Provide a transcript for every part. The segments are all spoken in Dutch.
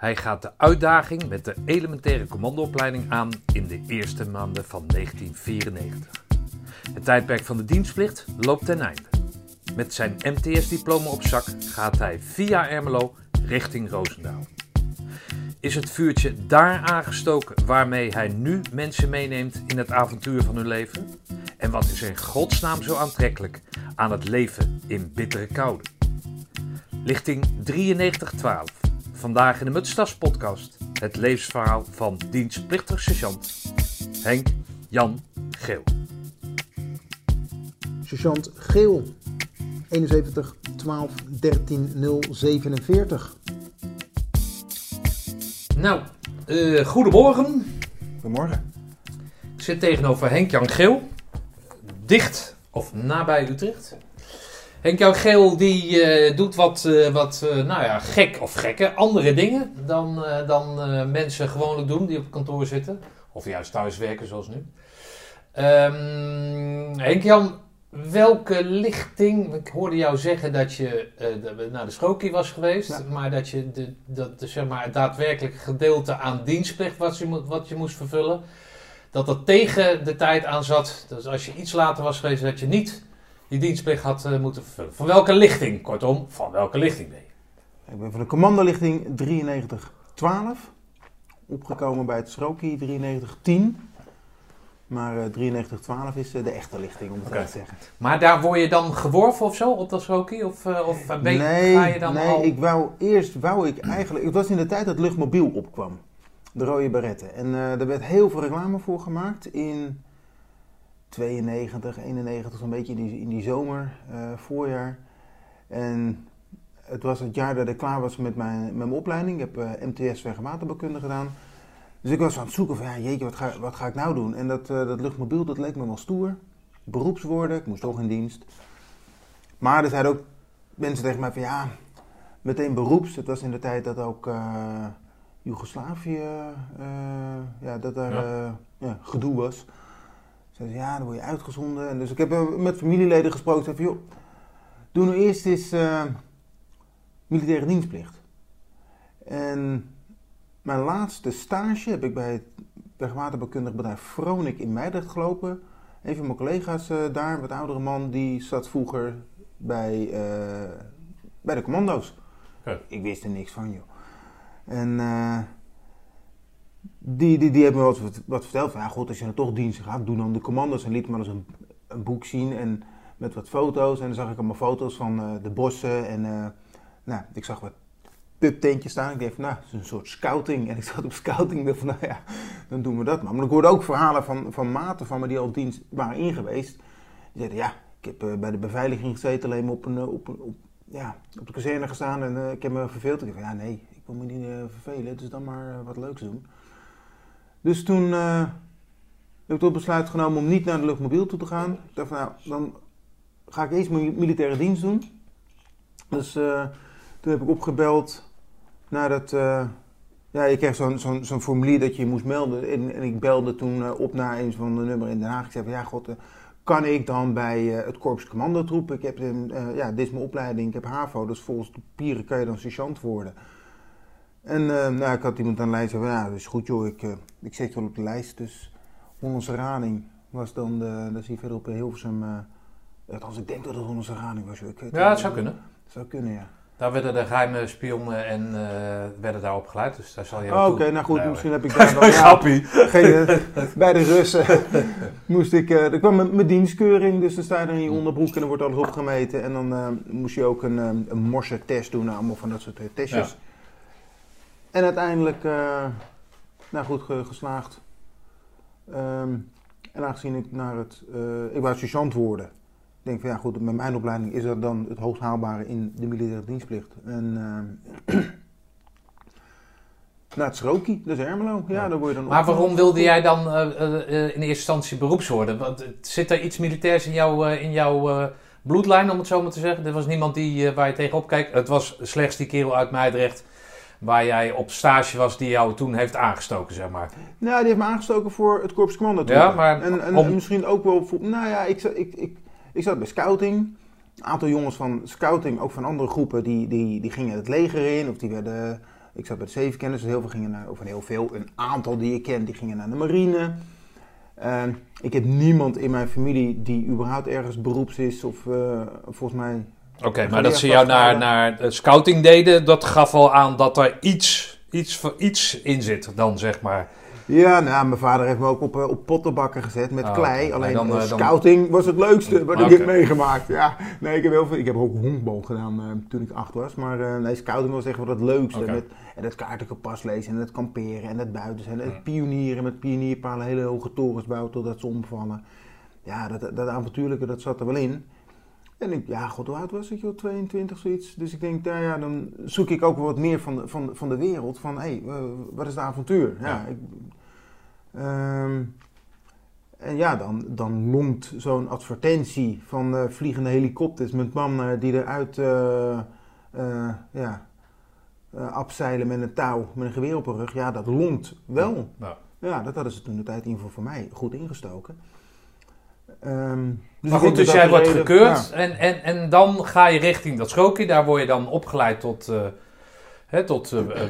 Hij gaat de uitdaging met de elementaire commandoopleiding aan in de eerste maanden van 1994. Het tijdperk van de dienstplicht loopt ten einde. Met zijn MTS-diploma op zak gaat hij via Ermelo richting Roosendaal. Is het vuurtje daar aangestoken waarmee hij nu mensen meeneemt in het avontuur van hun leven? En wat is in godsnaam zo aantrekkelijk aan het leven in bittere koude? Lichting 9312. Vandaag in de Mutstas podcast het levensverhaal van dienstplichtig sergeant Henk Jan Geel. Sergeant Geel, 71 12 13 047. Nou, eh, goedemorgen. Goedemorgen. Ik zit tegenover Henk Jan Geel, dicht of nabij Utrecht. Henk Jan Geel die eh, doet wat, eh, wat eh, nou ja, gek of gekke, andere dingen dan, dan mensen gewoonlijk doen die op kantoor zitten. Of juist thuis werken zoals nu. Ehm, Henk Jan, welke lichting, ik hoorde jou zeggen dat je naar de Schokie was geweest, Ja. maar dat je de, dat, de, zeg maar, het daadwerkelijke gedeelte aan dienstplicht wat je, wat je moest vervullen, dat dat tegen de tijd aan zat. Dus als je iets later was geweest, dat je niet die dienstplicht had eh, moeten vervullen. Van welke lichting? Kortom, van welke lichting ben je? Ik ben van de commandolichting 9312. Opgekomen bij het Sroki 9310. Maar eh 9312 is eh, de echte lichting, om het zo te zeggen. Maar daar word je dan geworven of zo op dat Schokie? Of, of ben, nee, ga je dan nee al... ik wou eerst wou ik eigenlijk. Het was in de tijd dat luchtmobiel opkwam. De rode baretten. En er werd heel veel reclame voor gemaakt in 92, 91, zo'n beetje in die, in die zomer, eh, voorjaar. En het was het jaar dat ik klaar was met mijn, met mijn opleiding. Ik heb eh, MTS weg- en waterbouwkunde gedaan. Dus ik was aan het zoeken van, ja, jeetje, wat ga, wat ga ik nou doen? En dat, eh, dat luchtmobiel, dat leek me wel stoer. Beroepswoorden, ik moest toch in dienst. Maar er zeiden ook mensen tegen mij van, ja, meteen beroeps. Het was in de tijd dat ook Joegoslavië, ja, dat daar Ja. ja, gedoe was. Zeiden ze, ja, dan word je uitgezonden. En dus ik heb eh, met familieleden gesproken. Zei van, joh, doe nou eerst eens eh, militaire dienstplicht. En mijn laatste stage heb ik bij het wegwaterbouwkundig bedrijf Vronik in Meidrecht gelopen. Een van mijn collega's eh, daar, wat oudere man, die zat vroeger bij, bij de commando's. Ik wist er niks van, joh. En die, die, die heeft me wat, wat verteld ja goed, als je dan toch dienst gaat, doe dan de commando's. En liet me eens een, een boek zien en met wat foto's. En dan zag ik allemaal foto's van eh, de bossen en eh, nou, ik zag wat pubtentjes staan. Ik dacht van, nou, het is een soort scouting. En ik zat op scouting. Van, nou ja, dan doen we dat maar. Maar ik hoorde ook verhalen van, van maten van me die al dienst waren ingeweest. Die zeiden, ja, ik heb eh, bij de beveiliging gezeten, alleen maar op, een, op, een- op, ja, op de kazerne gestaan en ik heb me verveeld. Ik dacht van, ja, nee, ik wil me niet vervelen, dus dan maar wat leuks doen. Dus toen eh, heb ik tot besluit genomen om niet naar de luchtmobiel toe te gaan. Ik dacht van, nou, dan ga ik eerst mijn militaire dienst doen. Dus eh, toen heb ik opgebeld naar dat... eh, ja, je kreeg zo'n formulier dat je je moest melden. En, en ik belde toen op naar een van de nummer in Den Haag. Ik zei van, ja god, kan ik dan bij het Korps Commandotroep? Ik heb ja, dit is mijn opleiding, ik heb HAVO, dus volgens de papieren kan je dan sergeant worden. En eh, nou, ik had iemand aan de lijst van, ja, dat is goed joh, ik, eh, ik zet je wel op de lijst. Dus Hollandse Rading was dan, de, dat zie je verderop in Hilversum... eh, althans, ik denk dat het Hollandse Rading was. joh. Ik Ja, het zou kunnen. Zou kunnen, ja. Daar werden de geheime spionnen en eh, werden daar opgeleid, dus daar zal je Oh, Oké, nou goed, Ja, misschien heb ik daar dan... ja, Grappie. Geen, bij de Russen moest ik, eh, er kwam mijn, mijn dienstkeuring, dus dan sta je er in je onderbroek en dan wordt alles opgemeten. En dan eh, moest je ook een, een morse-test doen, nou, allemaal van dat soort testjes. En uiteindelijk, eh, nou goed, ge- geslaagd. Ehm, en aangezien ik naar het, eh, ik wou sergeant worden. Ik denk van ja goed, met mijn opleiding is dat dan het hoogst haalbare in de militaire dienstplicht. En naar het Schroki, dat is Ermelo. Ja, Ja. daar word je dan Maar waarom wilde jij dan eh, in eerste instantie beroeps worden? Want, zit er iets militairs in, jou, eh, in jouw bloedlijn, om het zo maar te zeggen? Er was niemand die, waar je tegenop kijkt. Het was slechts die kerel uit Meidrecht, waar jij op stage was, die jou toen heeft aangestoken, zeg maar. Nou, die heeft me aangestoken voor het Korps Commando. Ja, maar En, en, om- en misschien ook wel voor... Nou ja, ik, zat- ik, ik, ik zat bij scouting. Een aantal jongens van scouting, ook van andere groepen, die, die, die gingen het leger in. Of die werden ik zat bij de zevenkenners, dus heel veel gingen naar, of heel veel, een aantal die ik ken, die gingen naar de marine. Ik heb niemand in mijn familie die überhaupt ergens beroeps is of eh, volgens mij... Oké, maar dat ze jou naar, naar de scouting deden, dat gaf al aan dat er iets, iets, iets in zit dan, zeg maar. Ja, nou, mijn vader heeft me ook op, eh, op pottenbakken gezet met Ah, klei. Alleen Nee, dan, eh, eh, dan- scouting was het leukste wat ik heb meegemaakt. Ja, nee, ik heb heel veel. Ik heb ook honkbal gedaan toen ik acht was. Maar nee, scouting was echt wel het leukste. Met, en het kaartenkompas lezen en het kamperen en het buiten zijn. En het pionieren met pionierpalen, hele hoge torens bouwen totdat ze omvallen. Ja, dat, dat avontuurlijke, dat zat er wel in. En ik, ja, god, hoe oud was ik, joh? 22, zoiets. Dus ik denk, nou ja, dan zoek ik ook wel wat meer van de, van, van de wereld. Van, hé, hey, wat is het avontuur? Ja, Ja. ik, ehm, en ja, dan, dan longt zo'n advertentie van eh, vliegende helikopters met mannen die eruit eh, ja, afzeilen met een touw, met een geweer op hun rug. Ja, dat longt wel. Nou. Ja, dat hadden ze toen de tijd in ieder geval voor mij goed ingestoken. Ehm, dus maar goed, dus jij de wordt reden- gekeurd ja. en, en, en dan ga je richting dat schoolkie. Daar word je dan opgeleid tot, eh, hè, tot eh, eh,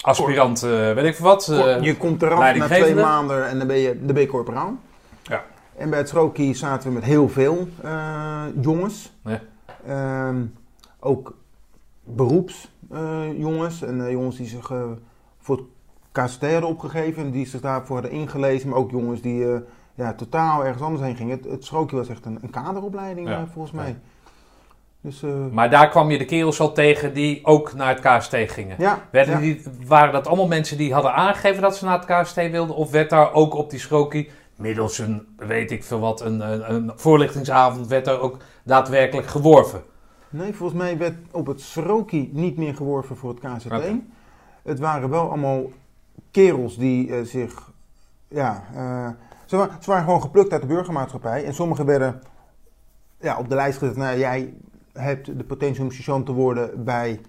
aspirant, weet ik wat. je komt eraf na twee maanden en dan ben je, dan ben je corporaal. Ja. En bij het Schroki zaten we met heel veel jongens. Ja. Ehm, ook beroepsjongens. en jongens die zich voor het KCT hadden opgegeven. En die zich daarvoor hadden ingelezen. Maar ook jongens die ja, totaal ergens anders heen gingen. Het, het was echt een, een kaderopleiding Ja. eh, volgens mij. Dus eh, Maar daar kwam je de kerels al tegen die ook naar het KST gingen. ja. Werden ja. die, waren dat allemaal mensen die hadden aangegeven dat ze naar het KST wilden? Of werd daar ook op die schrokie, middels een, weet ik veel wat, een, een, een voorlichtingsavond, werd daar ook daadwerkelijk geworven? Nee, volgens mij werd op het Sroki niet meer geworven voor het. Oké. Het waren wel allemaal kerels die eh, zich. Ja, ze, wa- ze waren gewoon geplukt uit de burgermaatschappij. En sommigen werden ja, op de lijst gezet. Nou, jij hebt de potentie om sergeant te worden bij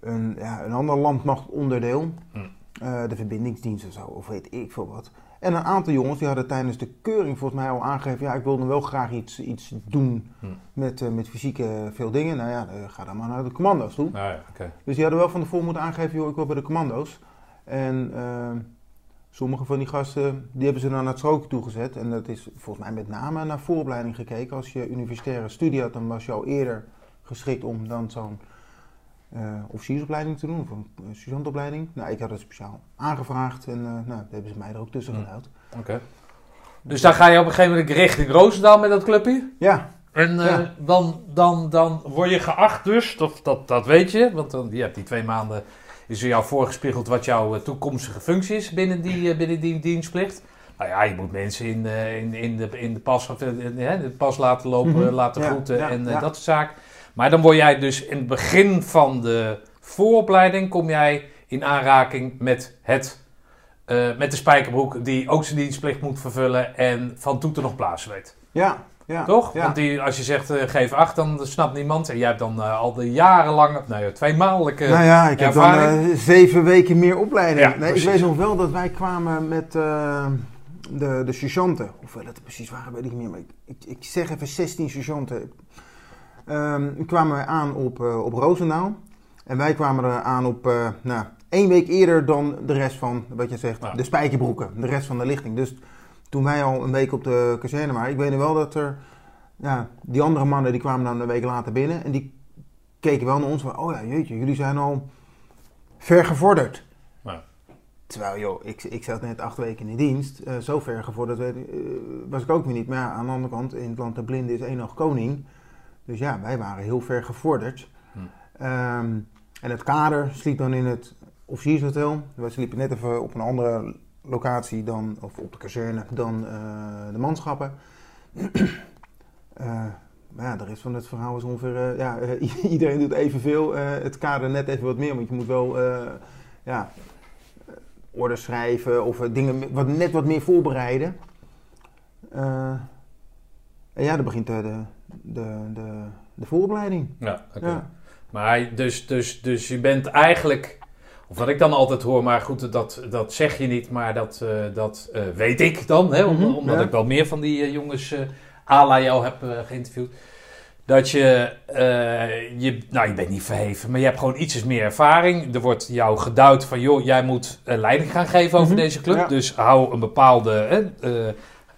een, ja, een ander landmachtonderdeel. Hm. Eh, de verbindingsdienst of zo, of weet ik veel wat. En een aantal jongens die hadden tijdens de keuring volgens mij al aangegeven... ja, ik wilde wel graag iets, iets doen Hm. met, eh, met fysieke veel dingen. Nou ja, eh, ga dan maar naar de commando's toe. Nou ja. Dus die hadden wel van tevoren moeten aangeven, joh, ik wil bij de commando's. En eh, sommige van die gasten, die hebben ze dan naar het strookje toegezet. En dat is volgens mij met name naar vooropleiding gekeken. Als je universitaire studie had, dan was je al eerder geschikt om dan zo'n eh officiersopleiding te doen. Of een sergeantopleiding. Nou, ik had het speciaal aangevraagd en eh, nou, daar hebben ze mij er ook tussen geduwd. Oké. Dus dan ga je op een gegeven moment richting Roosendaal met dat clubje? Ja, En eh, Ja. dan, dan, dan word je geacht dus, dat, dat, dat weet je, want dan, je hebt die twee maanden, is er jou voorgespiegeld wat jouw eh, toekomstige functie is binnen die, eh, binnen die dienstplicht. Nou ja, je moet mensen in, eh, in, in, de, in de, pas, in, de pas laten lopen, Mhm. laten Ja, groeten ja, en ja. dat soort zaken. Maar dan word jij dus in het begin van de vooropleiding, kom jij in aanraking met, het, met de spijkerbroek die ook zijn dienstplicht moet vervullen en van toeten nog plaatsen weet. ja, ja. Toch? Ja. Want die, als je zegt eh, geef acht, dan snapt niemand. En jij hebt dan eh, al de jarenlange, nou ja. Nou ja, ik heb dan eh, zeven weken meer opleiding. Ja, nee, ik weet nog wel dat wij kwamen met de, de sergeanten. Hoeveel dat er precies waren, weet ik niet meer. Maar ik, ik, ik zeg even 16 sergeanten. Ehm, kwamen wij aan op, op Roosendaal. En wij kwamen er aan op, nou, één week eerder dan de rest van, wat je zegt, de spijkerbroeken. De rest van de lichting. Dus toen wij al een week op de kazerne waren, ik weet wel dat er, ja, die andere mannen die kwamen dan een week later binnen. En die keken wel naar ons van, oh ja, jeetje, jullie zijn al ver gevorderd. Ja. Terwijl, joh, ik, ik zat net acht weken in dienst. eh, zo ver gevorderd eh, was ik ook weer niet. Maar ja, aan de andere kant, in het land der blinden is één nog koning. Dus ja, wij waren heel ver gevorderd. Hm. Ehm, en het kader sliep dan in het officiershotel. Wij sliepen net even op een andere locatie dan, of op de kazerne, dan eh, de manschappen. Eh, maar ja, de rest van het verhaal is ongeveer, eh, ja, iedereen doet evenveel. eh het kader net even wat meer, want je moet wel, ja, orders schrijven of dingen wat, net wat meer voorbereiden. En ja, dan begint de, de, de, de, de vooropleiding. Ja, oké. Ja. Maar dus, dus, dus je bent eigenlijk, of wat ik dan altijd hoor, maar goed, dat, dat zeg je niet, maar dat, eh, dat eh, weet ik dan, hè, om- Mhm, omdat ja. ik wel meer van die eh, jongens eh à la jou heb geïnterviewd. dat je, je, nou je bent niet verheven, maar je hebt gewoon ietsjes meer ervaring. Er wordt jou geduid van, joh, jij moet leiding gaan geven over Mhm, deze club. ja. Dus hou een bepaalde,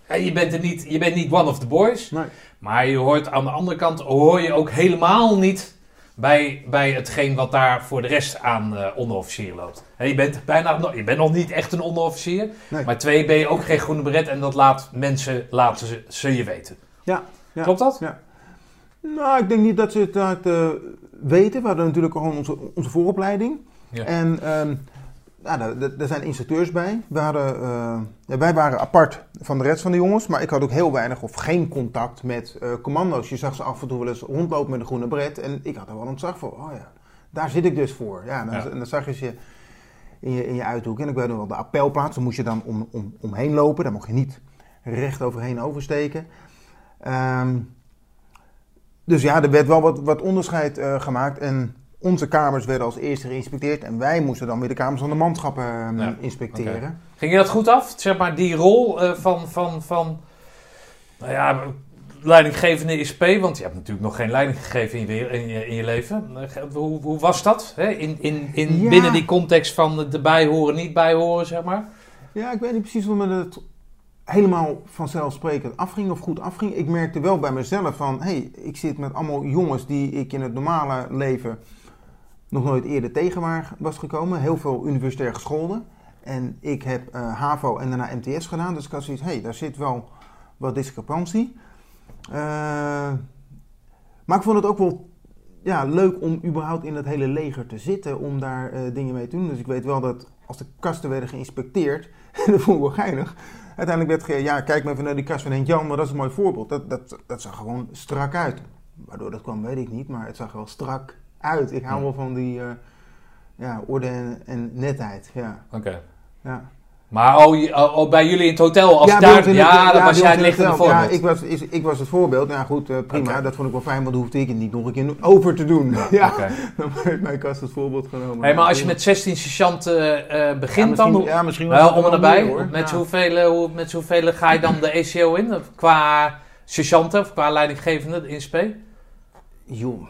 hè, je, bent er niet, je bent niet one of the boys. Nee. Maar je hoort aan de andere kant, hoor je ook helemaal niet bij, bij hetgeen wat daar voor de rest aan eh onderofficier loopt. Je, bent bijna, nog- je bent nog niet echt een onderofficier. Nee. Maar twee, ben je ook geen groene beret en dat laat mensen, laten ze, ze je weten. Ja, ja. Klopt dat? Nou, ik denk niet dat ze het uit, eh, weten. We hadden natuurlijk gewoon onze, onze vooropleiding. Ja. En ehm, nou, daar zijn instructeurs bij. We hadden, eh, wij waren apart van de rest van de jongens. Maar ik had ook heel weinig of geen contact met eh, commando's. Je zag ze af en toe wel eens rondlopen met een groene bret. En ik had er wel ontzag voor. Oh ja, daar zit ik dus voor. Ja, dan, Ja. en dan zag je ze in je, in je uithoek. En ik weet nog wel, de appelplaats, daar moest je dan om, om, omheen lopen. Daar mocht je niet recht overheen oversteken. Ehm, dus ja, er werd wel wat, wat onderscheid eh, gemaakt. En onze kamers werden als eerste geïnspecteerd. En wij moesten dan weer de kamers van de manschappen eh, Ja, inspecteren. Ging je dat goed af? Zeg maar die rol eh, van, van, van nou ja, leidinggevende ISP, want je hebt natuurlijk nog geen leiding gegeven in je, in je, in je leven. Eh, Hoe, hoe was dat? Hè? In, in, in, Ja. Binnen die context van de bijhoren, niet bijhoren, zeg maar. Ja, ik weet niet precies hoe me het helemaal vanzelfsprekend afging of goed afging. Ik merkte wel bij mezelf van, hé, hey, ik zit met allemaal jongens die ik in het normale leven nog nooit eerder tegen was gekomen. Heel veel universitair gescholden. En ik heb eh, HAVO en daarna MTS gedaan. Dus ik had zoiets, hé, hey, daar zit wel wat discrepantie. Eh, maar ik vond het ook wel ja, leuk om überhaupt in het hele leger te zitten, om daar eh, dingen mee te doen. Dus ik weet wel dat als de kasten werden geïnspecteerd, dat vond ik wel geinig. Uiteindelijk werd ja, kijk maar even naar die kast van Henk Jan, maar dat is een mooi voorbeeld. Dat, dat, dat zag gewoon strak uit. Waardoor dat kwam, weet ik niet, maar het zag wel strak uit. Ik hou Ja. wel van die eh, ja, orde en, en netheid. Ja, Oké. ja. Maar oh, oh, oh, bij jullie in het hotel, als ja, daar, het- ja, ja, was jij het lichtende hotel. Ja, voorbeeld. ik was, is, ik was het voorbeeld. Ja, goed, eh, prima. Dat vond ik wel fijn, want dan hoefde ik het niet nog een keer over te doen. Ja, Oké. dan werd mijn kast het voorbeeld genomen. Hey, maar als je met 16 sergeanten eh, begint dan, hoe- ja, misschien wel om en nabij, hoor. met, Ja. hoeveel, hoe, met zoveel ga je dan de ECO in? Qua sergeanten of qua leidinggevende in SP? Joh, eh,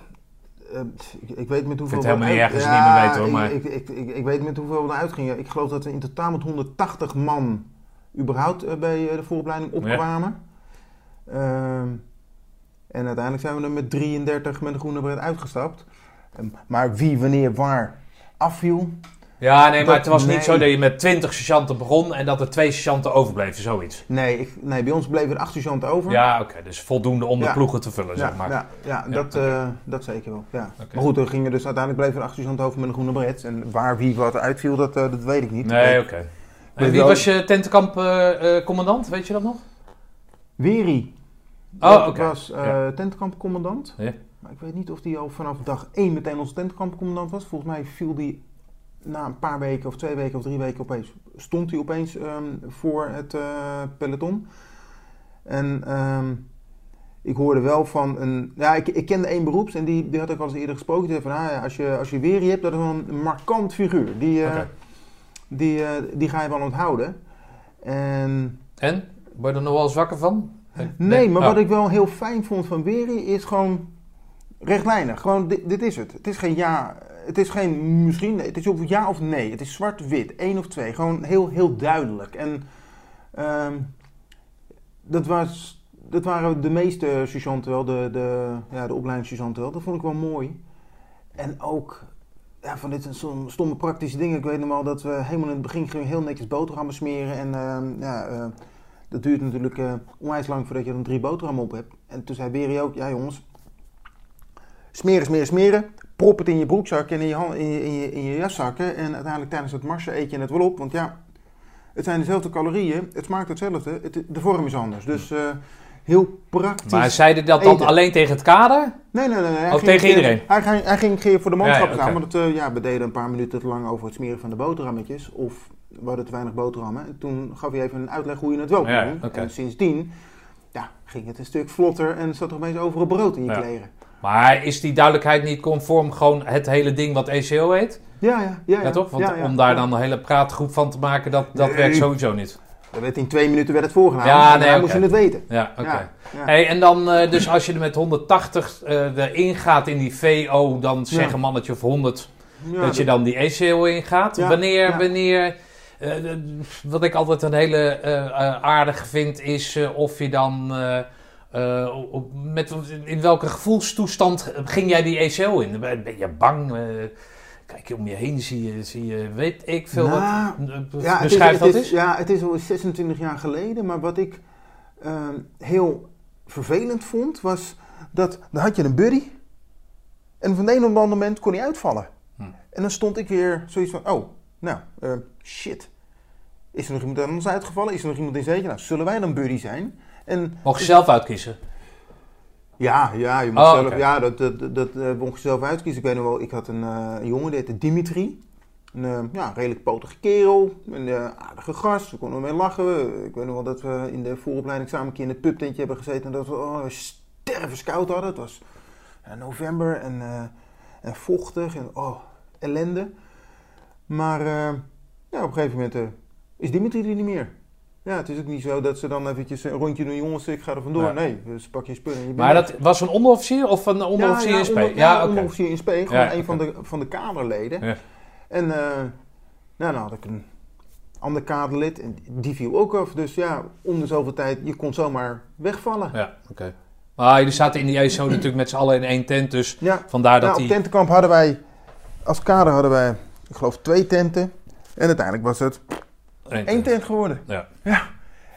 ik, ik weet met hoeveel... het helemaal we niet niet meer weet, hoor, ik- maar- Ik, ik, ik, ik weet met hoeveel we eruit gingen. Ik geloof dat we in totaal met 180 man überhaupt eh, bij eh, de vooropleiding opkwamen. Ehm, en uiteindelijk zijn we er met 33 met een groene bret uitgestapt. Ehm, maar wie, wanneer, waar afviel... Ja, nee, maar Dat- het was niet zo dat je met 20 sergeanten begon en dat er twee sergeanten overbleven, zoiets. Nee, ik, nee, bij ons bleven er acht sergeanten over. Ja, oké, dus voldoende om de Ja. ploegen te vullen, Ja, zeg maar. ja, ja, dat, eh, dat zeker wel. Ja. Maar goed, er gingen dus uiteindelijk bleven er acht sergeanten over met een groene bret. En waar wie wat uitviel, dat, eh, dat weet ik niet. Nee, oké. En wie was je tentenkamp-commandant, weet je dat nog? Weri Oh, dat oké. was eh Ja. Maar ik weet niet of die al vanaf dag één meteen onze tentkampcommandant was. Volgens mij viel die na een paar weken of twee weken of drie weken opeens... stond hij opeens ehm, voor het eh, peloton. En ehm, ik hoorde wel van een... Ja, ik, ik kende één beroeps en die, die had ik al eens eerder gesproken. Die zei van, ah, ja, als, je, als je Weri hebt, dat is wel een markant figuur. Die, eh, die, eh, die ga je wel onthouden. En... En? Word je er nog wel eens wakker van? Nee, maar Oh. wat ik wel heel fijn vond van Weri is gewoon rechtlijnig. Gewoon, dit, dit is het. Het is geen ja, het is geen misschien, het is of ja of nee. Het is zwart-wit, één of twee. Gewoon heel, heel duidelijk. En ehm, dat, was, dat waren de meeste sergeanten wel, de, de, ja, de opleidingssergeanten wel. Dat vond ik wel mooi. En ook, ja, van dit zijn stomme praktische dingen. Ik weet nog wel dat we helemaal in het begin gingen heel netjes boterhammen smeren. En ehm, ja... eh, dat duurt natuurlijk eh onwijs lang voordat je dan drie boterhammen op hebt. En toen zei Beri ook, ja jongens, smeren, smeren, smeren. Prop het in je broekzak en in je, hand, in je, in je, in je jaszakken. En uiteindelijk tijdens het marsen eet je het wel op. Want ja, het zijn dezelfde calorieën, het smaakt hetzelfde, het, de vorm is anders. Dus eh, heel praktisch. Maar zeiden dat dan eten. alleen tegen het kader? Nee, nee, nee. nee. Of ging tegen keer- iedereen? Hij, ging- hij ging voor de manschap Ja, ja, staan, oké. maar dat, eh, ja, we deden een paar minuten te lang over het smeren van de boterhammetjes. Of we hadden te weinig boterhammen. En toen gaf hij even een uitleg hoe je het wel kon Ja, doen. oké. En sindsdien ja, ging het een stuk vlotter en zat er opeens overal brood in je kleren. Maar is die duidelijkheid niet conform gewoon het hele ding wat ECO heet? Ja, ja, ja. Ja, toch? Want ja, ja. om daar dan een hele praatgroep van te maken, dat, dat Nee. werkt sowieso niet. Dat werd in twee minuten werd het voorgedaan. Ja, nee, dan oké. moest je het weten. Ja, oké. Hey, en dan, eh, dus als je er met 180 eh erin gaat in die VO, dan zeg een mannetje of 100 Ja, dat je dan die ACO ingaat. Wanneer, wanneer eh, wat ik altijd een hele eh, aardige vind, is of je dan, eh, op- met, in welke gevoelstoestand ging jij die ACO in? Ben je bang? Eh, kijk je om je heen, zie je, zie je weet ik veel Nou, wat. eh, Ja, het is, Beschrijf dat is- eens. Ja, het is al 26 jaar geleden. Maar wat ik ehm, heel vervelend vond, was dat dan had je een buddy. En van een op het andere moment kon hij uitvallen. Hm. En dan stond ik weer zoiets van, oh, nou, shit. Is er nog iemand anders uitgevallen? Is er nog iemand in zetje? Nou, zullen wij dan buddy zijn? En Mocht je zelf uitkiezen? ja, ja, je moet Oh, zelf, ja, dat, dat, dat, eh, mocht je zelf uitkiezen. Ik weet nog wel, ik had een, eh, een jongen, die heette Dimitri. Een eh, ja, redelijk potige kerel, een aardige gast, we konden mee lachen. Ik weet nog wel dat we in de vooropleiding samen een keer in het pubtentje hebben gezeten en dat we oh, stervenskoud hadden. Het was november en, en vochtig en oh, ellende. Maar ja, op een gegeven moment is Dimitri er niet meer. Ja, het is ook niet zo dat ze dan eventjes een rondje doen, jongens, ik ga er vandoor. Ja. Nee, dus pak je spullen en je Maar dat was een onderofficier of een onderofficier in onder- Ja, oké. onderofficier in spe. Gewoon een van, de, van de kaderleden. Ja. En eh, nou, dan had ik een ander kaderlid en die viel ook af. Dus ja, om de zoveel tijd, je kon zomaar wegvallen. Ja, oké. Maar jullie zaten in die ACO natuurlijk met z'n allen in één tent, dus Ja, vandaar dat nou, op die... tentenkamp hadden wij, als kader hadden wij, ik geloof twee tenten. En uiteindelijk was het één één tent geworden. Ja. ja.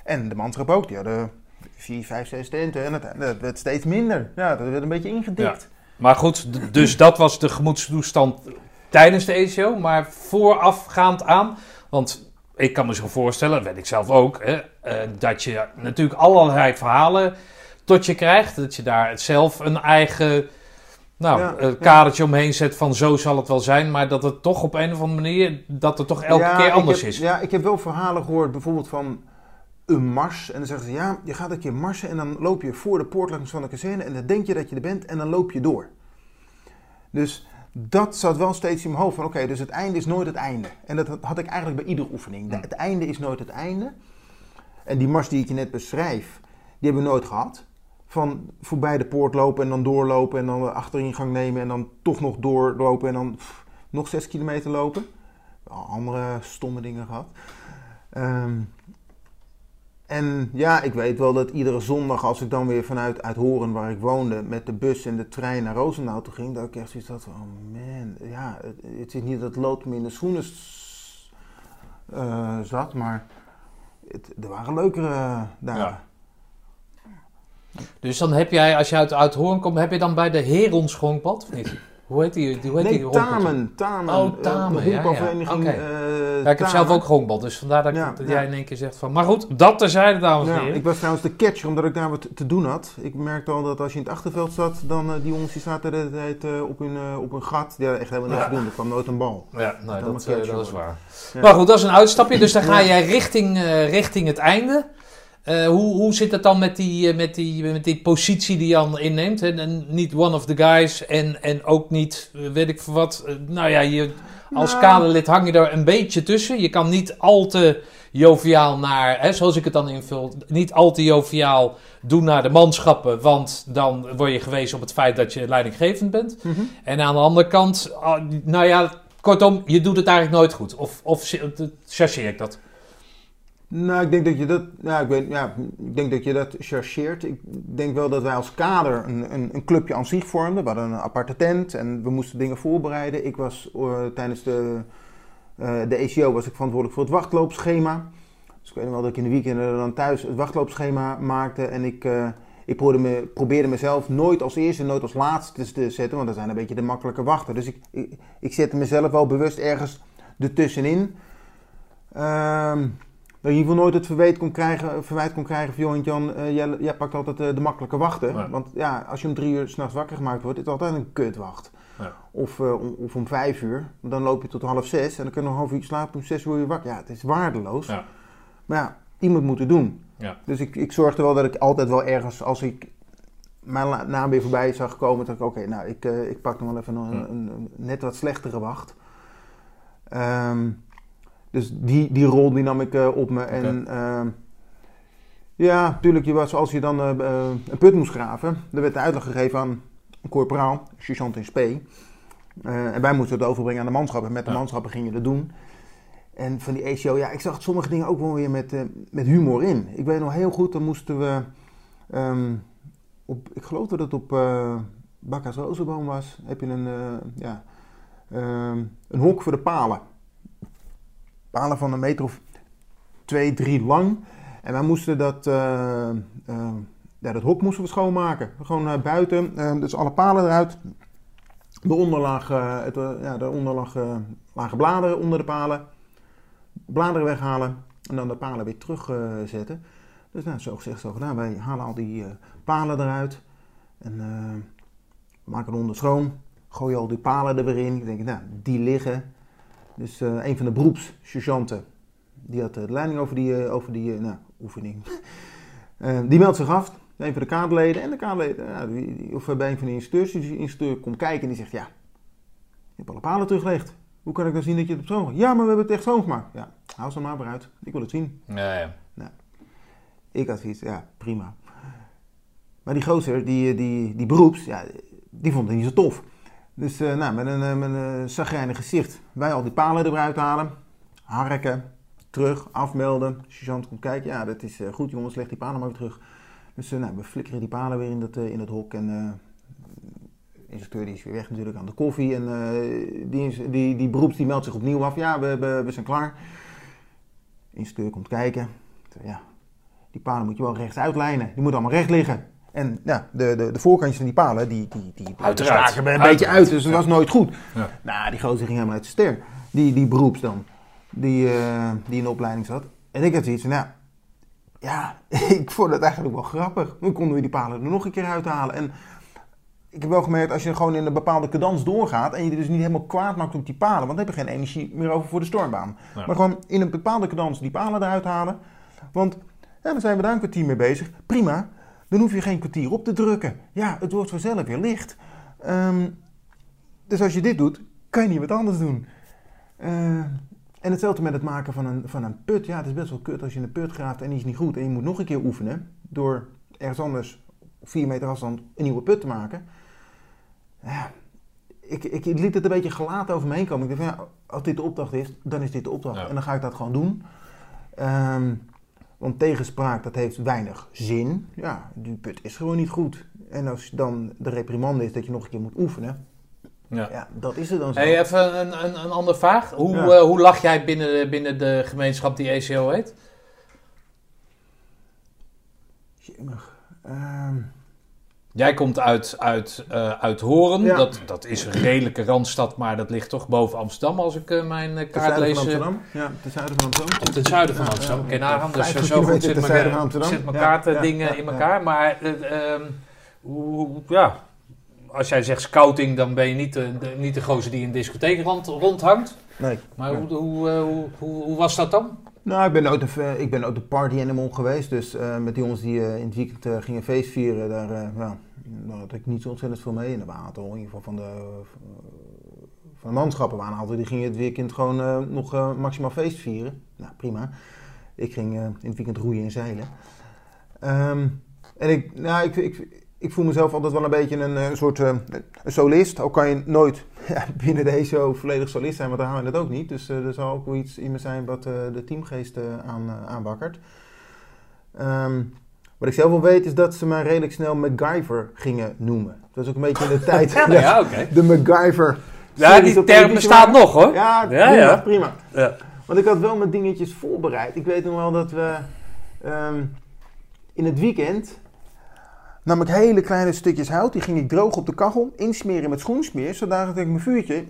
En de manschap ook, die hadden vier, vijf, zes tenten. En uiteindelijk dat werd steeds minder. Ja, dat werd een beetje ingedikt. Maar goed, dus dat was de gemoedstoestand tijdens de ACO. Maar voorafgaand aan, want ik kan me zo voorstellen, dat weet ik zelf ook, hè, eh, dat je natuurlijk allerlei verhalen tot je krijgt. Dat je daar zelf een eigen nou, Ja, ja. kadertje omheen zet van zo zal het wel zijn. Maar dat het toch op een of andere manier, dat het toch elke Ja, keer anders heb- is. Ja, ik heb wel verhalen gehoord, bijvoorbeeld van een mars. En dan zeggen ze, ja, je gaat een keer marsen en dan loop je voor de poort langs van de kazerne. En dan denk je dat je er bent en dan loop je door. Dus dat zat wel steeds in mijn hoofd van, oké, dus het einde is nooit het einde. En dat had ik eigenlijk bij iedere oefening. De- Hm. Het einde is nooit het einde. En die mars die ik je net beschrijf, die hebben we nooit gehad. Van voorbij de poort lopen en dan doorlopen en dan de achteringang nemen en dan toch nog doorlopen en dan nog zes kilometer lopen. Andere stomme dingen gehad. Ehm, en ja, ik weet wel dat iedere zondag als ik dan weer vanuit Uithoren waar ik woonde met de bus en de trein naar Roosendaal toe ging, dat ik echt zoiets had van, oh man, ja, het, het is niet dat lood me in de schoenen eh, zat, maar het, er waren leukere dagen. Ja. Dus dan heb jij, als je uit, uit Hoorn komt, heb je dan bij de Herons of niet? Hoe heet die, hoe heet Nee? Tamen, Tamen. Oh, eh, Tamen, de ja, ik heb zelf ook grondbal, dus vandaar dat, ik- dat jij in één keer zegt van... Maar goed, dat terzijde, dames en Ja, heren. ik was trouwens de catcher omdat ik daar wat te doen had. Ik merkte al dat als je in het achterveld zat, dan eh, die jongens die zaten de hele tijd op, hun, op hun gat. Die hadden echt helemaal niks te doen. Er kwam nooit een bal. Ja, nee, dat, eh, catcher dat is waar. Maar goed, dat is een uitstapje, dus dan ga jij richting, richting het einde. Eh, hoe, hoe zit het dan met die, eh, met die, met die positie die je dan inneemt? En niet one of the guys en, en ook niet, eh, weet ik veel wat. nou ja, je, als Nou. kaderlid hang je er een beetje tussen. Je kan niet al te joviaal naar, hè, zoals ik het dan invul, niet al te joviaal doen naar de manschappen. Want dan word je gewezen op het feit dat je leidinggevend bent. Mhm. En aan de andere kant, ah, nou ja, kortom, je doet het eigenlijk nooit goed. Of, of chargeer ik dat? Nou, ik denk dat je dat, ja, ik weet, ja, ik denk dat je dat chargeert. Ik denk wel dat wij als kader een, een, een clubje aan zich vormden. We hadden een aparte tent en we moesten dingen voorbereiden. Ik was eh, tijdens de, eh de ACO was ik verantwoordelijk voor het wachtloopschema. Dus ik weet nog wel dat ik in de weekenden dan thuis het wachtloopschema maakte. En ik, eh, ik probeerde, me, probeerde mezelf nooit als eerste, nooit als laatste te zetten. Want dat zijn een beetje de makkelijke wachten. Dus ik, ik, ik zette mezelf wel bewust ergens ertussenin. Ehm dat je in ieder geval nooit het verwijt kon krijgen, verwijt kon krijgen van... joh, Jan, eh, jij, jij pakt altijd eh, de makkelijke wachten. Ja. Want ja, als je om drie uur s'nachts wakker gemaakt wordt... is het altijd een kutwacht. Ja. Of, eh, om, of om vijf uur. Dan loop je tot half zes en dan kun je nog een half uur slapen. Om zes uur weer wakker. Ja, het is waardeloos. Ja. Maar ja, iemand moet het doen. Ja. Dus ik, ik zorgde wel dat ik altijd wel ergens... als ik mijn naam weer voorbij zag komen... dat ik, oké, nou, ik, ik pak nog wel even een, een net wat slechtere wacht. Ehm, Dus die, die rol die nam ik eh, op me. En ehm, ja, natuurlijk, je was, als je dan eh, eh, een put moest graven, er werd de uitleg gegeven aan een corporaal, sergeant in spe. Eh, en wij moesten het overbrengen aan de manschappen. Met de Ja. manschappen gingen we dat doen. En van die ACO, ja, ik zag sommige dingen ook wel weer met, met humor in. Ik weet nog heel goed, dan moesten we ehm, op, ik geloof dat het op uh, Bakka's Rozenboom was, heb je een, ja, ehm, een hok voor de palen. Palen van een meter of twee, drie lang. En wij moesten dat, eh, eh, ja, dat hok moesten we schoonmaken. Gewoon eh, buiten, dus alle palen eruit. Daaronder, lag, eh, het, ja, lagen bladeren onder de palen. Bladeren weghalen en dan de palen weer terugzetten. dus nou, zo gezegd, zo gedaan. Wij halen al die palen eruit. En we maken de onder schoon. Gooien al die palen er weer in. Ik denk, nou, die liggen. Dus eh, een van de beroepssergeanten, die had eh, de leiding over die, eh, over die nou, oefening. Die meldt zich af. Een van de kaderleden. En de kaderleden, die, of bij een van de instructeurs. Dus die instructeur komt kijken en die zegt, ja, je hebt alle palen teruggelegd. Hoe kan ik dan zien dat je het hebt schoongemaakt? Ja, maar we hebben het echt schoongemaakt. Ja, hou ze maar weer uit. Ik wil het zien. Ja, ja. Ik had zoiets, ja, prima. Maar die gozer, die, die, die beroeps, ja, die vond het niet zo tof. Dus eh, nou, met een, eh, met zagrijnig gezicht, wij al die palen eruit halen, harken, terug, afmelden. Sergeant komt kijken, ja, dat is eh, goed jongens, leg die palen maar weer terug. Dus eh, nou, we flikkeren die palen weer in dat, eh, in hok en eh, instructeur die is weer weg natuurlijk aan de koffie. En eh, die, die, die beroeps die meldt zich opnieuw af, ja, we, we, zijn klaar. Instructeur komt kijken, ja, die palen moet je wel rechts uitlijnen. Die moeten allemaal recht liggen. En ja, de, de, de voorkantjes van die palen, die, die, die Uiteraard. staken een beetje uit. Dus dat was nooit goed. Ja. Nou, die gozer ging helemaal uit de ster. Die, die beroeps dan. Die, eh, die in de opleiding zat. En ik had zoiets van, nou, ja, ik vond het eigenlijk wel grappig. Dan konden we die palen er nog een keer uithalen. En ik heb wel gemerkt, als je gewoon in een bepaalde cadans doorgaat... en je dus niet helemaal kwaad maakt op die palen... want dan heb je geen energie meer over voor de stormbaan. Ja. Maar gewoon in een bepaalde cadans die palen eruit halen. Want ja, dan zijn we daar een kwartier mee bezig. Prima, dan hoef je geen kwartier op te drukken. Ja, het wordt vanzelf weer licht. Ehm, dus als je dit doet, kan je niet wat anders doen. Eh, en hetzelfde met het maken van een, van een put. Ja, het is best wel kut als je een put graaft en die is niet goed. En je moet nog een keer oefenen door ergens anders op vier meter afstand een nieuwe put te maken. Ja, ik, ik, ik liet het een beetje gelaten over me heen komen. Ik dacht van ja, als dit de opdracht is, dan is dit de opdracht. Ja. En dan ga ik dat gewoon doen. Ehm, want tegenspraak, dat heeft weinig zin. Ja, die put is gewoon niet goed. En als dan de reprimande is dat je nog een keer moet oefenen. Ja. Ja, dat is het dan zo. Hey, even een, een, een andere vraag. Hoe, Ja. eh, hoe lag jij binnen de, binnen de gemeenschap die ECO heet? Jemig. Ehm, Jij komt uit, uit, eh, uit Horen. Ja. Dat, dat is een redelijke randstad, maar dat ligt toch boven Amsterdam als ik eh, mijn eh, ten kaart zuiden lees. van eh. Amsterdam. Ja, ten zuiden van Amsterdam. Of ten zuiden van Ja, Amsterdam. ja, Oké, nagaan. Dus 50 zo goed zit ten mijn, zuiden van Amsterdam. zit mijn Ja, kaartendingen ja, in ja. elkaar. Maar eh, ehm, hoe, hoe- ja, als jij zegt scouting, dan ben je niet de, de- niet de gozer die in een discotheek rond, rondhangt. Nee. Maar Nee. hoe, hoe, eh, hoe, hoe, hoe was dat dan? Nou, ik ben een, eh, ik ben party animal geweest. Dus eh, met die jongens die eh, in het weekend eh, gingen feest vieren, daar, nou, had ik niet zo ontzettend veel mee. En er waren in ieder geval van de, van de manschappen, waren aantal die gingen het weekend gewoon nog maximaal feest vieren. Nou, prima. Ik ging in het weekend roeien en zeilen. Ehm, en ik, nou, ik, ik, ik voel mezelf altijd wel een beetje een, eh, een soort eh, een solist. Ook kan je nooit ja, binnen deze volledig solist zijn, want daar hou je het ook niet. Dus eh, er zal ook wel iets in me zijn wat de teamgeest eh, aan, aanwakkert. Ehm, wat ik zelf wel weet is dat ze mij redelijk snel MacGyver gingen noemen. Het was ook een beetje in de tijd Ja, dat de MacGyver. Ja, die term bestaat nog hoor. Ja, Ja, prima, ja. prima. Ja. Want ik had wel mijn dingetjes voorbereid. Ik weet nog wel dat we ehm, in het weekend nam ik hele kleine stukjes hout. Die ging ik droog op de kachel, insmeren met schoensmeer. Zodat ik mijn vuurtje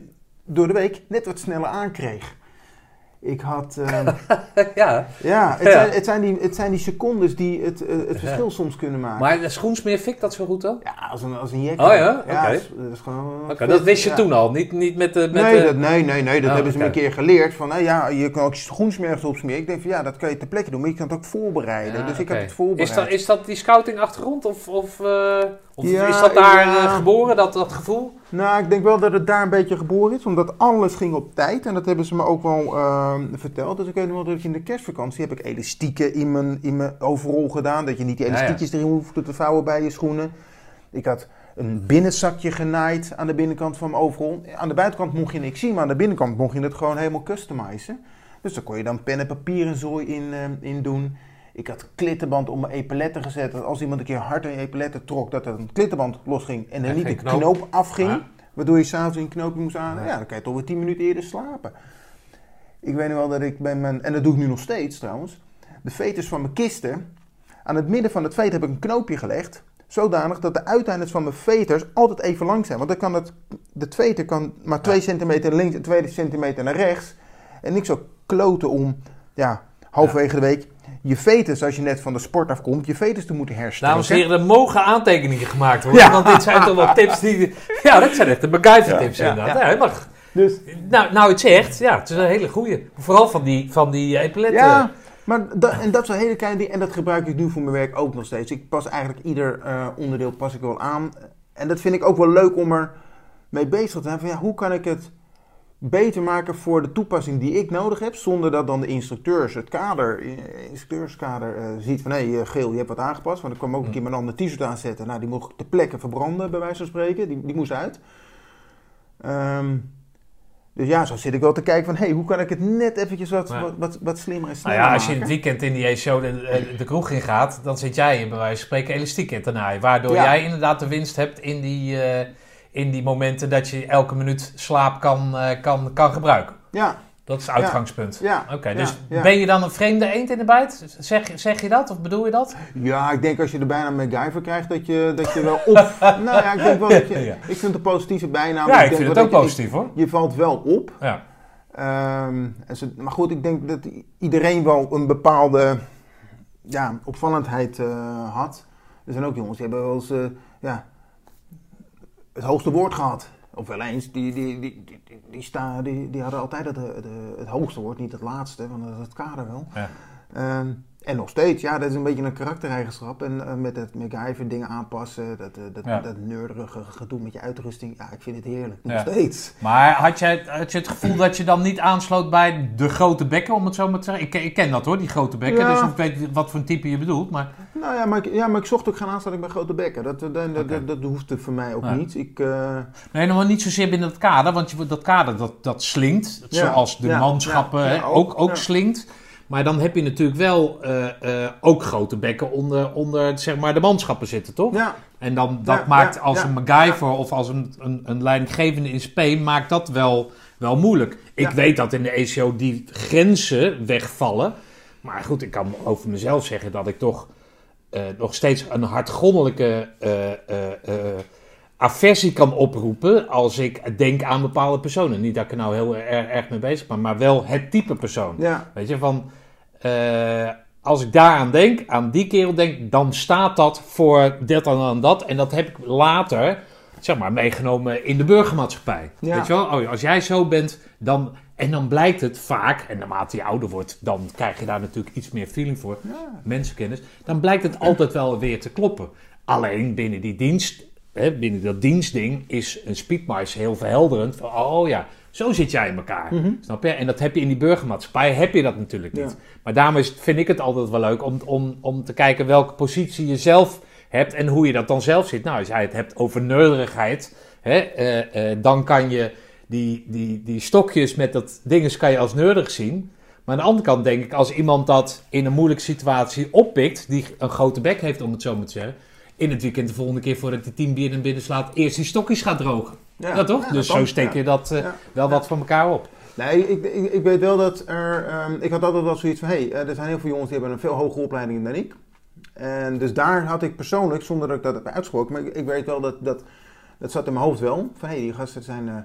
door de week net wat sneller aankreeg. Ik had... ehm, ja. ja, het, Ja. Zijn, het, zijn die, het zijn die secondes die het, eh, het verschil Ja. soms kunnen maken. Maar de schoensmeer fikt dat zo goed dan? ja, als een, als een jek. Oh ja? Oké. dat is, dat is gewoon... Oké, dat wist je toen al. Niet, niet met de... Met nee, de... dat, nee, nee, nee, dat Oh, hebben ze me een keer geleerd. Van, ja, je kan ook schoensmergs opsmeren. Ik denk van, ja, dat kan je ter plekke doen, maar je kan het ook voorbereiden. Ja, dus ik heb het voorbereid. Is dat, is dat die scouting achtergrond of... of eh, Of is dat daar eh, geboren, dat, dat gevoel? Nou, ik denk wel dat het daar een beetje geboren is, omdat alles ging op tijd. En dat hebben ze me ook wel ehm, verteld. Dus ik weet nog wel dat ik in de kerstvakantie heb ik elastieken in mijn, in mijn overal gedaan. Dat je niet die Ja, ja. elastiekjes erin hoeft te vouwen bij je schoenen. Ik had een binnenzakje genaaid aan de binnenkant van mijn overal. Aan de buitenkant mocht je niks zien, maar aan de binnenkant mocht je het gewoon helemaal customizen. Dus daar kon je dan pen en papier en zooi in, ehm, in doen. Ik had klittenband om mijn epauletten gezet. Dat als iemand een keer hard aan je epauletten trok, dat er een klittenband losging en er En niet de knoop. knoop, afging. Ja. Waardoor je s'avonds een knoopje moest aan. Ja. Ja, dan kan je toch weer 10 minuten eerder slapen. Ik weet nog wel dat ik bij mijn, en dat doe ik nu nog steeds trouwens, de veters van mijn kisten, aan het midden van het veet heb ik een knoopje gelegd. Zodanig dat de uiteindes van mijn veters altijd even lang zijn. Want dan kan het, de veter kan maar 2 centimeter naar links en 2 centimeter naar rechts. En niet zo kloten om, ja, halverwege de week je veters, als je net van de sport afkomt, je veters te moeten herstellen. Dames en heren, er mogen aantekeningen gemaakt worden. Ja. Want dit zijn toch wel tips die... Ja, dat zijn echt de MacGyver-tips Ja, ja, inderdaad. ja. Dus Nou, nou, het zegt, ja, het is een hele goeie. Vooral van die, van die epauletten. Ja, maar en dat is een hele kleine ding. En dat gebruik ik nu voor mijn werk ook nog steeds. Ik pas eigenlijk ieder eh, onderdeel pas ik wel aan. En dat vind ik ook wel leuk om er mee bezig te zijn. Van, ja, hoe kan ik het beter maken voor de toepassing die ik nodig heb. Zonder dat dan de instructeurs het kader, eh, instructeurskader eh, ziet van hé hey, Geel, je hebt wat aangepast. Want ik kwam ook een keer mijn andere t-shirt aanzetten. Nou, die mocht ik ter plekke verbranden, bij wijze van spreken. Die, die moest uit. Ehm, dus ja, zo zit ik wel te kijken van, hé, hey, hoe kan ik het net eventjes wat, Ja. wat, wat, wat slimmer en Nou ja, als je in het weekend in die show de, de, de kroeg in gaat, dan zit jij bij wijze van spreken elastiek in te naaien. Waardoor Ja. jij inderdaad de winst hebt in die, eh, in die momenten dat je elke minuut slaap kan, eh, kan, kan gebruiken. Ja, Dat is het uitgangspunt. ja. Oké, dus ja. ben je dan een vreemde eend in de bijt? Zeg, zeg je dat of bedoel je dat? Ja, ik denk als je er bijna MacGyver krijgt, dat je, dat je wel op... nou ja, ik denk wel dat je... Ik vind het een positieve bijnaam. ja, ik vind het ook dat je- positief hoor. Je, valt wel op. Ja. Ehm, en ze- maar goed, ik denk dat iedereen wel een bepaalde ja, opvallendheid eh, had. Er zijn ook jongens die hebben wel eens eh, ja, het hoogste woord gehad. Of wel eens, die, die, die, die, die, die, sta, die, die hadden altijd het, het, het hoogste woord, niet het laatste, want dat is het kader wel. Ja. Ehm, en nog steeds, ja, dat is een beetje een karaktereigenschap. En eh, met het MacGyver dingen aanpassen, dat, eh, dat, Ja. dat neurderige gedoe met je uitrusting. Ja, ik vind het heerlijk, nog Ja. steeds. Maar had je, had je het gevoel dat je dan niet aansloot bij de grote bekken, om het zo maar te zeggen? Ik, ken- ik ken dat hoor, die grote bekken. Ja. Dus ik weet wat voor een type je bedoelt. Maar Nou ja, maar ik, ja, maar ik zocht ook geen aansluiting bij grote bekken. Dat, dat, dat, dat, dat hoefde voor mij ook niet. Ik, eh, Nee, nog niet zozeer binnen het kader, want je, dat kader dat, dat slinkt, zoals de manschappen ook, ook, slinkt. Maar dan heb je natuurlijk wel eh, eh, ook grote bekken onder, onder zeg maar, de manschappen zitten, toch? ja, En dan, dat Ja, maakt ja, als ja, een MacGyver of als een, een, een leidinggevende in spe, maakt dat wel, wel moeilijk. Ik weet dat in de ECO die grenzen wegvallen. Maar goed, ik kan over mezelf zeggen dat ik toch eh, nog steeds een hartgrondelijke eh, aversie kan oproepen als ik denk aan bepaalde personen. Niet dat ik er nou heel erg, erg mee bezig ben, maar wel het type persoon. ja, Weet je, van... eh, als ik daaraan denk, aan die kerel denk, dan staat dat voor dit en dan dat. En dat heb ik later, zeg maar, meegenomen in de burgermaatschappij. Ja. Weet je wel? Oh, als jij zo bent, dan... En dan blijkt het vaak, en naarmate je ouder wordt, dan krijg je daar natuurlijk iets meer feeling voor, ja. mensenkennis. Dan blijkt het altijd wel weer te kloppen. Alleen binnen die dienst, hè, binnen dat dienstding, is een speedmars heel verhelderend. Van, oh ja, zo zit jij in elkaar. Mhm. Snap je? En dat heb je in die burgermaatschappij, heb je dat natuurlijk niet. Ja. Maar daarom is, vind ik het altijd wel leuk om, om, om te kijken welke positie je zelf hebt en hoe je dat dan zelf zit. Nou, als jij het hebt over neurderigheid, hè, eh, eh, dan kan je die, die, die stokjes met dat dinges kan je als neurdig zien. Maar aan de andere kant denk ik, als iemand dat in een moeilijke situatie oppikt, die een grote bek heeft om het zo maar te zeggen, in het weekend de volgende keer voordat tien bier in binnen slaat, eerst die stokjes gaat drogen. Ja, toch? dus dat zo kan. steek Ja. je dat eh, wel wat van elkaar op. Nee, ik, ik, ik weet wel dat er... ehm, ik had altijd wel zoiets van... Hé, hey, er zijn heel veel jongens die hebben een veel hogere opleiding dan ik. En dus daar had ik persoonlijk, zonder dat ik dat heb uitgesproken... Maar ik, ik weet wel dat, dat... Dat zat in mijn hoofd wel. Van hé, hey, die gasten zijn eh,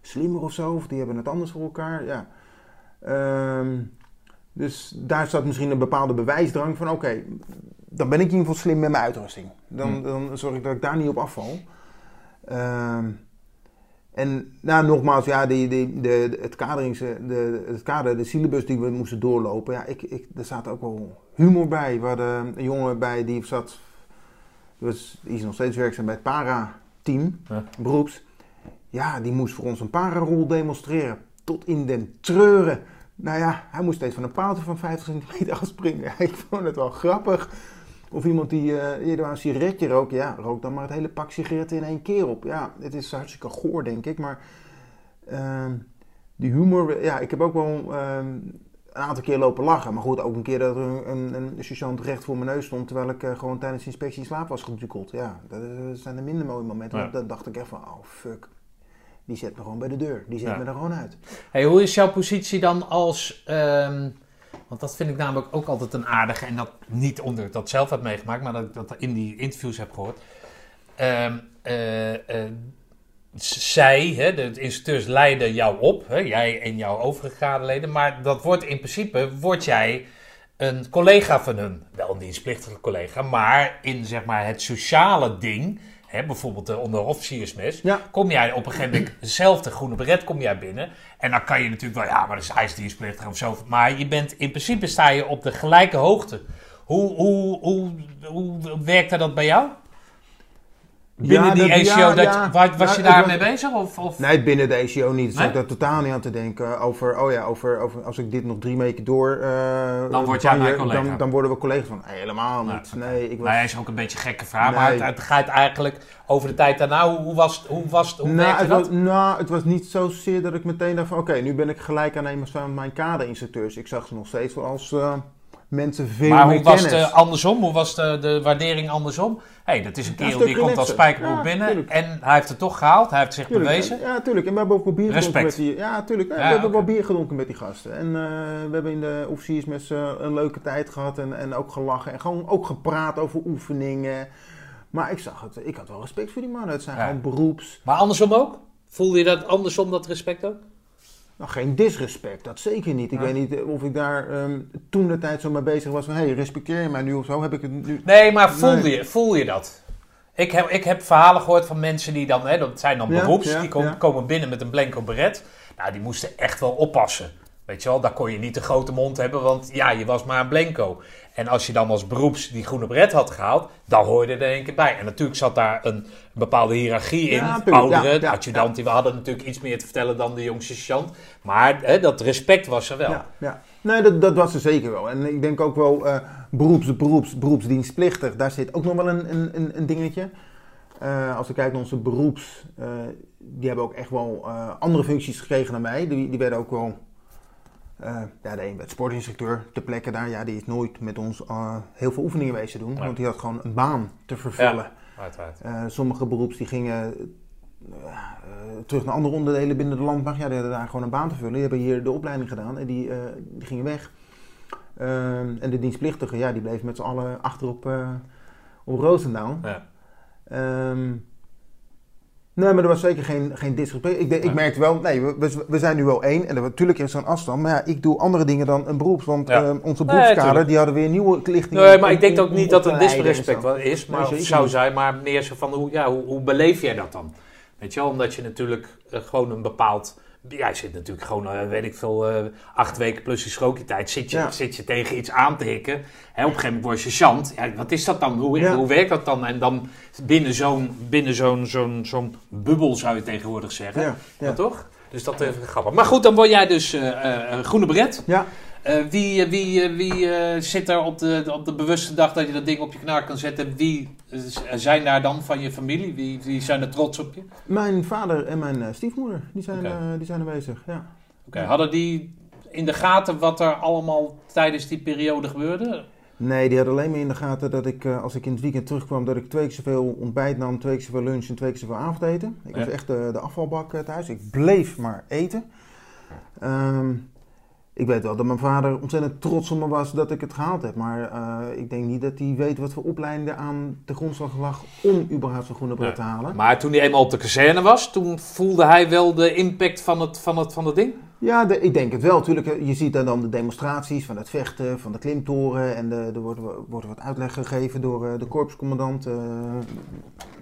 slimmer of zo. Of die hebben het anders voor elkaar. Ja. Ehm, dus daar zat misschien een bepaalde bewijsdrang van... Oké, dan ben ik in ieder geval slim met mijn uitrusting. Dan, Hm. dan zorg ik dat ik daar niet op afval. Ehm, en nou, nogmaals, ja, die, die, de, het, kaderings, de, het kader, de syllabus die we moesten doorlopen, ja, ik, ik, er zat ook wel humor bij. We hadden een jongen bij die zat die, was, die is nog steeds werkzaam bij het para-team, Ja. beroeps. Ja, die moest voor ons een para-rol demonstreren. Tot in den treuren. Nou ja, hij moest steeds van een paaltje van 50 centimeter afspringen. Ik vond het wel grappig. Of iemand die eh, eerder een sigaretje rookt. Ja, rook dan maar het hele pak sigaretten in één keer op. Ja, het is hartstikke goor, denk ik. Maar ehm, die humor... Ja, ik heb ook wel ehm, een aantal keer lopen lachen. Maar goed, ook een keer dat er een, een, een sergeant recht voor mijn neus stond... terwijl ik eh, gewoon tijdens de inspectie in slaap was gedukkeld. Ja, dat, eh, zijn de minder mooie momenten. Ja. Dan dacht ik echt van, oh fuck. Die zet me gewoon bij de deur. Die zet Ja. me er gewoon uit. Hey, hoe is jouw positie dan als. ehm, want dat vind ik namelijk ook altijd een aardige. En dat niet omdat ik dat zelf heb meegemaakt, maar dat ik dat in die interviews heb gehoord. Ehm, eh, eh, zij, hè, de instructeurs, leiden jou op. Hè, jij en jouw overige gradenleden. Maar dat wordt in principe. Word jij een collega van hun. Wel een dienstplichtige collega. Maar in zeg maar, het sociale ding. Hè, bijvoorbeeld de onderofficiersmes Ja. kom jij op een gegeven moment zelf de groene beret kom jij binnen. En dan kan je natuurlijk wel, ja, maar dat is ijsdienstplichtig of zo. Maar je bent, in principe sta je op de gelijke hoogte. Hoe, hoe, hoe, hoe werkte dat bij jou? Binnen Ja, die dat- ACO, ja, dat, ja. was je ik daarmee was- bezig? Of, of? Nee, binnen de ACO niet. Dus Nee? ik daar totaal niet aan te denken over, oh ja, over, over als ik dit nog drie weken door... eh, Dan word jij mijn collega. Dan, dan worden we collega's van, nee, helemaal Nee, niet. Nee, ik was... Nou, hij is ook een beetje een gekke vraag, maar Nee. het, het gaat eigenlijk over de tijd daarna. Hoe, hoe was het? Hoe, was het, hoe nou, het dat? was, nou, het was niet zozeer dat ik meteen dacht van, oké, nu ben ik gelijk aannemers van mijn kaderinstructeurs. Ik zag ze nog steeds wel als eh, mensen veel Maar meer hoe was het andersom? Hoe was de, de waardering andersom? Hé, hey, dat is een kerel die komt als spijkerbroek Ja, binnen. tuurlijk. En hij heeft het toch gehaald. Hij heeft zich Tuurlijk, bewezen. Ja, tuurlijk. En we hebben ook wel bier gedronken met die... Ja, tuurlijk. Ja, we hebben oké. wel bier gedronken met die gasten. En eh, we hebben in de officiersmes eh, een leuke tijd gehad. En, en ook gelachen. En gewoon ook gepraat over oefeningen. Maar ik zag het. Ik had wel respect voor die mannen. Het zijn Ja. gewoon beroeps... Maar andersom ook? Voelde je dat andersom, dat respect ook? Nou, geen disrespect. Dat zeker niet. Ik Ja. weet niet eh, of ik daar ehm, toen de tijd zo mee bezig was van... Hé, hey, respecteer je mij nu of zo? Heb ik het nu... Nee, maar voelde, Nee. Je, voel je dat? Ik heb, ik heb verhalen gehoord van mensen die dan, hè, dat zijn dan beroeps, ja, die komen, komen binnen met een blanco beret. Nou, die moesten echt wel oppassen. Weet je wel, daar kon je niet de grote mond hebben, want ja, je was maar een blanco. En als je dan als beroeps die groene beret had gehaald, dan hoorde je er een keer bij. En natuurlijk zat daar een bepaalde hiërarchie in. Ja, Ouderen, ja, ja, we hadden natuurlijk iets meer te vertellen dan de jongste sergeant. Maar hè, dat respect was er wel. Ja, ja. Nee, dat, dat was er zeker wel. En ik denk ook wel eh, beroeps, beroeps, beroepsdienstplichtig. Daar zit ook nog wel een, een, een, dingetje. Eh, als we kijken naar onze beroeps, eh, die hebben ook echt wel andere functies gekregen dan mij. Die, die werden ook wel, eh, ja, de een werd sportinstructeur ter plekke daar. Ja, die is nooit met ons eh, heel veel oefeningen wezen doen. Nee. Want die had gewoon een baan te vervullen. Uiteraard. Eh, sommige beroeps die gingen terug naar andere onderdelen binnen de landmacht. Ja, die hadden daar gewoon een baan te vullen. Die hebben hier de opleiding gedaan en die, die gingen weg. Ehm, en de dienstplichtigen, ja, die bleven met z'n allen achter op, op Roosendaal. Ja. Ehm, nee, maar er was zeker geen, geen disrespect. Ik, de- ik Nee. merkte wel, nee, we, we, zijn nu wel één. En er, natuurlijk is er een afstand. Maar ja, ik doe andere dingen dan een beroeps. Want Ja. ehm, onze beroepskader, die hadden weer nieuwe lichtingen. Nee, maar om- ik denk ook niet dat en disrespect is, maar Nee, zou niet. zijn, maar meer zo van hoe, ja, hoe, hoe beleef jij dat dan? Weet je wel, omdat je natuurlijk eh, gewoon een bepaald. Ja, je zit natuurlijk gewoon, eh, weet ik veel, eh, acht weken plus die schrokietijd. Zit je, Ja. zit je tegen iets aan te hikken. Hè, op een gegeven moment word je sergeant. Ja, wat is dat dan? Hoe, Ja. hoe werkt dat dan? En dan binnen zo'n binnen zo'n zo'n zo'n bubbel zou je tegenwoordig zeggen. Ja, Ja. ja. toch? Dus dat is grappig. Maar goed, dan word jij dus eh, eh, groene beret. Ja, wie eh, wie, eh, wie eh, zit er op de, op de bewuste dag dat je dat ding op je knaar kan zetten? Wie zijn daar dan van je familie? Wie, wie zijn er trots op je? Oké, mijn vader en mijn stiefmoeder, die zijn, Oké. die zijn aanwezig. Ja. Hadden die in de gaten wat er allemaal tijdens die periode gebeurde? Nee, die had alleen maar in de gaten dat ik, als ik in het weekend terugkwam, dat ik twee keer zoveel ontbijt nam, twee keer zoveel lunch en twee keer zoveel avondeten. Ik Ja. was echt de, de afvalbak thuis. Ik bleef maar eten. Ehm, ik weet wel dat mijn vader ontzettend trots op me was dat ik het gehaald heb. Maar eh, ik denk niet dat hij weet wat voor opleiding er aan de grondslag lag om überhaupt zo'n groene bret te halen. Maar toen hij eenmaal op de kazerne was, toen voelde hij wel de impact van het, van het, van het ding? Ja, de- ik denk het wel. Tuurlijk, eh, je ziet daar dan de demonstraties van het vechten, van de klimtoren. En de, er wordt, wordt wat uitleg gegeven door eh, de korpscommandant. eh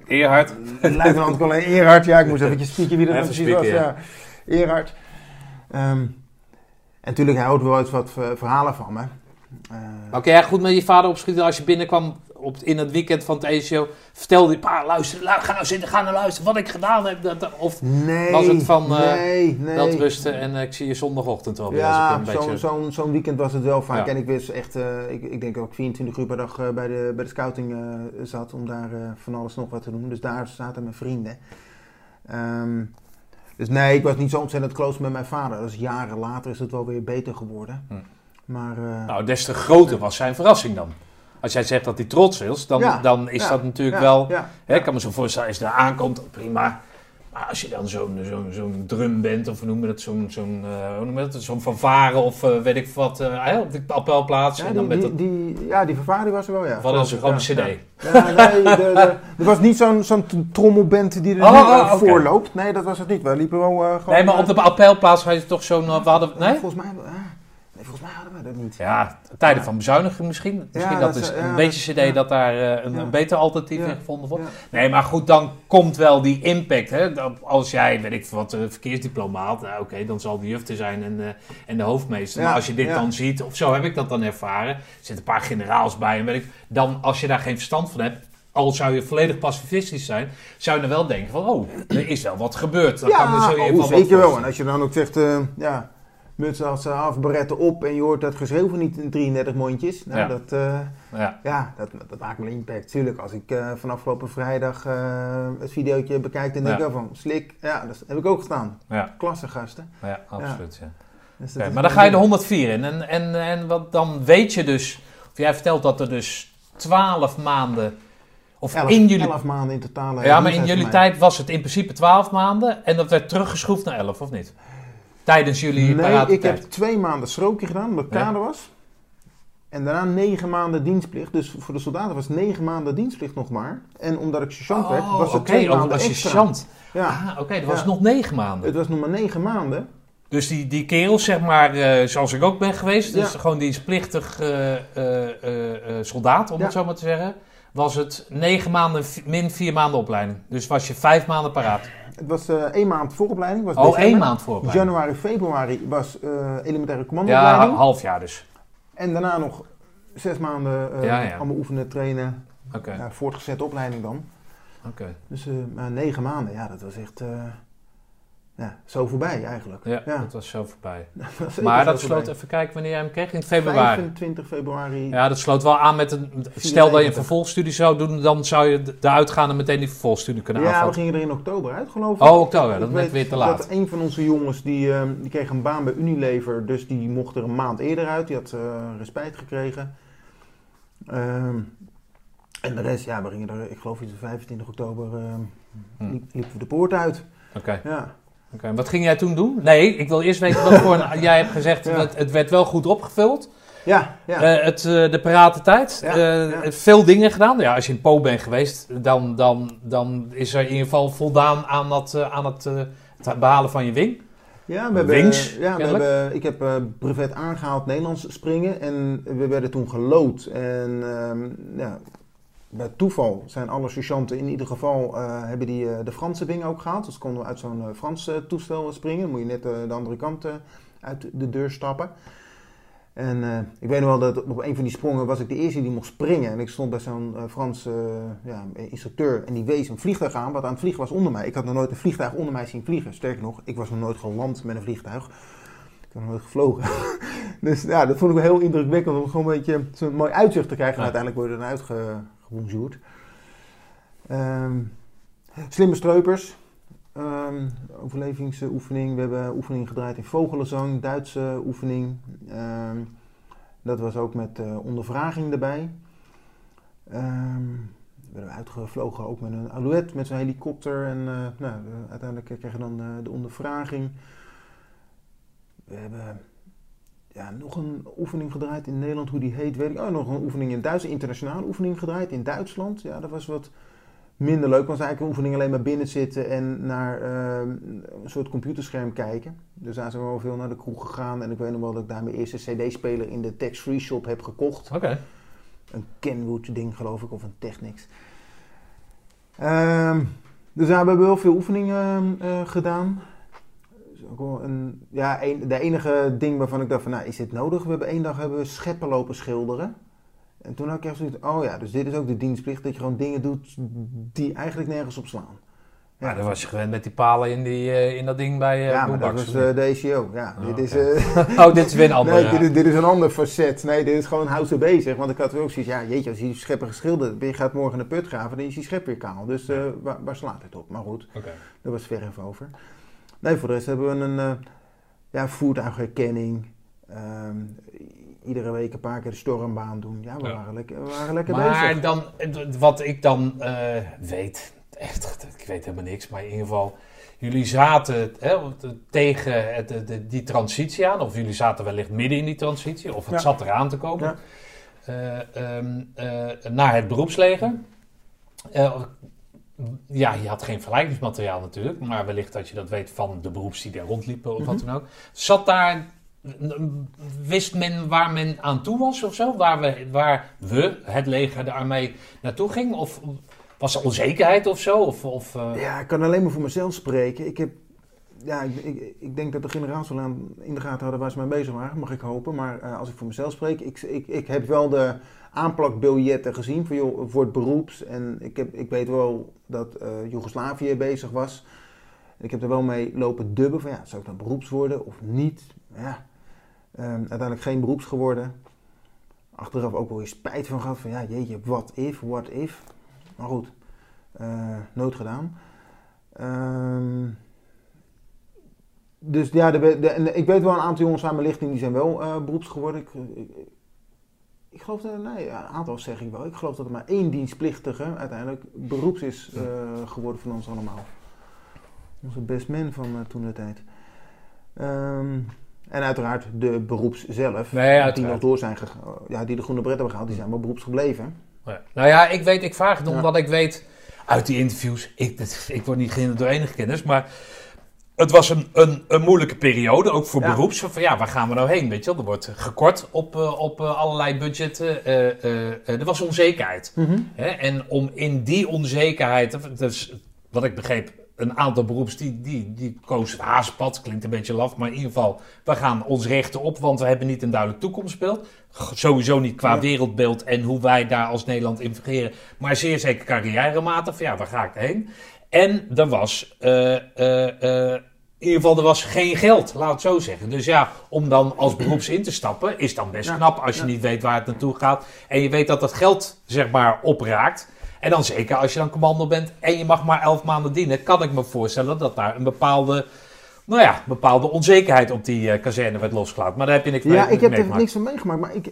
Eerhard. Luitenant Colin Eerhard, ja, ik moest eventjes spieken wie dat precies was. ja. Ja. Eerhard. Ehm, en natuurlijk, hij houdt wel eens wat eh, verhalen van me. Eh, Maar kun jij goed met je vader opschieten als je binnenkwam op, in het weekend van het ECO vertelde hij, pa, luister, lu- ga nou zitten, ga nou luisteren wat ik gedaan heb. Dat, dat- of Nee, Was het van, eh, nee, nee. wel rusten en eh, ik zie je zondagochtend wel weer. als ik Ja, zo'n beetje... zo'n zo'n weekend was het wel vaak. Ja. En ik wist echt, eh, ik, ik denk dat ik 24 uur per dag eh, bij, de, bij de scouting eh, zat om daar eh, van alles nog wat te doen. Dus daar zaten mijn vrienden. Ehm, dus nee, ik was niet zo ontzettend close met mijn vader. Dus jaren later is het wel weer beter geworden. Hm. Maar eh, Nou, des te groter was zijn verrassing dan. Als jij zegt dat hij trots is, dan, Ja, dan is ja, dat natuurlijk ja, wel... Hè, ik kan me zo voorstellen, als je daar aankomt, prima. Maar als je dan zo'n zo'n zo'n drum bent, of hoe noem je dat, zo'n zo'n eh, hoe noem je dat, zo'n fanfare of eh, weet ik wat, hè, op de appelplaats. ja, en die, dan met die, dat, die, ja, die vervaring was er wel, ja. wat is een gewoon Ja, een cd. Ja, nee, de, de- er was niet zo'n zo'n trommelband die er Oh, nu oh, voor loopt. Nee, dat was het niet. We liepen wel gewoon... Nee, maar op de appelplaats had je toch zo'n, we hadden, nee? Volgens mij, ah, volgens mij hadden we dat niet. Ja, tijden Ja. van bezuinigen misschien. Misschien dat dat is een beetje cd dat daar eh, een, een beter alternatief in gevonden wordt. Nee, maar goed, dan komt wel die impact. Hè? Als jij, weet ik wat, een verkeersdiploma had, nou, oké, dan zal de juf er zijn en, eh, en de hoofdmeester. Maar als je dit dan ziet, of zo heb ik dat dan ervaren, er zitten een paar generaals bij en weet ik, dan als je daar geen verstand van hebt, al zou je volledig pacifistisch zijn, zou je dan wel denken van, oh, er is wel wat gebeurd. Dan kan, Ja, je je oh, zeker wel. En als je dan ook zegt, eh ja, mutsen als af, beretten op en je hoort dat geschreeuw niet in 33 mondjes. Nou, Ja. dat, eh, Ja, ja, dat, dat maakt wel impact. Tuurlijk, als ik eh, van afgelopen vrijdag eh, het videootje bekijk, dan denk ik wel van, slik, ja, dat heb ik ook gedaan. ja, Klasse gasten. ja, absoluut. Ja. Dus maar dan ga je de goed. 104 in. En, en, en wat, dan weet je dus, of jij vertelt dat er dus 12 maanden, of Elf, in jullie, elf maanden in totaal. ja, maar in jullie tijd was het in principe 12 maanden en dat werd teruggeschroefd naar 11, of niet? Tijdens jullie Nee, ik heb twee maanden strookje gedaan, omdat ik Ja. kader was. En daarna negen maanden dienstplicht. Dus voor de soldaten was negen maanden dienstplicht nog maar. En omdat ik sergeant werd, Oh, was het oké, twee oh, maanden was extra. sergeant. Ja, Ah, oké, dat was Ja. nog 9 maanden. het was nog maar negen maanden. Dus die, die kerels, zeg maar, eh, zoals ik ook ben geweest, dus Ja. gewoon dienstplichtig eh, eh, soldaat, om het zo maar te zeggen, was het 9 maanden min 4 maanden opleiding. Dus was je 5 maanden paraat. Het was eh één maand vooropleiding. Was Oh, één maand voor. Januari, februari was eh, elementaire Ja, commandoopleiding. half jaar dus. En daarna nog zes maanden Ja, ja. allemaal oefenen, trainen. Oké, Ja, voortgezette opleiding dan. oké. Dus negen maanden, ja, dat was echt ja, zo voorbij eigenlijk. Ja, Ja. dat was zo voorbij. Dat Maar dat sloot, even kijken wanneer jij hem kreeg, in februari. 25 februari. Ja, dat sloot wel aan met een. Stel dat je een vervolgstudie zou doen, dan zou je d- daaruit gaan en meteen die vervolgstudie kunnen Ja, we aanvatten. gingen er in oktober uit, geloof ik. Oh, oktober, dat weet weer te laat. Dat een van onze jongens, die, eh, die kreeg een baan bij Unilever, dus die mocht er een maand eerder uit. Die had eh respijt gekregen. Ehm, en de rest, ja, we gingen er, ik geloof iets op 25 oktober, ehm Hm. liep- liepen we de poort uit. Oké. Ja. Wat ging jij toen doen? Nee, ik wil eerst weten wat voor een... Jij hebt gezegd, Ja. het, het werd wel goed opgevuld. Ja, ja. Eh, het, eh, de parate tijd. Ja, Eh, ja. Veel dingen gedaan. Ja, als je in Po bent geweest, dan, dan, dan is er in ieder geval voldaan aan, dat, aan het, het behalen van je wing. Ja, we hebben, Wings, ja, we hebben, ik heb brevet aangehaald Nederlands springen en we werden toen gelood. En ehm, ja, bij toeval zijn alle sergeanten in ieder geval eh, hebben die eh, de Franse wing ook gehaald. Dus konden we uit zo'n Frans eh, toestel springen. Dan moet je net de andere kant uit de deur stappen. En ik weet nog wel dat op een van die sprongen was ik de eerste die mocht springen. En ik stond bij zo'n Franse ja, instructeur en die wees een vliegtuig aan wat aan het vliegen was onder mij. Ik had nog nooit een vliegtuig onder mij zien vliegen. Sterker nog, ik was nog nooit geland met een vliegtuig. Ik heb nog nooit gevlogen. dus ja, dat vond ik wel heel indrukwekkend om gewoon een beetje zo'n mooi uitzicht te krijgen. En uiteindelijk word je eruit gebonjourd. Ehm slimme streupers. Ehm, overlevingsoefening. We hebben oefening gedraaid in vogelenzang, Duitse oefening. Ehm, dat was ook met eh, ondervraging erbij. We werden uitgevlogen ook met een alouette, met zo'n helikopter. En eh, nou, eh, uiteindelijk kregen we dan de ondervraging. We hebben ja, nog een oefening gedraaid in Nederland, hoe die heet, weet ik. Oh, nog een oefening in Duits, een internationale oefening gedraaid in Duitsland. Ja, dat was wat minder leuk. was eigenlijk een oefening alleen maar binnen zitten en naar ehm, een soort computerscherm kijken. Dus daar zijn we wel veel naar de kroeg gegaan. En ik weet nog wel dat ik daar mijn eerste cd-speler in de tax-free shop heb gekocht. Oké. Een Kenwood ding geloof ik, of een Technics. Ehm, dus we hebben wel veel oefeningen eh, gedaan. Een, ja, een, de enige ding waarvan ik dacht van, nou, is dit nodig? We hebben één dag hebben we scheppen lopen schilderen. En toen had ik echt zoiets, oh ja, dus dit is ook de dienstplicht, dat je gewoon dingen doet die eigenlijk nergens op slaan. Ja, dan was je gewend met die palen in, die, uh, in dat ding bij uh, Ja, maar dat was uh, de ECO. Ja, Oh, dit is... oké. oh, dit is weer een andere. Nee, dit dit is een ander facet. Nee, dit is gewoon houd ze bezig. Want ik had ook zoiets, ja, jeetje, als je die schepper geschilderd je gaat morgen een put graven, dan is die schep weer kaal. Dus eh, waar, waar slaat het op? Maar goed, Oké. daar was ver even over. Nee, voor de rest hebben we een eh, ja, voertuigherkenning. Ehm, iedere week een paar keer de stormbaan doen. Ja, we Ja. waren lekker, we waren lekker Maar bezig. dan, wat ik dan eh, weet, echt, ik weet helemaal niks, maar in ieder geval, jullie zaten hè, tegen het, de, de- die transitie aan, of jullie zaten wellicht midden in die transitie, of het Ja. zat eraan te komen, Ja. eh, ehm, eh, naar het beroepsleger. Ja, je had geen vergelijkingsmateriaal natuurlijk, maar wellicht dat je dat weet van de beroeps die daar rondliepen of wat Mhm. dan ook. Zat daar, wist men waar men aan toe was of zo? Waar we, waar we het leger, de armee, naartoe ging? Of was er onzekerheid of zo? Of, of, eh, Ja, ik kan alleen maar voor mezelf spreken. Ik heb, ja, ik, ik, ik denk dat de generaals wel aan in de gaten hadden waar ze mee bezig waren, mag ik hopen. Maar eh, als ik voor mezelf spreek, ik, ik, ik heb wel de aanplakbiljetten gezien voor, voor het beroeps. En ik, heb, ik weet wel dat eh, Joegoslavië bezig was. Ik heb er wel mee lopen dubben van ja, zou ik dan beroeps worden of niet? Ja, ehm, uiteindelijk geen beroeps geworden. Achteraf ook wel weer spijt van gehad van ja, jeetje, what if, what if. Maar goed, eh, nooit gedaan. Ehm, dus ja, de, de, ik weet wel een aantal jongens aan mijn lichting die zijn wel eh, beroeps geworden. Ik, ik, ik geloof dat, nee, een aantal zeg ik wel. Ik geloof dat er maar één dienstplichtige uiteindelijk beroeps is eh, geworden van ons allemaal. Onze best man van eh, toen de tijd. Ehm, en uiteraard de beroeps zelf. Nee, die nog door zijn gegaan. Ja, die de groene bret hebben gehaald, die zijn wel beroeps gebleven. Ja. Nou ja, ik weet, ik vraag het Ja. omdat ik weet uit die interviews, ik, ik word niet gehinderd door enige kennis, maar het was een, een, een moeilijke periode, ook voor Ja. beroeps. Van ja, waar gaan we nou heen? Weet je wel? Er wordt gekort op, eh, op eh, allerlei budgetten. eh, eh, eh, er was onzekerheid. Hè? En om in die onzekerheid, wat ik begreep, een aantal beroeps die, die, die kozen het haaspad, klinkt een beetje laf, maar in ieder geval, we gaan ons rechten op, want we hebben niet een duidelijk toekomstbeeld. Sowieso niet qua Ja. wereldbeeld en hoe wij daar als Nederland in fungeren, maar zeer zeker carrièrematig, van ja, waar ga ik heen? En er was, eh, eh, eh, in ieder geval, er was geen geld, laat het zo zeggen. Dus ja, om dan als beroeps in te stappen, is dan best Ja. knap als je Ja. niet weet waar het naartoe gaat. En je weet dat dat geld, zeg maar, opraakt. En dan zeker als je dan commando bent en je mag maar elf maanden dienen, kan ik me voorstellen dat daar een bepaalde, nou ja, bepaalde onzekerheid op die eh, kazerne werd losgelaten. Maar daar heb je niks mee Ja, ik heb er niks van meegemaakt, maar ik,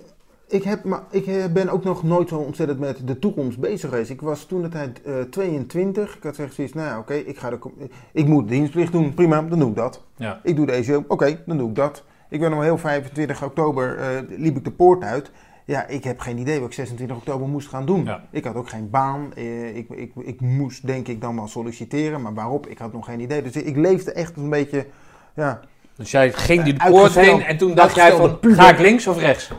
ik, heb, maar ik eh, ben ook nog nooit zo ontzettend met de toekomst bezig geweest. Ik was toen de tijd eh, 22. Ik had gezegd zoiets, nou ja, oké, ik ga de, ik moet dienstplicht doen, prima, dan doe ik dat. Ja. Ik doe deze, oké, dan doe ik dat. Ik ben nog heel 25 oktober, eh, liep ik de poort uit. Ja, ik heb geen idee wat ik 26 oktober moest gaan doen. Ja. Ik had ook geen baan. ik, ik, ik moest denk ik dan wel solliciteren, maar waarop, ik had nog geen idee. Dus ik leefde echt een beetje, ja, Dus jij ging die poort heen en toen dacht jij van, ga ik links of rechts?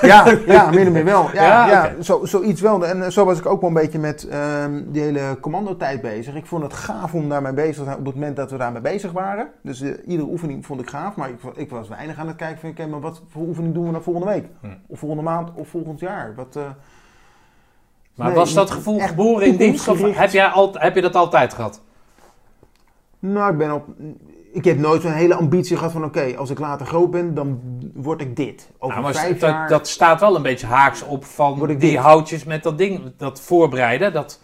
Ja, ja, min of meer wel. Ja, Ja, zo, zoiets wel. En eh, zo was ik ook wel een beetje met ehm die hele commandotijd bezig. Ik vond het gaaf om daarmee bezig te zijn op het moment dat we daarmee bezig waren. Dus eh, iedere oefening vond ik gaaf, maar ik, ik was weinig aan het kijken van, oké, maar wat voor oefening doen we dan volgende week? Hm. Of volgende maand of volgend jaar? Wat, eh, Maar Nee, was dat gevoel geboren in dienst heb, jij al, heb je dat altijd gehad? nou, ik ben op... Ik heb nooit zo'n hele ambitie gehad van, oké, als ik later groot ben, dan word ik dit. Over Nou, maar vijf dat, jaar... dat staat wel een beetje haaks op van Word ik die houtjes met dat ding, dat voorbereiden. Dat,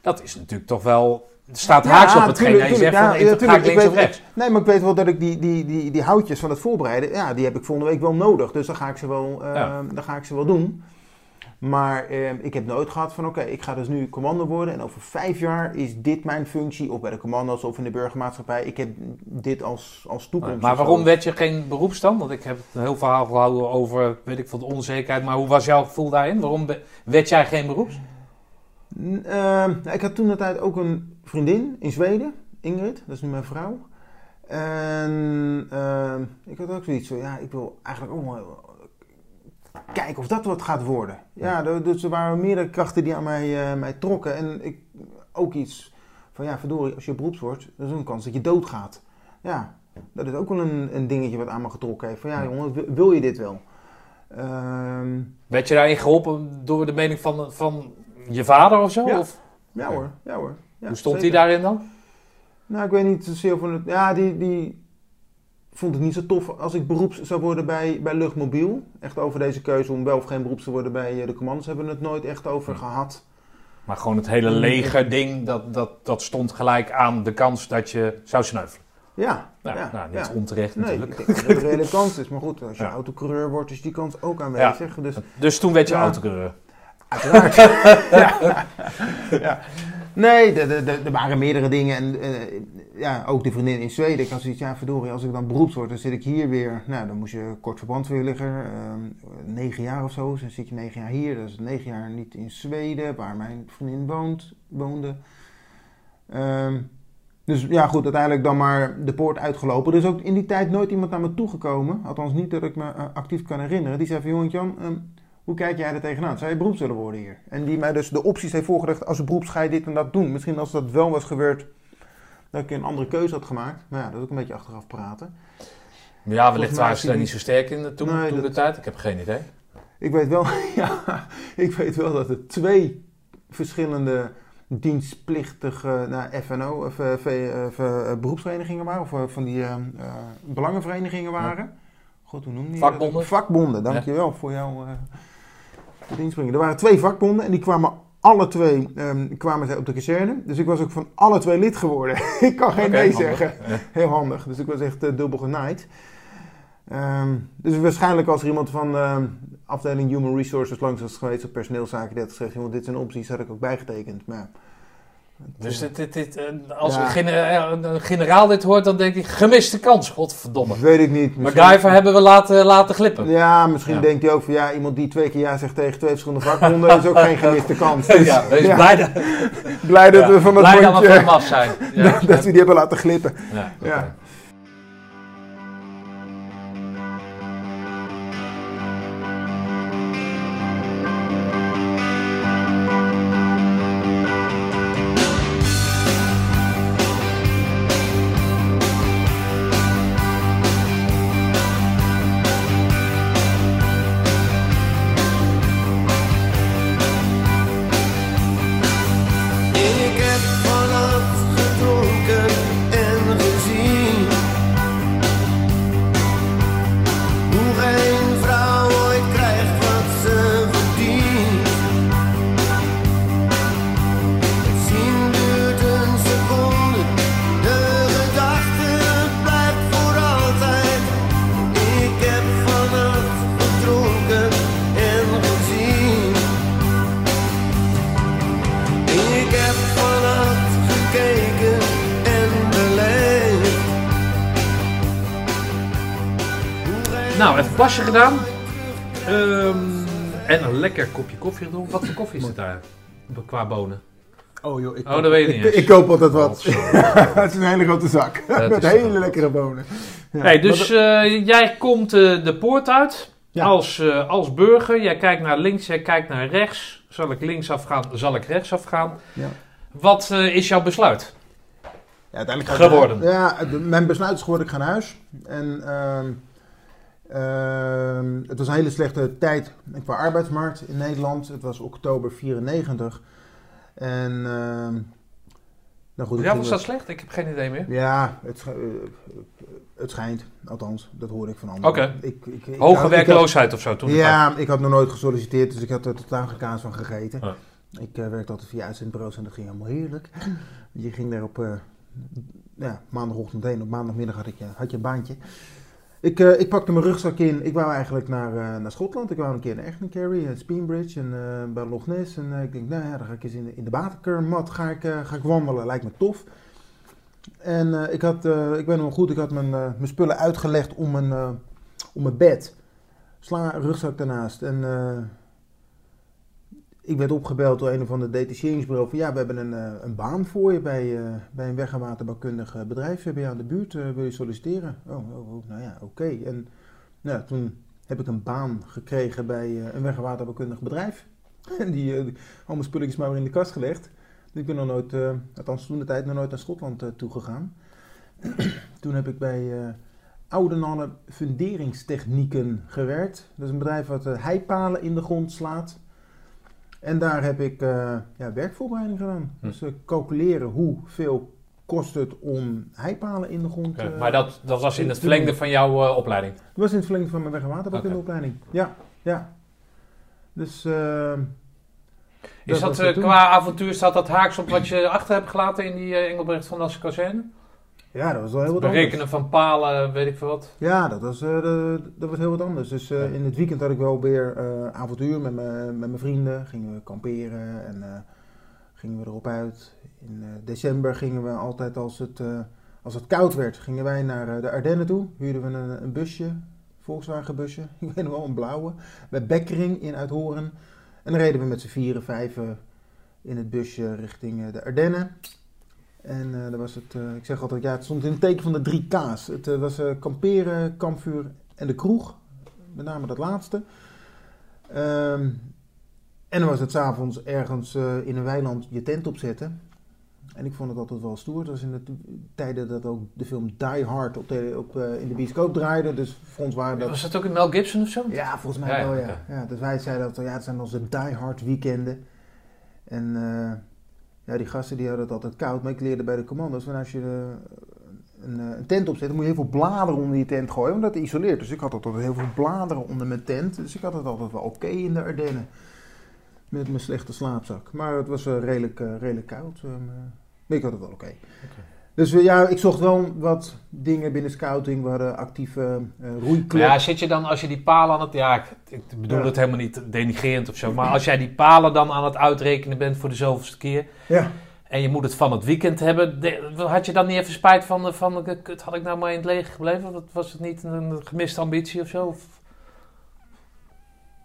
dat is natuurlijk toch wel, het staat Ja, haaks op hetgeen tuurlijk, dat je zegt van, ja, ik links of rechts. Nee, maar ik weet wel dat ik die, die, die, die houtjes van het voorbereiden, ja, die heb ik volgende week wel nodig. Dus dan ga ik ze wel, eh, Ja. dan ga ik ze wel doen. Maar eh, ik heb nooit gehad van, oké, ik ga dus nu commando worden en over vijf jaar is dit mijn functie, of bij de commando's of in de burgermaatschappij. Ik heb dit als, als toekomst. Maar zo. waarom werd je geen beroepsstand? Want ik heb een heel verhaal gehouden over, weet ik veel, de onzekerheid. Maar hoe was jouw gevoel daarin? Waarom werd jij geen beroeps? Ehm, nou, ik had toen de tijd ook een vriendin in Zweden, Ingrid, dat is nu mijn vrouw. En ehm, ik had ook zoiets van, ja, ik wil eigenlijk ook wel kijken of dat wat gaat worden. Ja, er- dus er waren meerdere krachten die aan mij, eh, mij trokken. En ik ook iets van, ja, verdorie, als je beroeps wordt, dan is er een kans dat je doodgaat. Ja, dat is ook wel een, een dingetje wat aan me getrokken heeft. Van, ja jongen, wil- je dit wel? Ehm, Werd je daarin geholpen door de mening van, van je vader of zo? Ja. Of, ja hoor, ja hoor. Ja, hoe stond hij daarin dan? Nou, ik weet niet zozeer van het... Ja, die, die vond het niet zo tof als ik beroeps zou worden bij, bij Luchtmobiel. Echt over deze keuze om wel of geen beroeps te worden bij eh, de commando's hebben we het nooit echt over gehad. Maar gewoon het hele legerding, dat, dat, dat stond gelijk aan de kans dat je zou sneuvelen. Ja, Nou, ja, nou niet ja. onterecht Nee, natuurlijk. ik denk dat het een reële kans is. Maar goed, als je Ja. autocoureur wordt, is die kans ook aanwezig. Dus Dus toen werd je autocoureur. Uiteraard. ja. Nee, er- waren meerdere dingen. En eh, ja, ook de vriendin in Zweden. Ik had zoiets, ja verdorie, als ik dan beroeps word, dan zit ik hier weer. Nou, dan moest je kort verbandweerligger, ehm negen jaar of zo. Dus dan zit je negen jaar hier. Dat is negen jaar niet in Zweden, waar mijn vriendin woont, woonde. Ehm, dus ja, goed, uiteindelijk dan maar de poort uitgelopen. Er is ook in die tijd nooit iemand naar me toegekomen. Althans niet dat ik me eh, actief kan herinneren. Die zei van, jongen Jan, ehm, hoe kijk jij er tegenaan? Zou je beroeps willen worden hier? En die mij dus de opties heeft voorgelegd, als beroeps ga je dit en dat doen. Misschien als dat wel was gebeurd, dat ik een andere keuze had gemaakt. Maar ja, dat is ook een beetje achteraf praten. Ja, wellicht waren ze daar niet zo sterk in de- toen, Nee, toen de tijd. Ik heb geen idee. Ik weet wel, ja, ik weet wel dat er twee verschillende dienstplichtige nou, FNO, of, eh, V- eh, v- eh, beroepsverenigingen waren, of van die eh, belangenverenigingen waren. God, hoe noemde je dat? Vakbonden? Vakbonden, dankjewel voor jouw uh, dienstbrengen. Er waren twee vakbonden en die kwamen alle twee ehm, kwamen zij op de kazerne. Dus ik was ook van alle twee lid geworden. ik kan geen nee handig. zeggen. Ja. Heel handig. Dus ik was echt eh, dubbel genaaid. Ehm, dus waarschijnlijk als er iemand van ehm, afdeling Human Resources langs was geweest of personeelszaken die had gezegd, dit zijn opties, had ik ook bijgetekend. Maar. Dus dit, dit, dit, eh, als Ja. een, genera- een generaal dit hoort, dan denk ik, gemiste kans, godverdomme. weet ik niet. Misschien- MacGyver hebben we laten, laten glippen. Ja, misschien Ja. denkt hij ook van ja, iemand die twee keer ja zegt tegen twee verschillende vakbonden is ook geen gemiste kans. Dus, ja, wees ja, blij, dat, blij dat we van dat blij dat we van hem af zijn. Ja, dat, dat we die hebben laten glippen. ja. Gedaan. Ehm, en een lekker kopje koffie gedronken. Wat voor koffie is het daar? Qua bonen. Oh joh, ik, Oh, dat weet je niet ik, eens. ik koop altijd wat. Godverdomme. Het is een hele grote zak. Dat Met hele lekkere bonen. Ja. Hey, dus eh, jij komt eh, de poort uit Ja. als, eh, als burger. Jij kijkt naar links, jij kijkt naar rechts. Zal ik links afgaan, zal ik rechts afgaan? Ja. Wat eh, is jouw besluit? Ja, uiteindelijk ga ik- Geworden. Ja, mijn besluit is geworden, ik ga naar huis. En ehm, het was een hele slechte tijd qua arbeidsmarkt in Nederland. Het was oktober 94. En ehm nou goed, Ja, was dat slecht? Ik heb geen idee meer. Ja, het, sch- eh, het schijnt. Althans, dat hoorde ik van anderen. Oké. Ik, ik, ik, Hoge had- werkloosheid of zo toen? ja, ik had nog nooit gesolliciteerd, dus ik had er totaal geen kaas van gegeten. Ik eh, werkte altijd via uitzendbureaus en dat ging helemaal heerlijk. Je ging daar op eh, ja, maandagochtend heen, op maandagmiddag had, ik, eh, had je een baantje. Ik, eh, ik pakte mijn rugzak in, ik wou eigenlijk naar, eh, naar Schotland. Ik wou een keer naar Echtencarry, en Speenbridge en eh, bij Loch Ness. En eh, ik denk, nou ja, dan ga ik eens in de, in de ga ik, eh, ga ik wandelen, lijkt me tof. En eh, ik, had, eh, ik weet nog goed, ik had mijn, eh, mijn spullen uitgelegd om mijn, eh, om mijn bed. Sla rugzak daarnaast. En eh, ik werd opgebeld door een of ander detacheringsbureau van ja, we hebben een, eh, een baan voor je bij, eh, bij een weg- en waterbouwkundig eh, bedrijf. Ben je aan de buurt? Wil je solliciteren? Oh, oh, oh, nou ja, oké. En nou, toen heb ik een baan gekregen bij een weg- en waterbouwkundig bedrijf. En die, allemaal spulletjes maar weer in de kast gelegd. Ik ben nog nooit, althans toen de tijd, nog nooit naar Schotland toegegaan. toen heb ik bij eh, Oudenalle Funderingstechnieken gewerkt. Dat is een bedrijf wat heipalen in de grond slaat. En daar heb ik eh, ja, werkvoorbereiding gedaan. Hm. Dus eh, calculeren hoeveel kost het om heipalen in de grond Oké, eh, Maar dat, dat was in het verlengde van jouw opleiding? Dat was in het verlengde van mijn weg- en waterbouwkundeopleiding. Ja, ja. Dus... Is dat, qua avontuur, staat dat haaks op wat je achter hebt gelaten in die Engelbrecht van Dassen kazerne? Ja, dat was wel heel wat Berekenen anders. van palen, weet ik veel wat. Ja, dat was, eh, dat was heel wat anders. Dus eh, Ja. in het weekend had ik wel weer eh, avontuur met, me, met mijn vrienden. Gingen we kamperen en gingen we erop uit. In december gingen we altijd als het, als het koud werd, gingen wij naar de Ardennen toe. Huurden we een, een busje, Volkswagen busje, ik weet nog wel, een blauwe. Bij Bekkering in Uithoren. En dan reden we met z'n vieren, vijven in het busje richting de Ardennen. En dat was het, eh, ik zeg altijd, ja, het stond in het teken van de drie K's. Het eh, was kamperen, kampvuur en de kroeg. Met name dat laatste. Ehm, en dan was het s'avonds ergens in een weiland je tent opzetten. En ik vond het altijd wel stoer. Dat was in de tijden dat ook de film Die Hard op de, op, in de bioscoop draaide. Dus voor ons waren dat... Was dat ook in Mel Gibson of zo? Ja, volgens mij Ja, wel, ja. ja. Dus wij zeiden dat ja, het zijn onze die hard weekenden. En eh, ja, die gasten die hadden het altijd koud. Maar ik leerde bij de commando's van als je eh, een, eh, een tent opzet, dan moet je heel veel bladeren onder die tent gooien, want dat isoleert. Dus ik had altijd heel veel bladeren onder mijn tent. Dus ik had het altijd wel oké in de Ardennen. Met mijn slechte slaapzak. Maar het was eh, redelijk, redelijk koud. maar ik had het wel oké. Dus eh, ja, ik zocht wel wat dingen binnen scouting. We hadden actieve eh Maar roeiclub. ja, zit je dan als je die palen aan het... Ja, ik, ik bedoel Ja. het helemaal niet denigrerend of zo. Maar als jij die palen dan aan het uitrekenen bent voor de zoveelste keer... Ja. En je moet het van het weekend hebben. de- had je dan niet even spijt van, eh, van eh, kut, had ik nou maar in het leger gebleven? Was het niet een gemiste ambitie of zo? Of-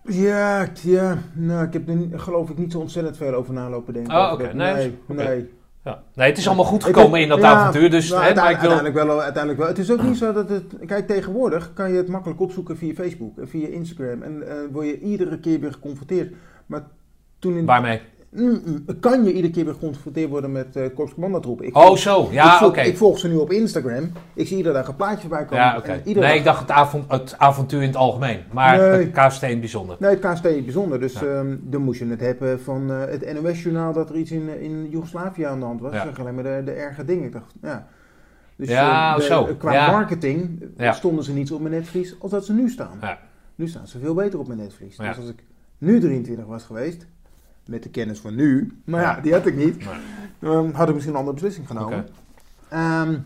Ja, ja, nou, ik heb er geloof ik niet zo ontzettend veel over nalopen denken. Oh, oké. Nee, nee. Ja. Nee, het is allemaal goed gekomen in dat ja, avontuur. Dus, nou, hè, ik wil... uiteindelijk, wel, uiteindelijk wel. Het is ook niet zo dat het... Kijk, tegenwoordig kan je het makkelijk opzoeken via Facebook en via Instagram. En eh, word je iedere keer weer geconfronteerd. Maar toen in... Waarmee? Mm, mm, kan je iedere keer weer geconfronteerd worden met eh korpscommandotroepen. Ik Oh, volg- zo. ik Ja, volg- oké. Ik volg ze nu op Instagram. Ik zie iedere dag een plaatje voorbij komen. Ja, iedere Nee, dag- ik dacht het, avond, het avontuur in het algemeen. Maar Nee. het KST in het bijzonder. Nee, het KST bijzonder. Dus Ja. ehm, dan moest je het hebben van eh, het NOS-journaal dat er iets in, in Joegoslavië aan de hand was. Ja. Zeg alleen maar de, de erge dingen. Ik dacht, ja. Dus Ja, eh, de- zo. qua marketing eh, stonden ze niet op mijn netvlies als dat ze nu staan. Ja. Nu staan ze veel beter op mijn netvlies. Ja. Dus als ik nu 23 was geweest, met de kennis van nu, maar ja, die had ik niet, dan had ik misschien een andere beslissing genomen. Ehm,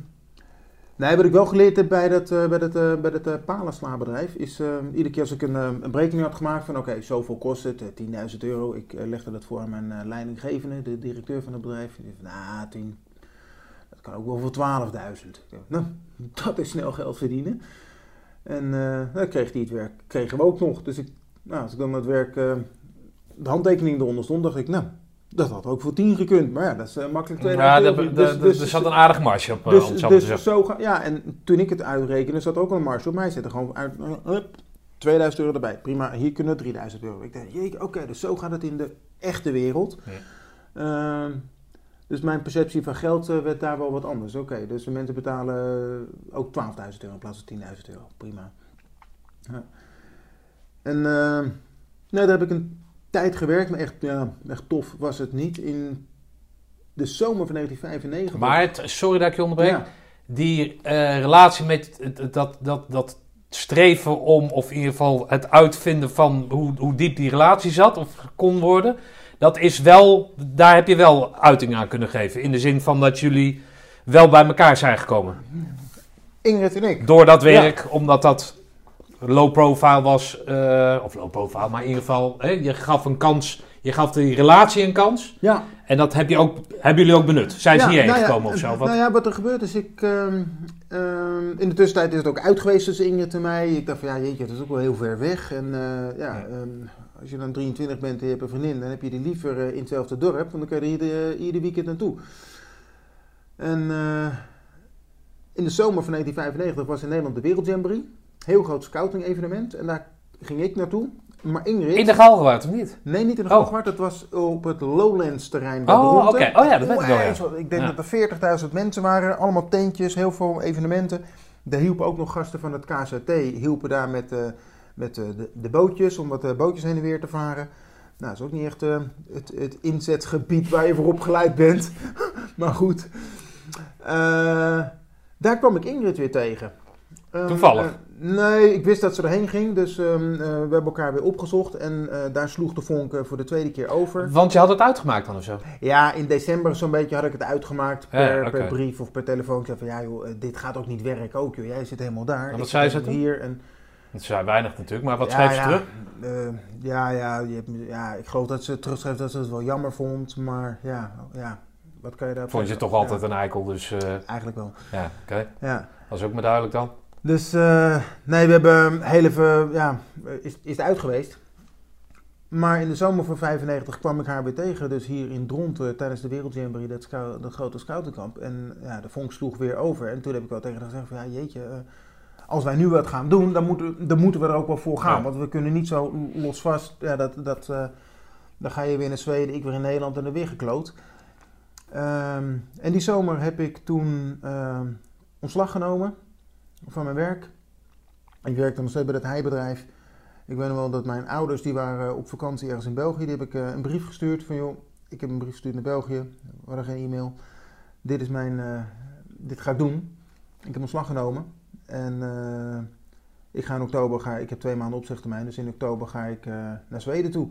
nee, wat ik wel geleerd heb bij dat, eh, bij dat, eh, bij dat eh, palenslaabedrijf is... eh, iedere keer als ik een, een berekening had gemaakt van... oké, zoveel kost het, eh, 10.000 euro. Ik legde dat voor aan mijn leidinggevende, de directeur van het bedrijf. Die van, nou, 10, dat kan ook wel voor 12.000. Ik dacht, Nou, dat is snel geld verdienen. En dan kreeg hij het werk, kregen we ook nog. Dus ik, nou, als ik dan het werk, de handtekening eronder stond, dacht ik... nou, dat had ook voor 10 gekund. Maar ja, dat is eh, makkelijk 2000 Ja, euro. er- Dus- dus- er zat een aardige marge op, eh, dus, te dus zo ga, ja, en toen ik het uitrekende, zat ook al een marge op mij zitten. Gewoon uit, eh, hup, 2000 euro erbij. Prima, hier kunnen we 3000 euro. Ik dacht, oké, dus zo gaat het in de echte wereld. Ehm, dus mijn perceptie van geld werd daar wel wat anders. Oké, dus de mensen betalen ook 12.000 euro in plaats van 10.000 euro. Prima. Ja. En ehm, nee, daar heb ik een tijd gewerkt, maar echt, ja, echt tof was het niet. In de zomer van 1995. Maar, het, sorry dat ik je onderbreek. Ja. Die eh, relatie met dat, dat, dat streven om, of in ieder geval het uitvinden van hoe, hoe diep die relatie zat of kon worden. Dat is wel, daar heb je wel uiting aan kunnen geven. In de zin van dat jullie wel bij elkaar zijn gekomen. Ingrid en ik. Door dat werk, omdat dat low profile was. eh, of low profile, maar in ieder geval, hè, je gaf een kans. Je gaf die relatie een kans. Ja. En dat heb je ook, hebben jullie ook benut. Zijn ze hierheen nou ja, gekomen of zo? Wat? Nou ja, wat er gebeurt is, ik, ehm, ehm, in de tussentijd is het ook uit geweest tussen Ingrid en mij. Ik dacht van, ja jeetje, dat is ook wel heel ver weg. En eh, ja, ehm, als je dan 23 bent en je hebt een vriendin, dan heb je die liever eh, in hetzelfde dorp. Want dan kan je er ieder, ieder weekend naartoe. En in de zomer van 1995 was in Nederland de Wereldjamboree. Heel groot scouting evenement. En daar ging ik naartoe. Maar Ingrid... In de Galgenwaard, of niet? Nee, niet in de Oh. Galgenwaard. Dat was op het Lowlands terrein bij Oh, oké. Oh ja, dat weet ik wel, ja. Ik denk Ja. dat er 40.000 mensen waren. Allemaal tentjes, heel veel evenementen. Daar hielpen ook nog gasten van het KZT, hielpen daar met, eh, met eh, de, de bootjes, om wat eh, bootjes heen en weer te varen. Nou, dat is ook niet echt het, het inzetgebied waar je voor opgeleid bent. maar goed. Daar kwam ik Ingrid weer tegen. Ehm, Toevallig? Nee, ik wist dat ze erheen ging. Dus ehm, eh, we hebben elkaar weer opgezocht. En eh, daar sloeg de vonk eh, voor de tweede keer over. Want je had het uitgemaakt dan of zo? Ja, in december zo'n beetje had ik het uitgemaakt Ja, per, brief of per telefoon. Ik zei van ja joh, dit gaat ook niet werken ook joh. Jij zit helemaal daar. Wat Ik zei ze? Hier en, Dat is weinig natuurlijk, maar wat Ja, schreef ze ja, terug? ja, ja, je hebt, ja, ik geloof dat ze terugschreef dat ze het wel jammer vond. Maar ja, ja wat kan je daar Vond je toch altijd een eikel, dus Eigenlijk wel, ja, oké. ja. Dat is ook maar duidelijk dan. Dus eh, nee, we hebben heel even, ja, is, is het uit geweest. Maar in de zomer van 95 kwam ik haar weer tegen, dus hier in Dronten tijdens de Wereldjamboree, dat, grote scoutenkamp. En ja, de vonk sloeg weer over. En toen heb ik wel tegen haar gezegd van, ja jeetje, eh, als wij nu wat gaan doen, dan moeten, dan moeten we er ook wel voor gaan. Ja. Want we kunnen niet zo los vast, ja, dat, dat, eh, dan ga je weer naar Zweden, ik weer in Nederland en dan weer gekloot. Ehm, en die zomer heb ik toen ehm, ontslag genomen van mijn werk. Ik werkte nog steeds bij dat heibedrijf. Ik weet nog wel dat mijn ouders, die waren op vakantie ergens in België. Die heb ik eh, een brief gestuurd van, joh, ik heb een brief gestuurd naar België. We hadden geen e-mail. Dit is mijn, eh, dit ga ik doen. Ik heb ontslag genomen. En eh, ik ga in oktober, ga, ik heb twee maanden opzegtermijn. Dus in oktober ga ik naar Zweden toe.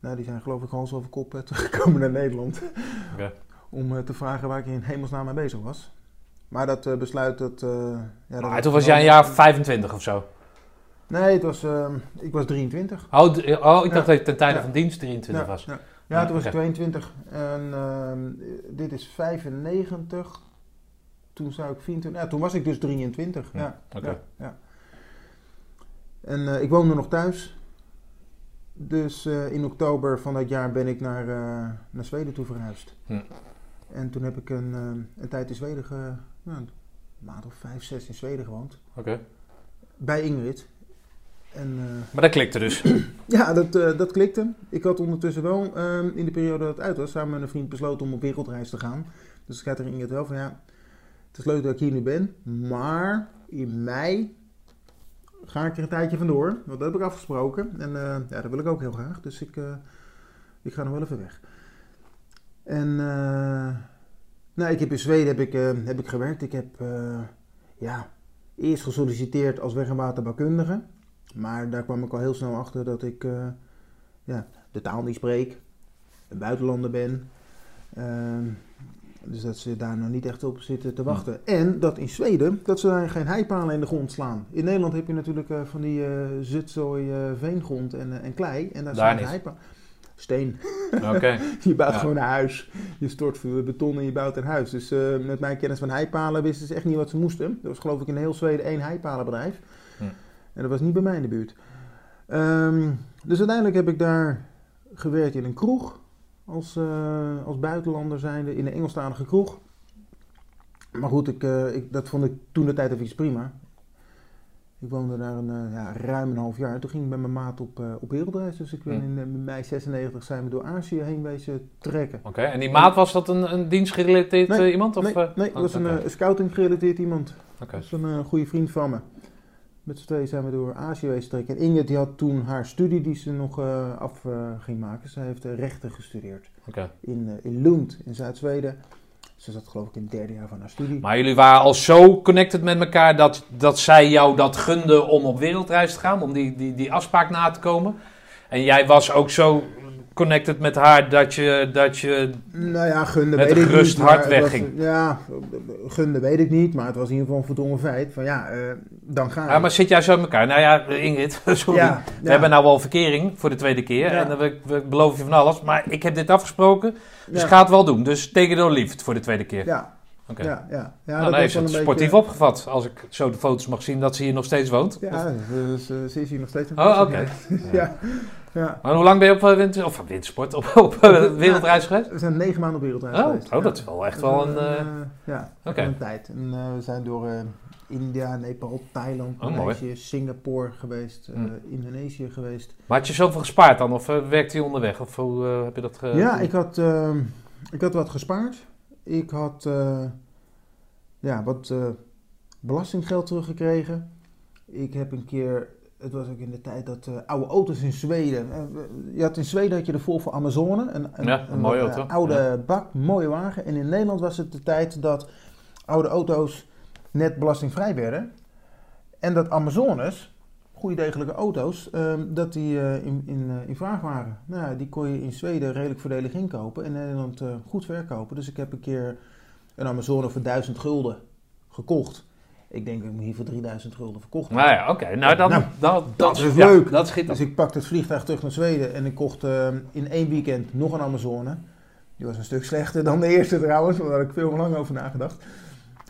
Nou, die zijn geloof ik hals over kop teruggekomen naar Nederland. Om te vragen waar ik in hemelsnaam mee bezig was. Maar dat eh, besluit, dat... eh, ja, dat toen was jij een jaar 25 of zo. Nee, het was, ehm, ik was 23. Oh, oh ik Ja. dacht dat je ten tijde Ja. van dienst 23 ja, was. Ja, ja toen was ik oké. 22. En ehm, dit is 95. Toen zou ik 24. Ja, toen was ik dus 23. Ja, Ja, oké. ja, ja. En eh, ik woonde nog thuis. Dus eh, in oktober van dat jaar ben ik naar, naar Zweden toe verhuisd. Hm. En toen heb ik een, ehm, een tijd in Zweden, ge, nou, een maand of vijf, zes in Zweden gewoond. Oké. Bij Ingrid. En, eh, Maar dat klikte dus. ja, dat, eh, dat klikte. Ik had ondertussen wel ehm, in de periode dat het uit was, samen met een vriend besloten om op wereldreis te gaan. Dus ik zei tegen Ingrid wel van ja, het is leuk dat ik hier nu ben, maar in mei ga ik er een tijdje vandoor. Want dat heb ik afgesproken en eh, ja, dat wil ik ook heel graag. Dus ik, ik ga nog wel even weg. En eh, nou, ik heb in Zweden heb ik, eh, heb ik gewerkt. Ik heb eh, ja, eerst gesolliciteerd als weg- en waterbouwkundige. Maar daar kwam ik al heel snel achter dat ik eh, ja, de taal niet spreek, een buitenlander ben. Ehm, dus dat ze daar nog niet echt op zitten te wachten. En dat in Zweden, dat ze daar geen heipalen in de grond slaan. In Nederland heb je natuurlijk van die zutzooi veengrond en, en klei. En daar, Daar heipalen. Steen. Oké. Je bouwt Ja. gewoon een huis. Je stort beton en je bouwt een huis. Dus eh, met mijn kennis van heipalen wisten ze echt niet wat ze moesten. Er was geloof ik in heel Zweden één heipalenbedrijf. Hm. En dat was niet bij mij in de buurt. Ehm, dus uiteindelijk heb ik daar gewerkt in een kroeg. Als, eh, als buitenlander zijnde in een Engelstalige kroeg. Maar goed, ik, eh, ik, dat vond ik toen de tijd even iets prima. Ik woonde daar een, eh, ja, ruim een half jaar. Toen ging ik met mijn maat op, eh, op wereldreis. Dus ik ben Hm. in eh, mei 96 zijn we door Azië heen wezen trekken. Oké. En die maat was dat een, een dienstgerelateerd Nee, iemand? Of, nee, nee, dat was een eh, scouting gerelateerd iemand. Oké. Dat is een goede vriend van me. Met z'n tweeën zijn we door Azië wezen trekken. En Ingrid die had toen haar studie die ze nog af ging maken. Zij heeft rechten gestudeerd Oké. in, in Lund in Zuid-Zweden. Ze zat geloof ik in het derde jaar van haar studie. Maar jullie waren al zo connected met elkaar dat, dat zij jou dat gunde om op wereldreis te gaan, om die, die, die afspraak na te komen. En jij was ook zo connected met haar dat je, dat je Nou ja, gunde Met weet ik gerust niet. was- wegging. ja, gunde weet ik niet. Maar het was in ieder geval een verdrongen feit. Van ja, eh, dan ga ik. Ja, maar zit jij zo in elkaar? Nou ja, Ingrid, sorry. Ja, We hebben nou wel verkering voor de tweede keer. Ja. En we, we beloven je van alles. Maar ik heb dit afgesproken, dus ga het wel doen. Dus tegen door liefd voor de tweede keer. Ja, Oké. ja, ja. ja nou, dat dan was heeft het sportief beetje- opgevat. Als ik zo de foto's mag zien dat ze hier nog steeds woont. Ja, ze, ze, ze is hier nog steeds. Oh, oké. ja, ja. Maar hoe lang ben je op winter, of wintersport, op, op eh, wereldreis geweest? We zijn negen maanden op wereldreis Oh, geweest. oh, dat is wel echt wel een... eh, eh, ja, een tijd. En, eh, we zijn door eh, India, Nepal, Thailand, Oh. Maleisië, Singapore geweest, eh, Hm. Indonesië geweest. Maar had je zoveel gespaard dan? Of uh, werkte je onderweg? Of hoe uh, heb je dat... ge- ja, ik had, eh, ik had wat gespaard. Ik had eh, ja, wat, eh, belastinggeld teruggekregen. Ik heb een keer, het was ook in de tijd dat eh, oude auto's in Zweden. eh, je had in Zweden had je de Volvo Amazone, een, een, Ja, een mooie eh, auto. oude bak, mooie wagen. En in Nederland was het de tijd dat oude auto's net belastingvrij werden. En dat Amazones, goede degelijke auto's, ehm, dat die eh, in, in, eh, in vraag waren. Nou, ja, die kon je in Zweden redelijk voordelig inkopen en in Nederland eh, goed verkopen. Dus ik heb een keer een Amazone voor 1000 gulden gekocht. Ik denk dat ik hem hier voor 3000 gulden verkocht heb. Nou ja, oké. Nou, dan, Nou, dan, dat is ja, leuk. dat schiet Dus ik pakte het vliegtuig terug naar Zweden en ik kocht ehm, in één weekend nog een Amazone. Die was een stuk slechter dan de eerste trouwens, maar daar had ik veel lang over nagedacht.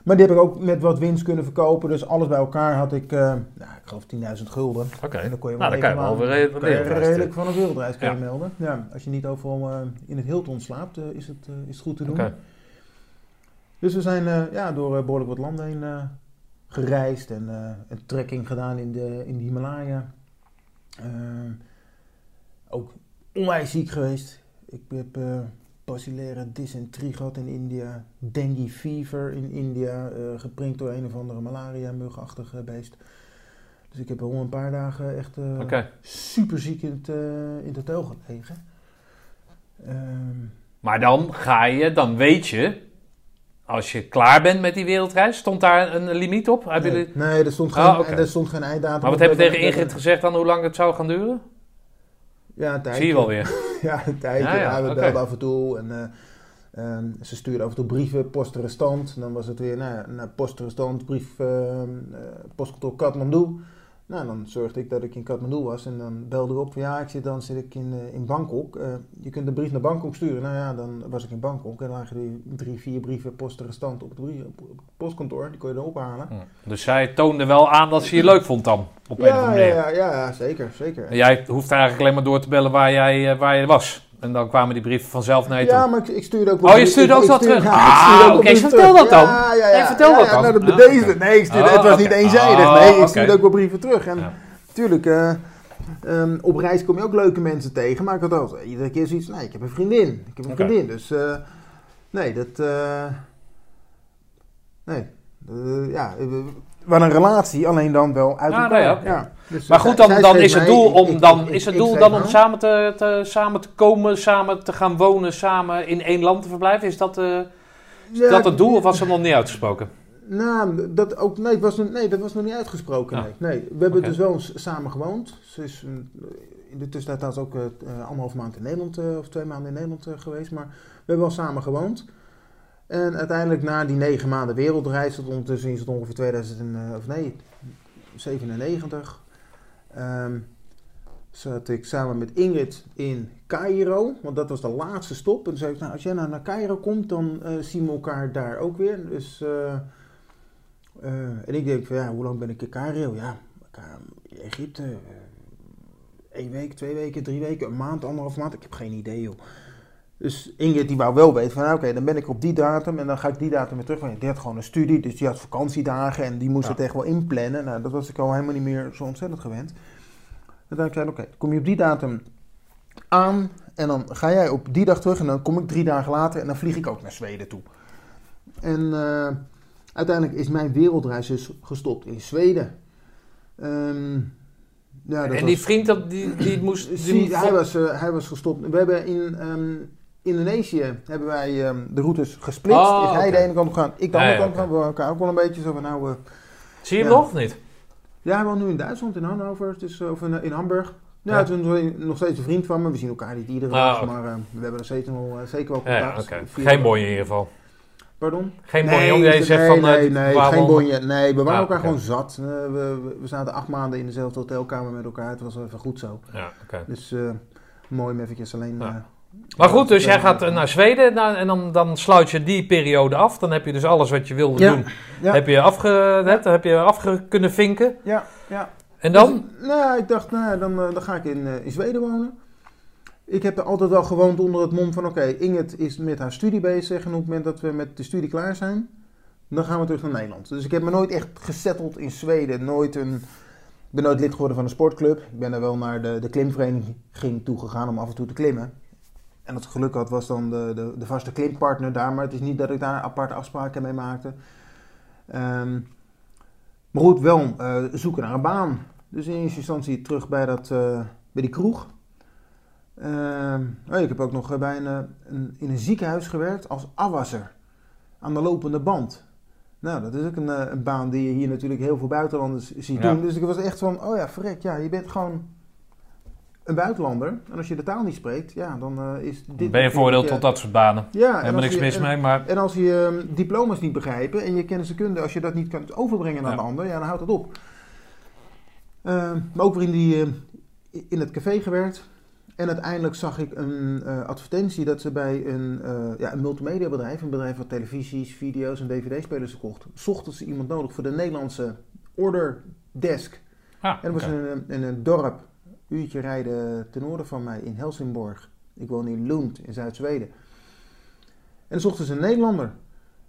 Maar die heb ik ook met wat winst kunnen verkopen. Dus alles bij elkaar had ik, eh, nou, ik geloof 10.000 gulden. Oké. En dan kon je Nou, dan kan je wel weer kan je wereldreis redelijk van een wereldreis Ja. melden. Ja, als je niet overal eh, in het Hilton slaapt, eh, is, het, eh, is het goed te doen. Dus we zijn eh, ja, door eh, behoorlijk wat landen heen eh, gereisd en eh, een trekking gedaan in de, in de Himalaya. Eh, ook onwijs ziek geweest. Ik heb eh basilaire dysenterie gehad in India, dengue fever in India, eh geprikt door een of andere malaria-mugachtige beest. Dus ik heb al een paar dagen echt Oké. super ziek in het, eh, in het hotel gelegen. Ehm, Maar dan ga je, dan weet je, als je klaar bent met die wereldreis, stond daar een limiet op? Hebben nee, jullie- nee, er stond geen, oké. er stond geen einddatum. Maar wat heb je tegen Ingrid gezegd dan hoe lang het zou gaan duren? Ja, een tijdje. Zie je wel weer. Ja, een tijdje. Ja, ja, Ja, we belden af en toe. En, eh, ehm, ze stuurde af en toe brieven, postrestant. En dan was het weer, nou, ja, nou, postrestant, brief, ehm, eh, postkantoor Kathmandu. Nou, dan zorgde ik dat ik in Kathmandu was. En dan belde ik op van, ja, ik zit, dan zit ik in, eh, in Bangkok. Eh, je kunt de brief naar Bangkok sturen. Nou ja, dan was ik in Bangkok. En dan lagen die drie, vier brieven postrestant op het, brie- op het postkantoor. Die kon je dan ophalen. Dus zij toonde wel aan dat ze je leuk vond dan, op een of Ja, andere ja, manier. ja, ja, zeker, zeker. En jij hoeft eigenlijk alleen maar door te bellen waar, jij, eh, waar je was. En dan kwamen die brieven vanzelf naar je toe. Ja, maar ik, ik stuurde ook Oh, je stuurde ook wel terug? Ah, oké, vertel dat dan. Ja, ja, ja. Nee, vertel dat dan. nou, dat Ah. Nee, ik stuurde, Oh, het was niet eenzijdig. Oh, nee, ik stuurde ook wel brieven terug. En Ja. tuurlijk, eh, ehm, op reis kom je ook leuke mensen tegen. Maar ik had altijd iedere keer zoiets nee, ik heb een vriendin. Ik heb een vriendin. Dus eh, nee, dat... eh, nee. Ja, we we hadden een relatie, alleen dan wel uit Ja, elkaar. nou ja. Dus, Maar goed, dan, dan is het doel om, dan, is het doel dan om samen te, te, samen te komen, samen te gaan wonen, samen in één land te verblijven? Is dat, eh, is Ja, dat het doel of was het nog niet uitgesproken? Nou, dat, ook, nee, was, nee, dat was nog niet uitgesproken. Ja. Nee. nee, we hebben dus wel samen gewoond. Ze is mm, in de tussentijd ook eh, eh, anderhalf maand in Nederland, of twee maanden in Nederland geweest. Maar we hebben wel samen gewoond. En uiteindelijk na die negen maanden wereldreis, dat ondertussen is het ongeveer 2000, en, eh, nee, 97. ehm, zat ik samen met Ingrid in Cairo, want dat was de laatste stop. En toen zei ik, nou, als jij nou naar Cairo komt, dan eh, zien we elkaar daar ook weer. Dus, eh, en ik denk ja, hoe lang ben ik in Cairo? Ja, Egypte, één week, twee weken, drie weken, een maand, anderhalf maand. Ik heb geen idee, joh. Dus Ingrid die wou wel weten van, nou, oké, dan ben ik op die datum en dan ga ik die datum weer terug. Want die had gewoon een studie, dus die had vakantiedagen en die moest Ja. het echt wel inplannen. Nou, dat was ik al helemaal niet meer zo ontzettend gewend. En dan zei ik, oké, kom je op die datum aan en dan ga jij op die dag terug en dan kom ik drie dagen later en dan vlieg ik ook naar Zweden toe. En eh, uiteindelijk is mijn wereldreis dus gestopt in Zweden. Ehm, ja, dat en was- die vriend, dat, die, die moest... Die Zie, moest- hij, was, eh, hij was gestopt. We hebben in ehm, Indonesië hebben wij ehm, de routes gesplitst. Oh, is hij de ene kant op gaan, ik de Ja, andere ja, kant op oké. gaan. We hebben elkaar ook wel een beetje zo van nou... eh, Zie je hem Ja. nog of niet? ja, hij woont nu in Duitsland, in Hannover, dus, eh, of in, in Hamburg. Ja, Ja. is nog- steeds een vriend van me. We zien elkaar niet iedere Ah, dag, maar eh, we hebben er steeds eh, zeker wel Ja, contact. Via- Geen bonje in ieder geval. Pardon? Geen bonje, nee, omdat je nee, zegt van... nee, eh, nee, waarom- geen bonje. Nee, we waren Ah, elkaar gewoon zat. Eh, we, we, zaten acht maanden in dezelfde hotelkamer met elkaar. Het was even goed zo. Ja, oké. Dus eh, mooi om eventjes alleen... Ja. Maar goed, dus jij gaat naar Zweden nou, en dan, dan sluit je die periode af. Dan heb je dus alles wat je wilde Ja. doen, Ja. heb je, afge, heb je afge kunnen vinken. Ja, ja. En dan? Dus, nou, ik dacht, nou, dan, eh, dan ga ik in, eh, in Zweden wonen. Ik heb er altijd wel gewoond onder het mom van, oké, Inget is met haar studie bezig. En op het moment dat we met de studie klaar zijn, dan gaan we terug naar Nederland. Dus ik heb me nooit echt gesetteld in Zweden. Nooit een, ik ben nooit lid geworden van een sportclub. Ik ben er wel naar de, de klimvereniging toe gegaan om af en toe te klimmen. En dat geluk had was dan de, de, de vaste klimpartner daar. Maar het is niet dat ik daar aparte afspraken mee maakte. Ehm, Maar goed, wel eh, zoeken naar een baan. Dus in eerste instantie terug bij, dat, eh, bij die kroeg. Oh, ik heb ook nog bij een, eh, een, in een ziekenhuis gewerkt als afwasser. Aan de lopende band. Nou, dat is ook een, eh, een baan die je hier natuurlijk heel veel buitenlanders ziet Ja. doen. Dus ik was echt van, oh ja, verrek, ja, je bent gewoon een buitenlander. En als je de taal niet spreekt, ja, dan eh, is dit... ben je voordeel eh, tot dat soort banen. Ja, Helemaal niks je- mis en- mee, maar en als je ehm, diploma's niet begrijpen en je kennis en kunde, als je dat niet kunt overbrengen naar Ja. de ander, ja, dan houdt het op. Ehm, maar ook weer in, die, ehm, in het café gewerkt. En uiteindelijk zag ik een eh, advertentie dat ze bij een, eh ja, een multimediabedrijf, een bedrijf wat televisies, video's en dvd-spelers verkocht, zochten ze iemand nodig voor de Nederlandse order desk. ah, En dat was in, een, in een dorp, uurtje rijden ten noorden van mij, in Helsingborg. Ik woon in Lund, in Zuid-Zweden. En zochten ze een Nederlander.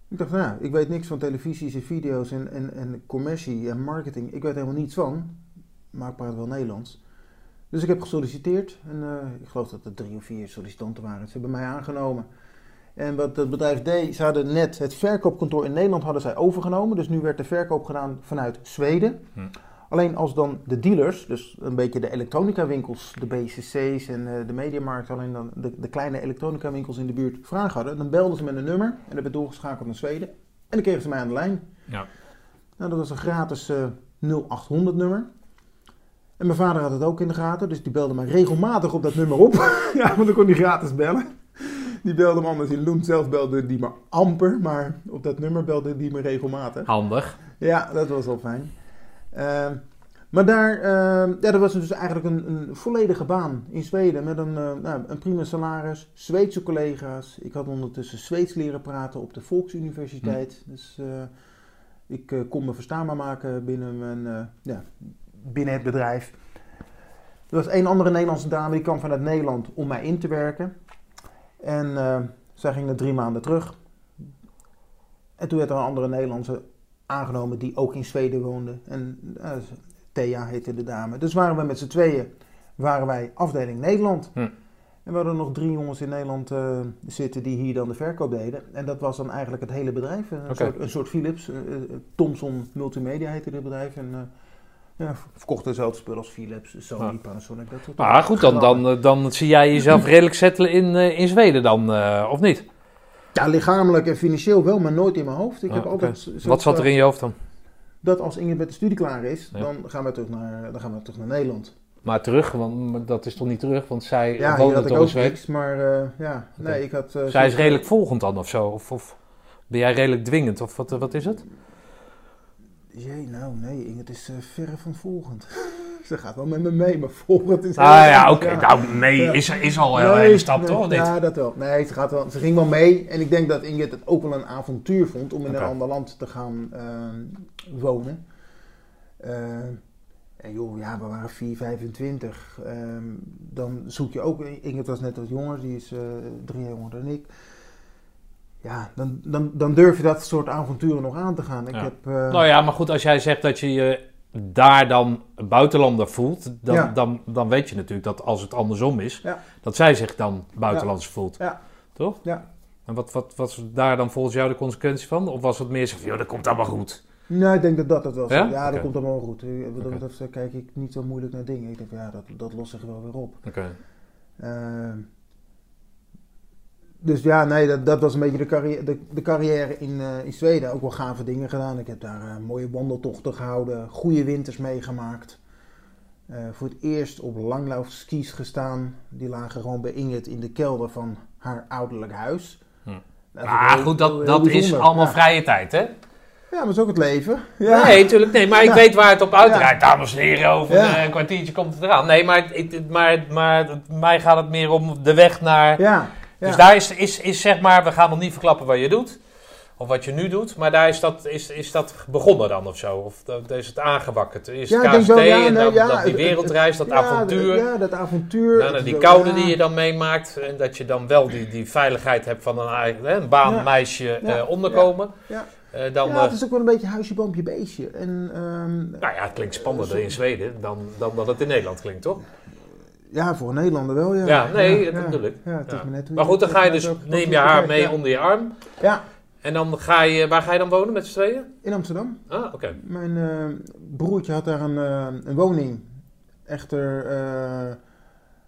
Ik dacht, nou, ik weet niks van televisies en video's en, en, en commercie en marketing. Ik weet helemaal niets van, maar ik praat wel Nederlands. Dus ik heb gesolliciteerd en eh, ik geloof dat er drie of vier sollicitanten waren. Ze hebben mij aangenomen. En wat het bedrijf deed, ze hadden net het verkoopkantoor in Nederland hadden zij overgenomen. Dus nu werd de verkoop gedaan vanuit Zweden. Hm. Alleen als dan de dealers, dus een beetje de elektronica winkels, de BCC's en eh, de mediamarkt, alleen dan de, de kleine elektronica winkels in de buurt vragen hadden, dan belden ze met een nummer en dat werd doorgeschakeld naar Zweden. En dan kregen ze mij aan de lijn. Ja. Nou, dat was een gratis eh 0800 nummer. En mijn vader had het ook in de gaten, dus die belde mij regelmatig op dat nummer op. ja, want dan kon hij gratis bellen. Die belde me anders in Loen zelf belde die maar amper, maar op dat nummer belde die me regelmatig. Handig. Ja, dat was wel fijn. Ehm, maar daar, ehm, ja, dat was dus eigenlijk een, een volledige baan in Zweden met een, eh, nou, een prima salaris, Zweedse collega's. Ik had ondertussen Zweeds leren praten op de Volksuniversiteit. Dus eh, ik eh, kon me verstaanbaar maken binnen, mijn, ja, binnen het bedrijf. Er was één andere Nederlandse dame die kwam vanuit Nederland om mij in te werken. En zij ging er drie maanden terug. En toen werd er een andere Nederlandse aangenomen die ook in Zweden woonde. En eh, Thea heette de dame. Dus waren we met z'n tweeën, waren wij afdeling Nederland. Hm. En we hadden nog drie jongens in Nederland eh, zitten die hier dan de verkoop deden. En dat was dan eigenlijk het hele bedrijf. Een, soort, een soort Philips. eh, Thomson Multimedia heette dit bedrijf. En ja, verkochten dezelfde spullen als Philips, Sony. Panasonic, dat soort Maar goed, dan, dan, dan zie jij jezelf redelijk settelen in, in Zweden dan, of niet? Ja, lichamelijk en financieel wel, maar nooit in mijn hoofd. Ik Ah, heb altijd zo- Wat zat er in je hoofd dan? Dat als Inge met de studie klaar is, Ja. dan, gaan we terug naar, dan gaan we terug naar Nederland. Maar terug, want dat is toch niet terug, want zij Ja, woonde had ik toch in ook Zweden. niks, maar eh, ja, nee, ik had... eh, Zij is redelijk volgend dan of zo? Of, of ben jij redelijk dwingend? Of wat, eh, wat is het? Jee, nou nee, Inge, het is verre van volgend. Ze gaat wel met me mee, maar volgend is... Ah heel ja, oké. Nou, nee, Ja. is, is al een Nee, hele stap, nee, toch? niet? Ja, dat wel. Nee, ze, gaat wel, ze ging wel mee. En ik denk dat Ingrid het ook wel een avontuur vond om in een ander land te gaan ehm, wonen. Ehm, en joh, ja, we waren 4, 25. Ehm, dan zoek je ook... Ingrid was net wat jonger, die is eh, drie jaar jonger dan ik. Ja, dan, dan, dan durf je dat soort avonturen nog aan te gaan. Ik Ja. heb... eh, Nou ja, maar goed, als jij zegt dat je je daar dan buitenlander voelt, dan, Ja. dan, dan weet je natuurlijk dat als het andersom is, Ja. dat zij zich dan buitenlands voelt. Ja. Toch? Ja. En wat, wat was daar dan volgens jou de consequentie van? Of was het meer zo van, joh, dat komt allemaal goed? Nou, ik denk dat dat het wel Ja? is. Ja, dat komt allemaal goed. Wat dat Oké. betreft kijk ik niet zo moeilijk naar dingen. Ik denk, van, ja, dat, dat lost zich wel weer op. Oké. Ehm, dus ja, nee, dat, dat was een beetje de carrière, de, de carrière in, eh, in Zweden. Ook wel gave dingen gedaan. Ik heb daar eh, mooie wandeltochten gehouden, goede winters meegemaakt. Eh, voor het eerst op langlaufskis gestaan. Die lagen gewoon bij Ingrid in de kelder van haar ouderlijk huis. Hm. Dat Ah, heel- goed, heel dat, dat is allemaal ja. vrije tijd, hè? Ja, maar is ook het leven. Ja. Nee, natuurlijk. Nee, maar ik Ja. weet waar het op uitdraait. Ja. Dames en heren, over een kwartiertje komt het eraan. Nee, maar, ik, maar, maar het- mij gaat het meer om de weg naar... Dus daar is, is, is zeg maar, we gaan nog niet verklappen wat je doet. Of wat je nu doet. Maar daar is dat, is, is dat begonnen dan of zo? Of dat, is het aangewakkerd? Is Ja, KST wel, ja, en nee, dan, ja, dat die wereldreis, dat Ja, avontuur. Ja, dat avontuur. Daarna Het die koude die je dan meemaakt. En dat je dan wel die, die veiligheid hebt van een, een baan, Ja. meisje, Ja. eh, onderkomen. Ja. Eh, dan, ja, eh, het is ook wel een beetje huisje, boompje, beestje. En, ehm, nou ja, het klinkt spannender in Zweden dan, dan dat het in Nederland klinkt, toch? Ja, voor een Nederlander wel, ja. Ja, nee, dat ja, het is maar net hoe Maar goed, dan ga je dus, neem je haar mee onder je arm. Ja, En dan ga je, waar ga je dan wonen met z'n tweeën? In Amsterdam. Ah, oké. Mijn eh, broertje had daar een, eh, een woning. Echter, eh,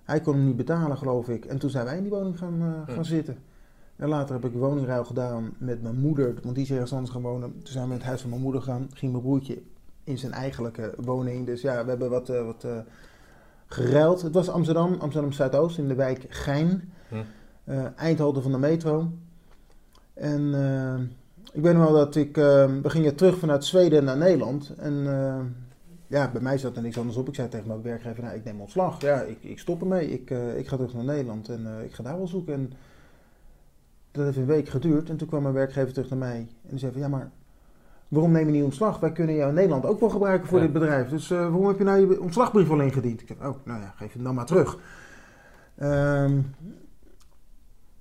hij kon hem niet betalen, geloof ik. En toen zijn wij in die woning gaan, gaan Hm. zitten. En later heb ik woningruil gedaan met mijn moeder, want die is ergens anders gaan wonen. Toen zijn we in het huis van mijn moeder gaan. Ging mijn broertje in zijn eigenlijke woning. Dus ja, we hebben wat, wat geruild. Het was Amsterdam, Amsterdam Zuidoost, in de wijk Gein. Hm. Eh, Eindhoven van de metro. En eh, ik weet nog wel dat ik... eh, we gingen terug vanuit Zweden naar Nederland. En ja, bij mij zat er niks anders op. Ik zei tegen mijn werkgever, nou, ik neem ontslag. Ja, ik, ik stop ermee. Ik, ik ga terug naar Nederland en ik ga daar wel zoeken. En dat heeft een week geduurd. En toen kwam mijn werkgever terug naar mij. En die zei van, ja, maar waarom neem je niet ontslag? Wij kunnen jou in Nederland ook wel gebruiken voor Ja. dit bedrijf. Dus eh, waarom heb je nou je ontslagbrief al ingediend? Ik zei, oh, nou ja, geef het dan maar terug. Ehm,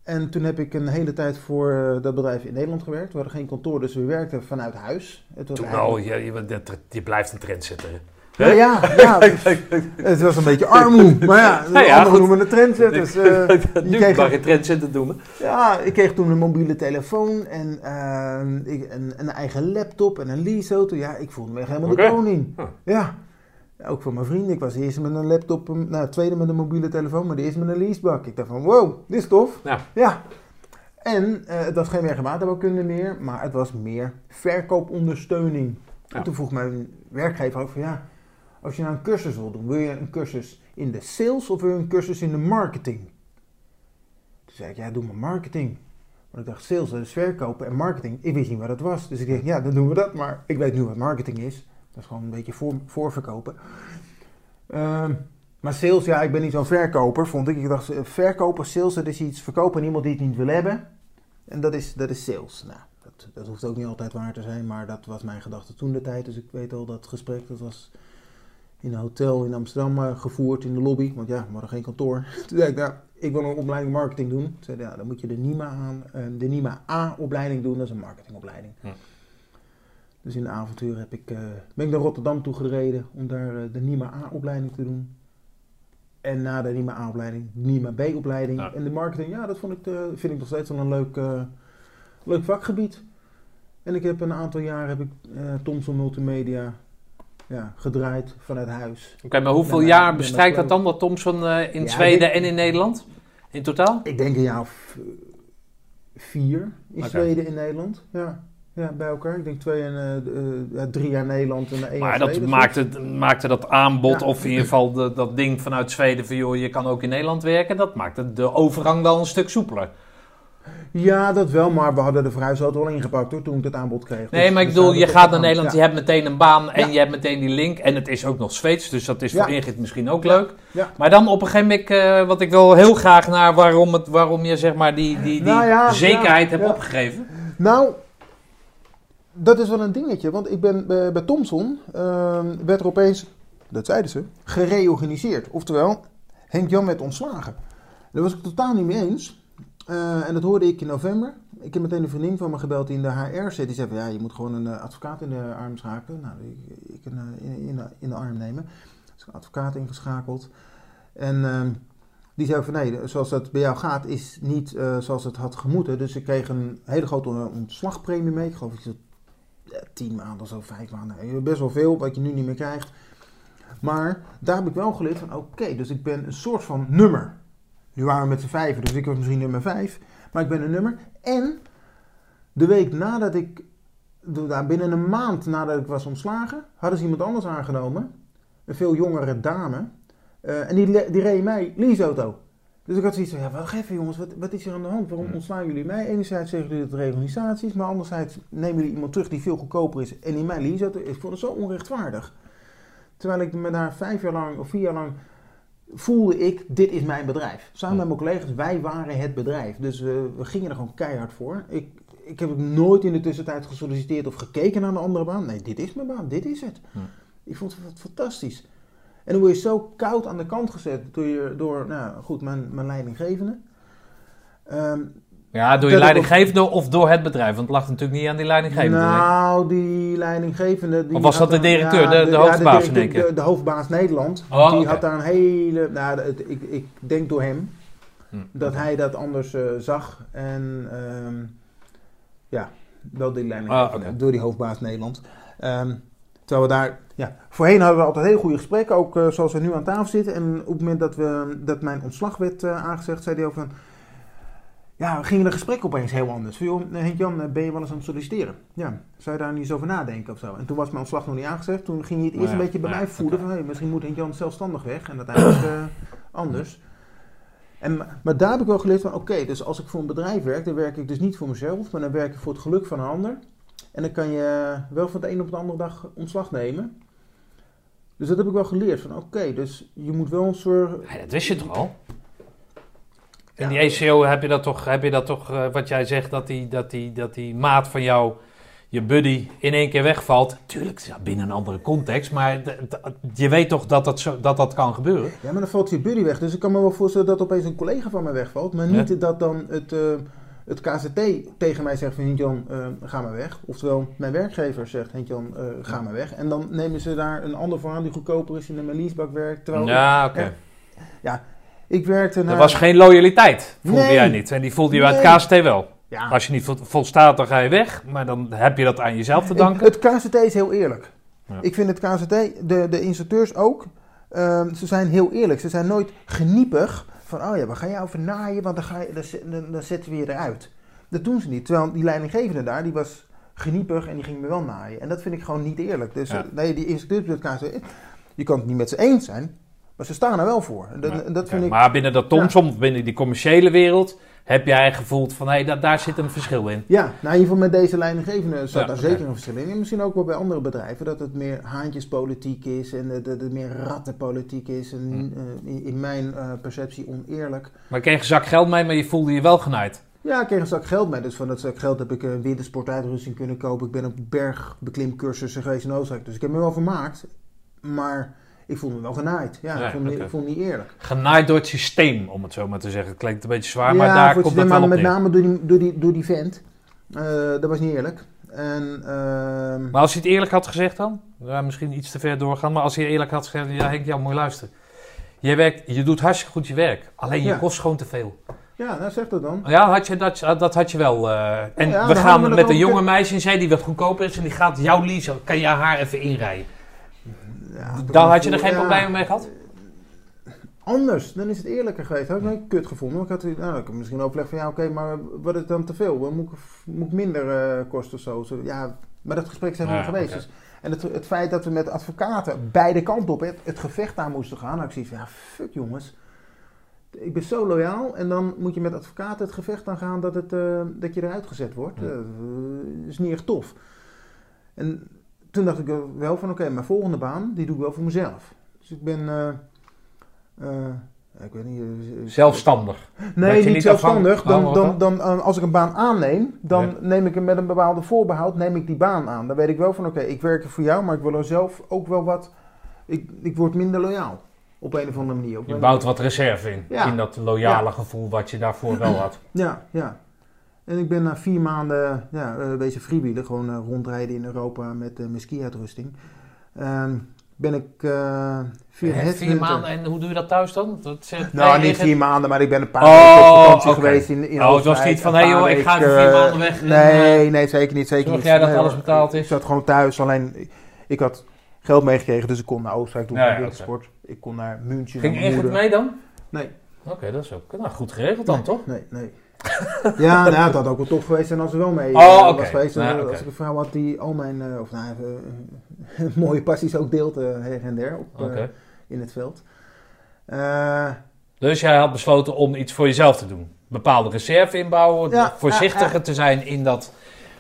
en toen heb ik een hele tijd voor eh, dat bedrijf in Nederland gewerkt. We hadden geen kantoor, dus we werkten vanuit huis. Het was Toen eigenlijk- al, je, je, je blijft een trendsetter. Hè? Ja, ja, ja, het was een beetje armoe. Maar ja, de Ja, ja, anderen noemen het trendsetters. eh, nu kreeg mag een- je trendsetter noemen. ja, ik kreeg toen een mobiele telefoon en eh, ik, een, een eigen laptop en een leaseauto. Ja, ik voelde me echt helemaal de koning. Huh. Ja. Ook voor mijn vrienden. Ik was de eerste met een laptop, nou, de tweede met een mobiele telefoon, maar de eerste met een leasebak. Ik dacht van, wow, dit is tof. Ja. Ja. En eh, het was geen werkgewaarderbouwkunde meer, maar het was meer verkoopondersteuning. Ja. En toen vroeg mijn werkgever ook van, ja, als je nou een cursus wil doen, wil je een cursus in de sales of wil je een cursus in de marketing? Toen zei ik, ja, doe maar marketing. Want ik dacht, sales, dat is verkopen en marketing. Ik wist niet wat dat was. Dus ik dacht, ja, dan doen we dat. Maar ik weet nu wat marketing is. Dat is gewoon een beetje voor, voorverkopen. Ehm, maar sales, ja, ik ben niet zo'n verkoper, vond ik. Ik dacht, eh, verkopen, sales, dat is iets verkopen aan iemand die het niet wil hebben. En dat is, dat is sales. Nou, dat, dat hoeft ook niet altijd waar te zijn, maar dat was mijn gedachte toen de tijd. Dus ik weet al dat gesprek, dat was in een hotel in Amsterdam eh, gevoerd in de lobby. Want ja, we hadden geen kantoor. Toen zei ik, nou, ik wil een opleiding marketing doen. Toen zei ja, dan moet je de NIMA, aan, eh, de NIMA A-opleiding doen. Dat is een marketingopleiding. Hm. Dus in de avontuur heb ik, eh, ben ik naar Rotterdam toe gereden om daar de NIMA A-opleiding te doen. En na de NIMA A-opleiding, NIMA B-opleiding. Ja. En de marketing, ja, dat vond ik, vind ik nog steeds wel een leuk, leuk vakgebied. En ik heb een aantal jaar heb ik Thomson Multimedia ja, gedraaid vanuit huis. Oké, maar hoeveel jaar bestrijkt dat dan, dat Thomson eh, in Ja, Zweden en in Nederland? In totaal? Ik denk een jaar of vier in. Zweden en Nederland. Ja. ja, bij elkaar. Ik denk twee en eh, eh, drie jaar Nederland en één Maar dat Zweden. maakte, maakte dat aanbod, Ja. of in ieder geval de, dat ding vanuit Zweden van joh, je kan ook in Nederland werken, dat maakte de overgang wel een stuk soepeler. Ja, dat wel, maar we hadden de verhuisauto al ingepakt hoor, toen ik het aanbod kreeg. Nee, Dus- maar ik bedoel, je gaat naar Nederland, je hebt meteen een baan en Ja. je hebt meteen die link. En het is ook nog Zweeds, dus dat is voor Ingrid misschien ook leuk. Maar dan op een gegeven moment, eh, wat ik wil heel graag naar waarom, het, waarom je zeg maar die, die, die Nou zekerheid hebt opgegeven. Nou, dat is wel een dingetje, want ik ben bij, bij Thomson, ehm, werd er opeens, dat zeiden ze, gereorganiseerd. Oftewel, Henk Jan werd ontslagen. Daar was ik totaal niet mee eens. Eh, en dat hoorde ik in november. Ik heb meteen een vriendin van me gebeld die in de HR zit. Die zei van, ja, je moet gewoon een eh, advocaat in de arm schakelen. Nou, ik, ik een, eh, in, in, de, arm nemen. Dus een advocaat ingeschakeld. En ehm, die zei van, nee, zoals dat bij jou gaat, is niet zoals het had gemoeten. Dus ik kreeg een hele grote ontslagpremie mee. Ik geloof ja, tien maanden of zo, vijf maanden. Best wel veel, wat je nu niet meer krijgt. Maar daar heb ik wel geleerd van, oké, dus ik ben een soort van nummer. Nu waren we met z'n vijven, dus ik was misschien nummer vijf. Maar ik ben een nummer. En de week nadat ik, nou, binnen een maand nadat ik was ontslagen, hadden ze iemand anders aangenomen. Een veel jongere dame. Eh, en die, die reed mij leaseauto. Dus ik had zoiets van, ja, wacht even jongens, wat, wat is er aan de hand? Waarom ontslaan jullie mij? Enerzijds zeggen jullie dat het reorganisatie is, maar anderzijds nemen jullie iemand terug die veel goedkoper is en in mijn leaseauto. Ik vond het zo onrechtvaardig. Terwijl ik me daar vijf jaar lang of vier jaar lang voelde ik, dit is mijn bedrijf. Samen met mijn collega's, wij waren het bedrijf. Dus we, we gingen er gewoon keihard voor. Ik, ik heb nooit in de tussentijd gesolliciteerd of gekeken naar een andere baan. Nee, dit is mijn baan, dit is het. Ik vond het fantastisch. En dan word je zo koud aan de kant gezet door, je, door nou goed, mijn, mijn leidinggevende. Ehm, Ja, door je leidinggevende of door het bedrijf? Want het lag natuurlijk niet aan die leidinggevende. nou, die leidinggevende... Die Of was dat de directeur, de- de hoofdbaas keer? De, de hoofdbaas Nederland. Oh, die had daar een hele... Nou, het- ik, ik denk door hem Hm. dat hij dat anders eh, zag. En ehm, ja, Wel die lijn Ah, door die hoofdbaas Nederland. Ehm, terwijl we daar, ja, voorheen hadden we altijd heel goede gesprekken, ook eh, zoals we nu aan tafel zitten. En op het moment dat, we, dat mijn ontslag werd eh, aangezegd, zei hij ook van, ja, gingen de gesprekken opeens heel anders. Van, Henk-Jan, eh, ben je wel eens aan het solliciteren? Ja, zou je daar niet eens over nadenken of zo? En toen was mijn ontslag nog niet aangezegd. Toen ging hij het eerst Ja, een beetje bij ja, mij voeden van, hey, misschien moet Henk-Jan zelfstandig weg. En uiteindelijk eh, anders. En, maar daar heb ik wel geleerd van, oké, dus als ik voor een bedrijf werk, dan werk ik dus niet voor mezelf, maar dan werk ik voor het geluk van een ander. En dan kan je wel van de een op de andere dag ontslag nemen. Dus dat heb ik wel geleerd van, oké, dus je moet wel een soort... Ja, dat wist je toch al? In die ECO heb je dat toch, heb je dat toch eh, wat jij zegt, dat die, dat, die, dat die maat van jou, je buddy, in één keer wegvalt. Tuurlijk, ja, binnen een andere context, maar je weet toch dat dat, zo, dat, dat kan gebeuren? Ja, maar dan valt je buddy weg. Dus ik kan me wel voorstellen dat opeens een collega van mij wegvalt. Maar niet dat dan het, eh, het KZT tegen mij zegt van Hint-Jan, eh, ga maar weg. Oftewel, mijn werkgever zegt Hint-Jan, eh, ga maar weg. En dan nemen ze daar een ander voor aan die goedkoper is in de leasebak werkt. Terwijl Ja, oké. Ja, ik werkte naar... Er was geen loyaliteit, voelde Nee. jij niet. En die voelde je bij Nee. het KST wel. Ja, Als je niet vol- volstaat, dan ga je weg. Maar dan heb je dat aan jezelf te danken. het KZT is heel eerlijk. Ja. Ik vind het KZT, de, de instructeurs ook, ehm, ze zijn heel eerlijk. Ze zijn nooit geniepig van, oh ja, we gaan jou over naaien, want dan, ga je, dan, zet- dan, dan zetten we je eruit. Dat doen ze niet. Terwijl die leidinggevende daar, die was geniepig en die ging me wel naaien. En dat vind ik gewoon niet eerlijk. Dus Ja. eh, nee, die instructeurs bij het KZT, je kan het niet met ze eens zijn, maar ze staan er wel voor. Dat, en dat vind ik... Maar binnen dat TomSom, of binnen die commerciële wereld, heb jij gevoeld van, hé, daar, daar zit een verschil in. Ja, nou in ieder geval met deze leidinggevende zat Ja, daar zeker een verschil in. En misschien ook wel bij andere bedrijven, dat het meer haantjespolitiek is en dat het meer rattenpolitiek is. En eh, in, mijn eh, perceptie oneerlijk. Maar ik kreeg een zak geld mee, maar je voelde je wel genaaid. Ja, ik kreeg een zak geld mee. Dus van dat zak geld heb ik een wintersportuitrusting kunnen kopen. Ik ben op bergbeklimcursussen geweest in Oostenrijk. Dus ik heb me wel vermaakt. Maar ik voelde me wel genaaid. Ja, ik, vond me, oké. ik vond het niet eerlijk. Genaaid door het systeem, om het zo maar te zeggen. Het klinkt een beetje zwaar, ja, maar daar komt het wel op maar neer. met name door die, door die, door die vent. Eh, dat was niet eerlijk. En, ehm, Maar als hij het eerlijk had gezegd dan? Ja, misschien iets te ver doorgaan, maar als hij eerlijk had gezegd, ja Henk, ja, mooi luisteren. Je, werkt, je doet hartstikke goed je werk, alleen je Ja. kost gewoon te veel. ja, nou zeg dat dan. Ja, had je, dat, dat had je wel. eh, en Ja, we gaan we met een jonge meisje in zee die wat goedkoper is en die gaat jouw leasen. Kan je haar even inrijden? Ja, Dan had je er geen ja. probleem mee gehad? Anders, dan is het eerlijker geweest. Had ik nooit kut gevonden. Ik had nou, ik heb misschien overlegd van ja, oké, maar wat is dan te veel? Moet ik, moet ik minder eh, kosten of zo? Zo, Ja, maar dat gesprek zijn we Ja, geweest. Dus, en het, het feit dat we met advocaten beide kanten op het, het gevecht aan moesten gaan. Nou, ik zie van ja, fuck jongens. Ik ben zo loyaal en dan moet je met advocaten het gevecht aan gaan dat, het, eh, dat je eruit gezet wordt. Ja. Dat is niet echt tof. En toen dacht ik wel van oké, mijn volgende baan, die doe ik wel voor mezelf. Dus ik ben, eh, eh, ik weet niet... eh, Zelfstandig. Nee, niet, niet zelfstandig. Dan, dan, dan, eh, als ik een baan aanneem, dan neem ik hem met een bepaalde voorbehoud, neem ik die baan aan. Dan weet ik wel van, oké, ik werk er voor jou, maar ik wil er zelf ook wel wat... Ik, ik word minder loyaal. Op een of andere manier. Op Je bouwt wat reserve in. Ja. In dat loyale gevoel wat je daarvoor wel had. Ja, ja. En ik ben na vier maanden ja, eh, bezig freewheelen, gewoon eh, rondrijden in Europa met uh, mijn ski-uitrusting. Ehm, ben ik eh via het vier maanden en hoe doe je dat thuis dan? Dat zegt- Nou, Nee, niet vier maanden, maar ik ben een paar Oh, weken op vakantie geweest in, in Oh, het was niet van, een hey, joh, ik ga vier eh, maanden weg en, Nee, nee, zeker niet. Zeker niet. jij dat Nee, alles betaald Ik is? zat gewoon thuis, alleen ik, ik had geld meegekregen, dus ik kon naar Oostenrijk doen Ja, ja, wintersport. Ik kon naar München. Ging je moeder. mee dan? Nee. Oké, dat is ook nou, goed geregeld dan, toch? Nee, nee. ja, nou, het had ook wel tof geweest zijn als ze wel mee Oh, eh, was geweest. Nou, Eh. Als ik een vrouw had die al mijn eh, of, nou, mooie passies ook deelt her en der op, in het veld. Dus jij had besloten om iets voor jezelf te doen. Bepaalde reserve inbouwen. Ja, voorzichtiger ja, te zijn in dat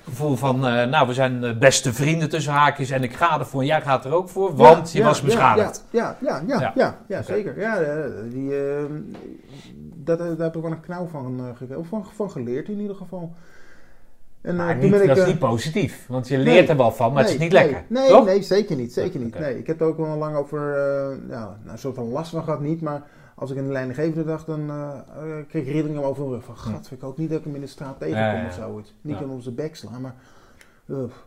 gevoel van... nou, we zijn beste vrienden tussen haakjes en ik ga ervoor en jij gaat er ook voor. Want ja, je ja, was beschadigd. Ja, ja, ja, ja, Ja. zeker. Ja, die, eh, dat, eh, daar heb ik wel een knauw van, eh, gekregen, of van, van geleerd in ieder geval. En, eh, Maar toen niet, ben ik, dat is eh, niet positief. Want je nee. leert er wel van, maar het is nee, niet lekker. Nee, nee, toch? nee, zeker niet. Zeker niet. Nee, ik heb er ook wel lang over eh, ja, nou, een soort van last van gehad, niet. Maar als ik in de leidinggevende dacht, dan eh, eh, kreeg ik rillingen over mijn rug. Van, gat, ik hoop niet dat ik hem in de straat tegenkom Ja, ja, ja. of zoiets. Niet Ja. hem op zijn bek slaan, maar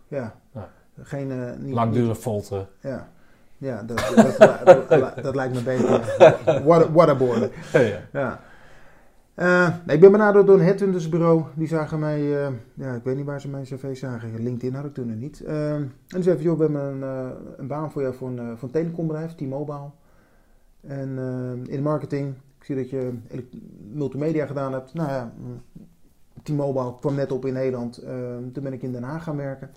ja. Ja. Geen, eh, niet, Langdurig folteren. Ja, ja dat, dat, dat, dat, dat lijkt me beter. Water, waterboarden. Ja. Eh, ik ben benaderd door een headhuntersbureau. Die zagen mij, eh, ja, ik weet niet waar ze mijn cv zagen. LinkedIn had ik toen nog niet. Eh, en die zeiden, joh, we hebben een, een baan voor jou voor een, voor telecombedrijf, T-Mobile. En in marketing, ik zie dat je multimedia gedaan hebt. Nou ja, mm, T-Mobile kwam net op in Nederland. Toen ben ik in Den Haag gaan werken.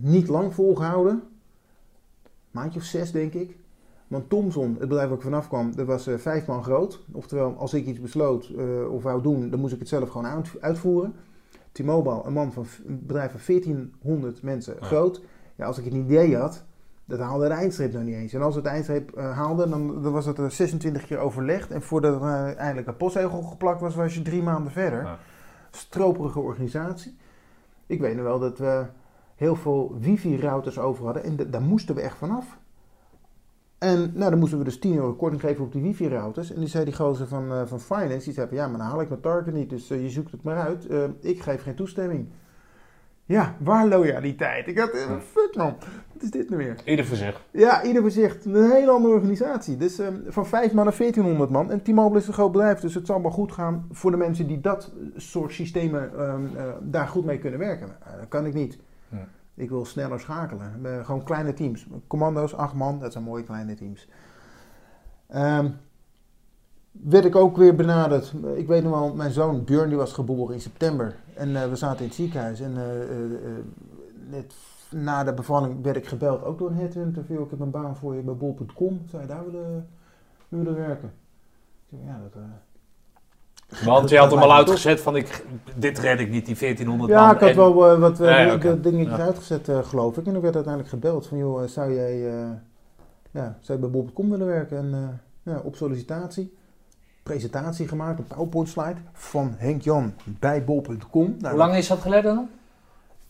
Niet lang volgehouden. Maandje of zes, denk ik. Want Thomson, het bedrijf waar ik vanaf kwam, dat was eh, vijf man groot. Oftewel, als ik iets besloot eh, of wou doen, dan moest ik het zelf gewoon uit- uitvoeren. T-Mobile, een, man van, een bedrijf van 1400 mensen Ja. groot. Ja, als ik een idee had, dat haalde de eindstreep nog niet eens. En als het eindstreep eh, haalde, dan, dan was het er 26 keer overlegd. En voordat er eh, eindelijk een postzegel geplakt was, was je drie maanden verder. Ja. Stroperige organisatie. Ik weet nog wel dat we heel veel wifi-routers over hadden. En da- daar moesten we echt vanaf. En nou, dan moesten we dus 10 euro korting geven op die wifi-routers. En die zei die gozer van, eh, van Finance, die zei ja, maar dan haal ik mijn target niet. Dus eh, je zoekt het maar uit. Eh, ik geef geen toestemming. Ja, waar loyaliteit? Ik had, eh, fuck man, wat is dit nu weer? Ieder voor zich. Ja, ieder voor zich. Een hele andere organisatie. Dus van 5 man naar 1400 man. En T-Mobile is een groot bedrijf, dus het zal wel goed gaan voor de mensen die dat soort systemen ehm, eh, daar goed mee kunnen werken. Eh, dat kan ik niet. Ik wil sneller schakelen. Eh, gewoon kleine teams. Commando's, 8 man, dat zijn mooie kleine teams. Ehm, werd ik ook weer benaderd. Ik weet nog wel, mijn zoon Björn die was geboren in september. En eh, we zaten in het ziekenhuis. En eh, eh, eh, net na de bevalling werd ik gebeld, ook door een headhunter. Ik heb een baan voor je bij bol.com. Zou je daar willen, willen werken? Ik ja, dat... Want je had hem al uitgezet van ik, dit red ik niet, die 1400 Ja, man. ik had En- wel eh, wat eh, de dingetjes Ja. uitgezet, eh, geloof ik. En ik werd uiteindelijk gebeld van, joh, zou jij, eh, ja, zou je bij bol.com willen werken? En eh, ja, op sollicitatie, presentatie gemaakt, een PowerPoint slide van Henk Jan bij bol.com. Nou, Hoe lang is dat geleden dan?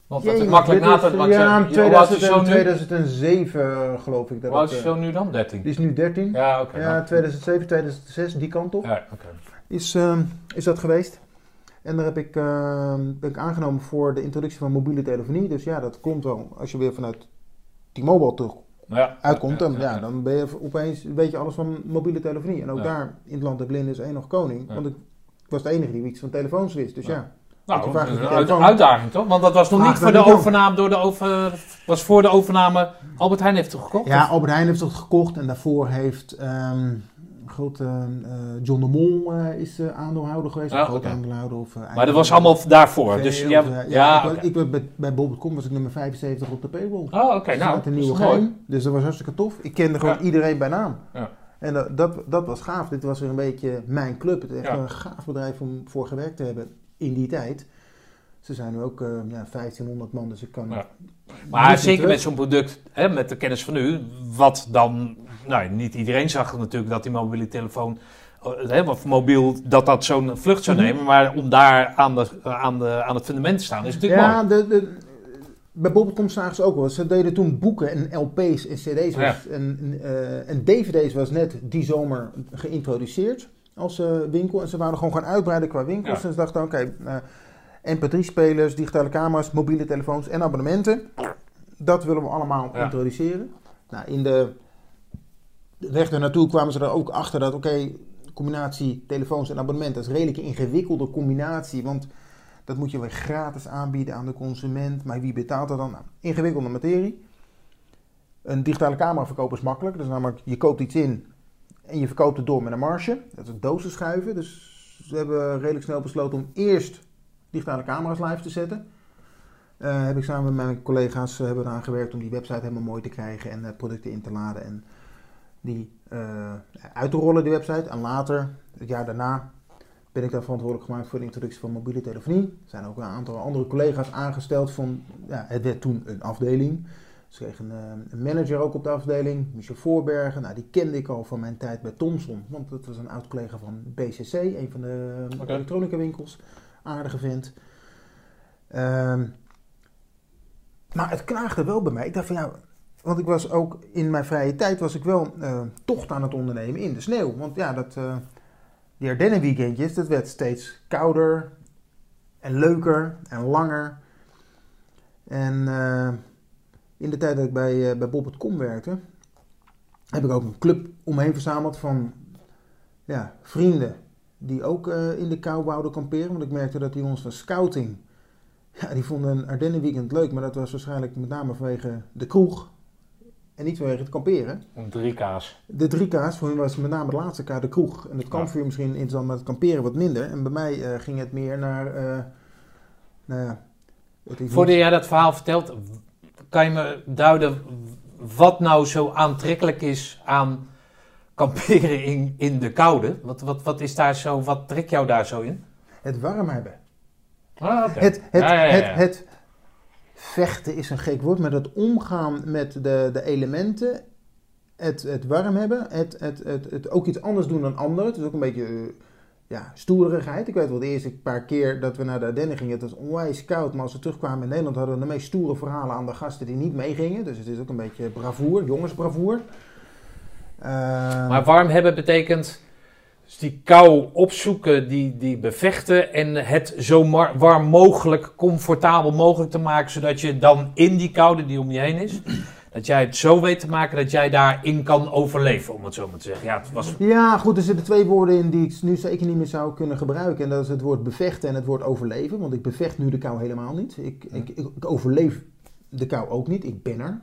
Want dat Jee, is makkelijk na is, te maken. Ja, in Hoe oud is je 2000 zoon nu? 2007 eh, geloof ik. Dat Hoe oud het, is zoon nu dan? 13? die is nu 13. Ja, oké. Ja, nou. 2007, 2006, die kant op. Ja, oké. Is, ehm, is dat geweest. En daar heb ik, ehm, ben ik aangenomen voor de introductie van mobiele telefonie. Dus ja, dat komt wel. Als je weer vanuit T-Mobile terug Ja. uitkomt, dan, Ja, ja, ja. dan ben je opeens, weet je alles van mobiele telefonie. En ook daar, in het land der blinden is één nog koning. Want ik, ik was de enige die iets van telefoons wist. Dus Ja. Nou, dat is een uit- uitdaging toch? Want dat was nog Ah, niet voor de overname door de over... was voor de overname... Albert Heijn heeft het gekocht? Ja, of? Albert Heijn heeft het gekocht. En daarvoor heeft ehm, grote, eh, John de Mol eh, is eh, aandeelhouder geweest. Aandeelhouder. Of, eh, Maar dat was allemaal daarvoor. Dus ja, ja, ja, ik, ik was bij, bij Bob.com was ik nummer 75 op de payroll. Oh, oké. Dus nou, een nieuwe gein. Dus dat was hartstikke tof. Ik kende gewoon Ja. iedereen bij naam. Ja. En dat, dat, dat was gaaf. Dit was weer een beetje mijn club. Het is echt een gaaf bedrijf om voor gewerkt te hebben in die tijd. Ze zijn nu ook ja, 1500 man, dus ik kan... Ja. Maar zeker terug. met zo'n product, hè, met de kennis van u, wat dan, nou niet iedereen zag natuurlijk dat die mobiele telefoon, eh, of mobiel, dat dat zo'n vlucht zou Mhm. nemen, maar om daar aan, de, aan, de, aan het fundament te staan is natuurlijk Ja, mooi. de, de, bij Bob.com zagen ze ook wel. Ze deden toen boeken en LP's en CD's. Ja. was- En, eh, en DVD's was net die zomer geïntroduceerd als eh, winkel. En ze waren gewoon gaan uitbreiden qua winkels. Ja. En ze dachten, oké, eh, MP3-spelers, digitale camera's, mobiele telefoons en abonnementen. Dat willen we allemaal Ja. introduceren. Nou, in de weg ernaartoe kwamen ze er ook achter dat, oké, combinatie telefoons en abonnementen, dat is een redelijk ingewikkelde combinatie. Want dat moet je weer gratis aanbieden aan de consument. Maar wie betaalt dat dan? Nou, ingewikkelde materie. Een digitale camera verkopen is makkelijk. Dus namelijk, je koopt iets in en je verkoopt het door met een marge. Dat is dozen schuiven. Dus ze hebben redelijk snel besloten om eerst digitale camera's live te zetten. Eh, heb ik samen met mijn collega's uh, hebben eraan gewerkt om die website helemaal mooi te krijgen en uh, producten in te laden en die uh, uit te rollen, die website. En later, het jaar daarna, ben ik daar verantwoordelijk gemaakt voor de introductie van mobiele telefonie. Er zijn ook een aantal andere collega's aangesteld van, ja, het werd toen een afdeling. Dus ik kreeg een, een, manager ook op de afdeling, Michel Voorbergen. Nou, die kende ik al van mijn tijd bij Thomson, want dat was een oud collega van BCC, een van de okay. elektronica winkels. Aardige vent. Um, maar het knaagde wel bij mij. Ik dacht van ja, want ik was ook in mijn vrije tijd was ik wel uh, tocht aan het ondernemen in de sneeuw. Want ja, dat, uh, die Ardennen dat werd steeds kouder en leuker en langer. En uh, in de tijd dat ik bij, bij Bob.com werkte, heb ik ook een club omheen verzameld van ja, vrienden die ook eh, in de kou wouden kamperen. Want ik merkte dat die jongens van scouting, ja, die vonden een Ardennenweekend leuk. Maar dat was waarschijnlijk met name vanwege de kroeg en niet vanwege het kamperen. Om drie kaas. De drie K's, voor hun was met name de laatste K de kroeg. En het kampvuur misschien interessant, maar het kamperen wat minder. En bij mij eh, ging het meer naar, nou ja... Voordat jij dat verhaal vertelt, kan je me duiden wat nou zo aantrekkelijk is aan kamperen in, in de koude? Wat, wat, wat is daar zo, wat trekt jou daar zo in? Het warm hebben. Ah. Het, het, Ja, ja, ja, ja. Het, het vechten is een gek woord, maar het omgaan met de, de elementen, het, het warm hebben, het, het, het, ook iets anders doen dan anderen. Het is ook een beetje eh, ja, stoerigheid. Ik weet wel, de eerste paar keer dat we naar de Ardennen gingen, het was onwijs koud. Maar als we terugkwamen in Nederland hadden we de meest stoere verhalen aan de gasten die niet meegingen. Dus het is ook een beetje bravoer, jongensbravoer. Eh, Maar warm hebben betekent dus die kou opzoeken, die, die bevechten en het zo warm mogelijk, comfortabel mogelijk te maken, zodat je dan in die koude die om je heen is, dat jij het zo weet te maken dat jij daarin kan overleven, om het zo maar te zeggen. Ja, het was Ja, goed, er zitten twee woorden in die ik nu zeker niet meer zou kunnen gebruiken. En dat is het woord bevechten en het woord overleven. Want ik bevecht nu de kou helemaal niet. Ik, ik, ik overleef de kou ook niet. Ik ben er.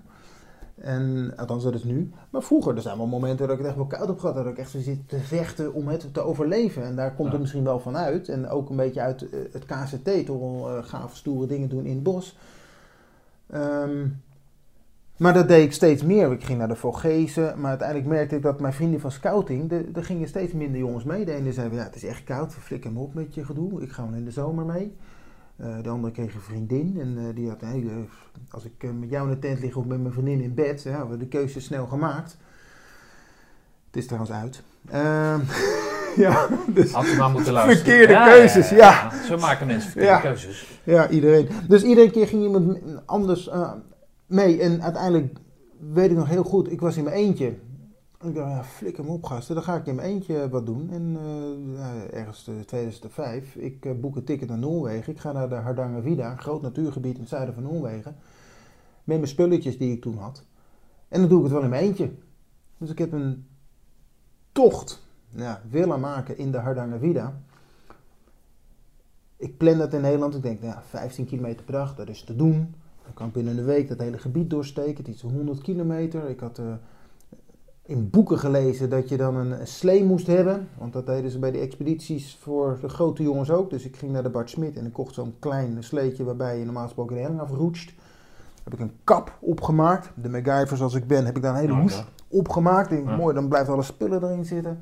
En althans, dat is nu. Maar vroeger, er zijn wel momenten dat ik het echt wel koud heb gehad. Dat ik echt zo zit te vechten om het te overleven. En daar komt Ja. het misschien wel van uit. En ook een beetje uit eh, het KCT. Toch wel eh, gave, stoere dingen doen in het bos. Ehm, maar dat deed ik steeds meer. Ik ging naar de Vogezen. Maar uiteindelijk merkte ik dat mijn vrienden van scouting... Er gingen steeds minder jongens mee. De ene zei, ja, het is echt koud. Flik hem op met je gedoe. Ik ga wel in de zomer mee. Eh, de andere kreeg een vriendin. En eh, die had een hele... Als ik eh, met jou in de tent lig of met mijn vriendin in bed... Hebben we de keuze snel gemaakt. Het is trouwens uit. Ehm, ja, dus... Had ze maar moeten luisteren. Verkeerde keuzes, ja. Zo maken mensen verkeerde keuzes. Ja, iedereen. Dus iedere keer ging iemand anders eh, mee. En uiteindelijk weet ik nog heel goed, ik was in mijn eentje. Ik dacht, ja, flik hem op gasten, dan ga ik in mijn eentje wat doen. En eh, ja, ergens eh, 2005, ik eh, boek een ticket naar Noorwegen. Ik ga naar de Hardangervidda, een groot natuurgebied in het zuiden van Noorwegen. Met mijn spulletjes die ik toen had. En dan doe ik het wel in mijn eentje. Dus ik heb een tocht ja, willen maken in de Hardangervidda. Ik plan dat in Nederland. Ik denk, nou ja, 15 kilometer per dag, dat is te doen. Dan kan ik binnen een week dat hele gebied doorsteken. Het is 100 kilometer. Ik had eh, in boeken gelezen dat je dan een, slee moest hebben. Want dat deden ze bij de expedities voor de grote jongens ook. Dus ik ging naar de Bart Smit en ik kocht zo'n klein sleetje waarbij je normaal gesproken de helling afroetst. Heb ik een kap opgemaakt. De MacGyver zoals ik ben, heb ik daar een hele hoes opgemaakt. Ik denk, Ja. mooi, dan blijft alle spullen erin zitten.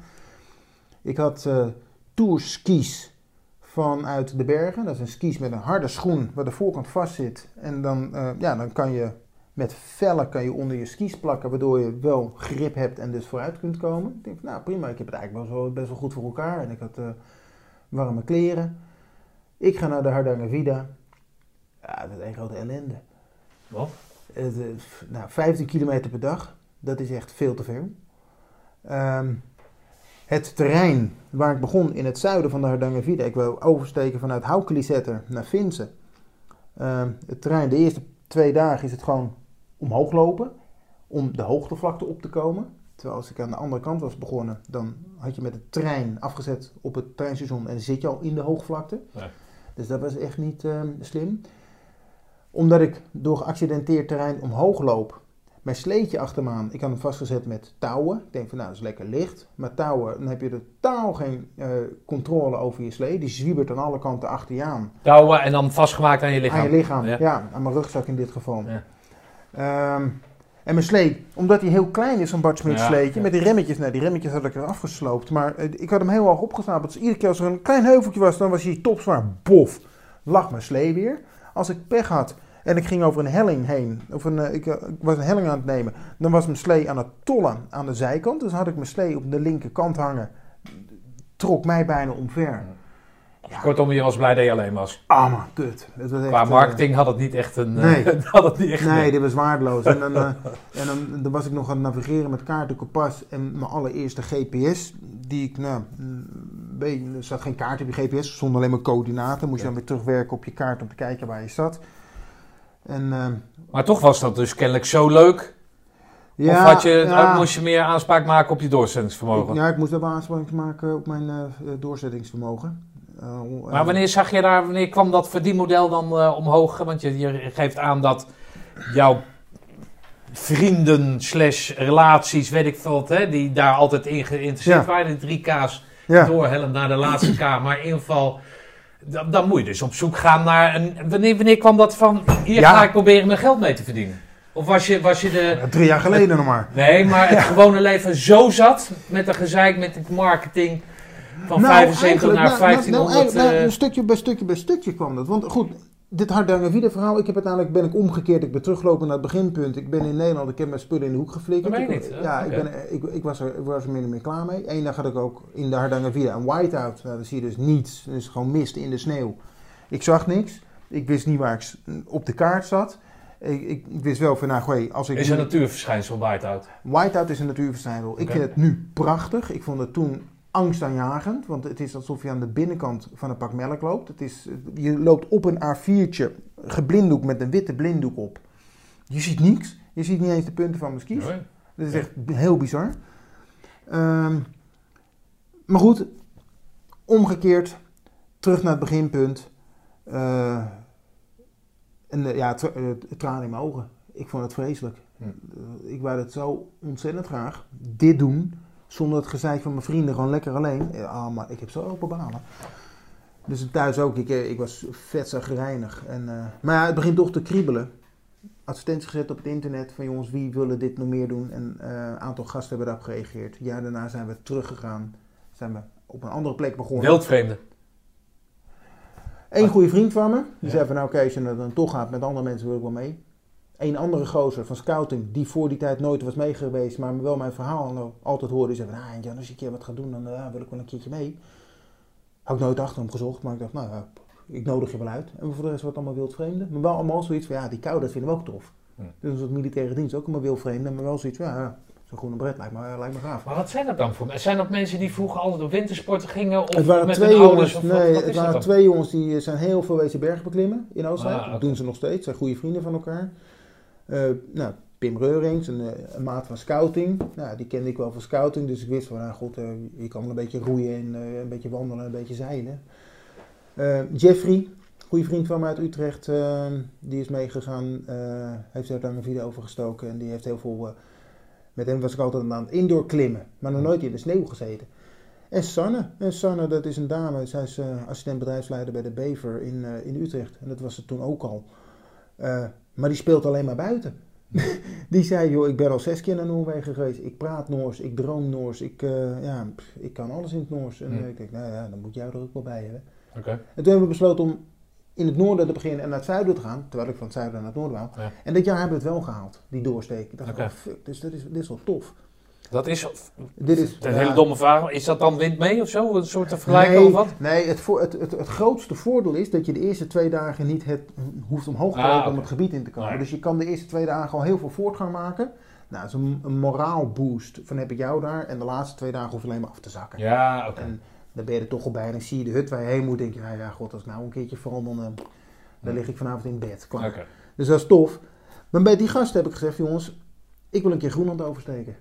Ik had eh tourskis vanuit de bergen. Dat is een skis met een harde schoen waar de voorkant vast zit. En dan, eh, ja, dan kan je met vellen kan je onder je skis plakken, waardoor je wel grip hebt en dus vooruit kunt komen. Ik denk, van, nou prima, ik heb het eigenlijk best wel, best wel goed voor elkaar. En ik had eh, warme kleren. Ik ga naar de Hardangervidda. Ja, dat is een grote ellende. Wat? Het, eh, nou, 15 kilometer per dag, dat is echt veel te veel. Ehm, het terrein waar ik begon in het zuiden van de Hardangervidda, ik wil oversteken vanuit Haukelisetter naar Finse. Ehm, het terrein, de eerste twee dagen is het gewoon omhoog lopen, om de hoogtevlakte op te komen. Terwijl als ik aan de andere kant was begonnen, dan had je met de trein afgezet op het treinstation en zit je al in de hoogvlakte. Nee. Dus dat was echt niet ehm, slim. Omdat ik door geaccidenteerd terrein omhoog loop, mijn sleetje achter me aan, ik had hem vastgezet met touwen. Ik denk van nou, dat is lekker licht. Maar touwen, dan heb je totaal geen eh, controle over je slee. Die zwiebert aan alle kanten achter je aan. Touwen en dan vastgemaakt aan je lichaam. Aan je lichaam, Ja. ja. aan mijn rugzak in dit geval. Ja. Ehm, en mijn slee, omdat hij heel klein is, zo'n Bart Smit Ja, sleetje, ja. met die remmetjes, nou die remmetjes had ik er afgesloopt. Maar eh, ik had hem heel hoog opgestapeld. Dus iedere keer als er een klein heuveltje was, dan was hij topzwaar, bof, lag mijn slee weer. Als ik pech had en ik ging over een helling heen, of een, eh, ik, eh, ik was een helling aan het nemen, dan was mijn slee aan het tollen aan de zijkant. Dus had ik mijn slee op de linkerkant hangen, trok mij bijna omver. Kortom, je was blij dat je alleen was. Ah man, kut. Het was echt, Qua eh, marketing had het niet echt een... eh, Nee. had het niet echt Nee, dit was waardeloos. En, dan, eh, en dan, dan was ik nog aan het navigeren met kaarten kompas en mijn allereerste GPS, die ik, nou, beetje- er zat geen kaart op je GPS, zonder alleen maar coördinaten. Moest je dan weer terugwerken op je kaart om te kijken waar je zat. En eh, Maar toch was dat dus kennelijk zo leuk. of had je, ja. moest je meer aanspraak maken op je doorzettingsvermogen? Ja, ik moest wel aanspraak maken op mijn eh, doorzettingsvermogen. Eh, om- Maar wanneer zag je daar, wanneer kwam dat verdienmodel dan eh, omhoog? Want je, je geeft aan dat jouw vrienden slash relaties, weet ik veel, hè, die daar altijd in geïnteresseerd Ja. waren, die drie K's ja. doorhellen naar de laatste K. Maar in ieder geval, dan, dan moet je dus op zoek gaan naar een. Wanneer, wanneer kwam dat van? Hier Ja. ga ik proberen mijn geld mee te verdienen. Of was je, was je de. Drie jaar geleden nog maar. Nee, maar het gewone leven zo zat met de gezeik met het marketing van 75 eigenlijk, naar nou, nou, 1500. Nou, nou, eh, een stukje bij stukje bij stukje kwam dat. Want goed, dit Hardangerwiede verhaal, ik heb uiteindelijk ben ik omgekeerd. Ik ben teruggelopen naar het beginpunt. Ik ben in Nederland, ik heb mijn spullen in de hoek geflikkerd. Ik- niet, ja, ik, ben, ik, ik, was er, ik was er min of meer klaar mee. Eén dag had ik ook in de Hardangerwiede een whiteout. Nou, dan zie je dus niets. Dus gewoon mist in de sneeuw. Ik zag niks. Ik wist niet waar ik op de kaart zat. Ik, ik, ik wist wel van, nou, goeie, als ik... is een natuurverschijnsel whiteout. Whiteout is een natuurverschijnsel. Ik vind het nu prachtig. Ik vond het toen angstaanjagend. Want het is alsof je aan de binnenkant van een pak melk loopt. Het is, je loopt op een A4'tje geblinddoekt met een witte blinddoek op. Je ziet niks. Je ziet niet eens de punten van mijn skis. Nee. Dat is echt heel bizar. Ehm, maar goed, omgekeerd, terug naar het beginpunt. Eh, en eh, ja, tra- eh, tranen in mijn ogen. Ik vond het vreselijk. Hm. Ik wou het zo ontzettend graag dit doen, zonder het gezeik van mijn vrienden, gewoon lekker alleen. Ah, maar ik heb zo open balen. Dus thuis ook, ik, eh, ik was vet zagrijnig. En, eh, maar ja, het begint toch te kriebelen advertenties gezet op het internet van jongens, wie willen dit nog meer doen? En eh, een aantal gasten hebben daarop gereageerd. Een jaar daarna zijn we teruggegaan. Zijn we op een andere plek begonnen. Wildvreemden. Eén goede vriend van me, die Ja. zei van nou oké, als je er dan toch gaat met andere mensen wil ik wel mee. Een andere gozer van scouting, die voor die tijd nooit was mee geweest, maar wel mijn verhaal altijd hoorde. Zei van, ah Jan, als je een keer wat gaat doen, dan eh, wil ik wel een keertje mee. Had ik nooit achter hem gezocht, maar ik dacht, nou ja, ik nodig je wel uit. En voor de rest wordt allemaal wildvreemden. Maar wel allemaal zoiets van, ja, die kou, dat vinden we ook tof. Hm. Dus een soort militaire dienst, ook allemaal wildvreemden. Maar wel zoiets van, ja, zo'n groene bret lijkt me, lijkt me gaaf. Maar wat zijn dat dan voor Zijn dat mensen die vroeger altijd op wintersporten gingen? Of Het waren met twee hun ouders? jongens, wat- nee, wat het waren dat twee jongens die eh, zijn heel veel wezen bergen beklimmen in Oostenrijk. Ah. Dat doen ze nog steeds, zijn goede vrienden van elkaar. Eh, nou, Pim Reurings, een, eh, een maat van scouting. Nou, die kende ik wel van scouting, dus ik wist van, nou goed, eh, je kan wel een beetje roeien en eh, een beetje wandelen, een beetje zeilen. Eh, Jeffrey, goede vriend van me uit Utrecht, eh, die is meegegaan, eh, heeft daar dan een video over gestoken en die heeft heel veel... eh, met hem was ik altijd aan het indoor klimmen, maar nog nooit in de sneeuw gezeten. En Sanne. En Sanne, dat is een dame. Zij is eh, assistent bedrijfsleider bij de Bever in, eh, in Utrecht. En dat was ze toen ook al. Maar die speelt alleen maar buiten. die zei, joh, ik ben al zes keer naar Noorwegen geweest. Ik praat Noors, ik droom Noors. Ik, eh, ja, pff, ik kan alles in het Noors. En Hm. eh, ik denk, nou ja, dan moet jij er ook wel bij hebben. Oké. En toen hebben we besloten om in het noorden te beginnen en naar het zuiden te gaan. Terwijl ik van het zuiden naar het noorden wou. Ja. En dit jaar hebben we het wel gehaald, die doorsteek. Ik dacht, Oké. oh, fuck, dus dit is, dit is wel tof. Dat is Dit is, een ja, hele domme vraag. Is dat dan wind mee of zo? Een soort te vergelijken of wat? Nee, het, voor, het, het, het grootste voordeel is dat je de eerste twee dagen niet het, hoeft omhoog te Ah, lopen om het gebied in te komen. Nee. Dus je kan de eerste twee dagen al heel veel voortgang maken. Nou, dat is een, een moraalboost van heb ik jou daar. En de laatste twee dagen hoef je alleen maar af te zakken. Ja, oké. En dan ben je er toch al bij. En dan zie je de hut waar je heen moet. denk je, ja, ja god, als ik nou een keertje val, dan, eh, dan lig ik vanavond in bed. Klaar. Oké. Dus dat is tof. Maar bij die gasten heb ik gezegd, jongens, ik wil een keer Groenland oversteken.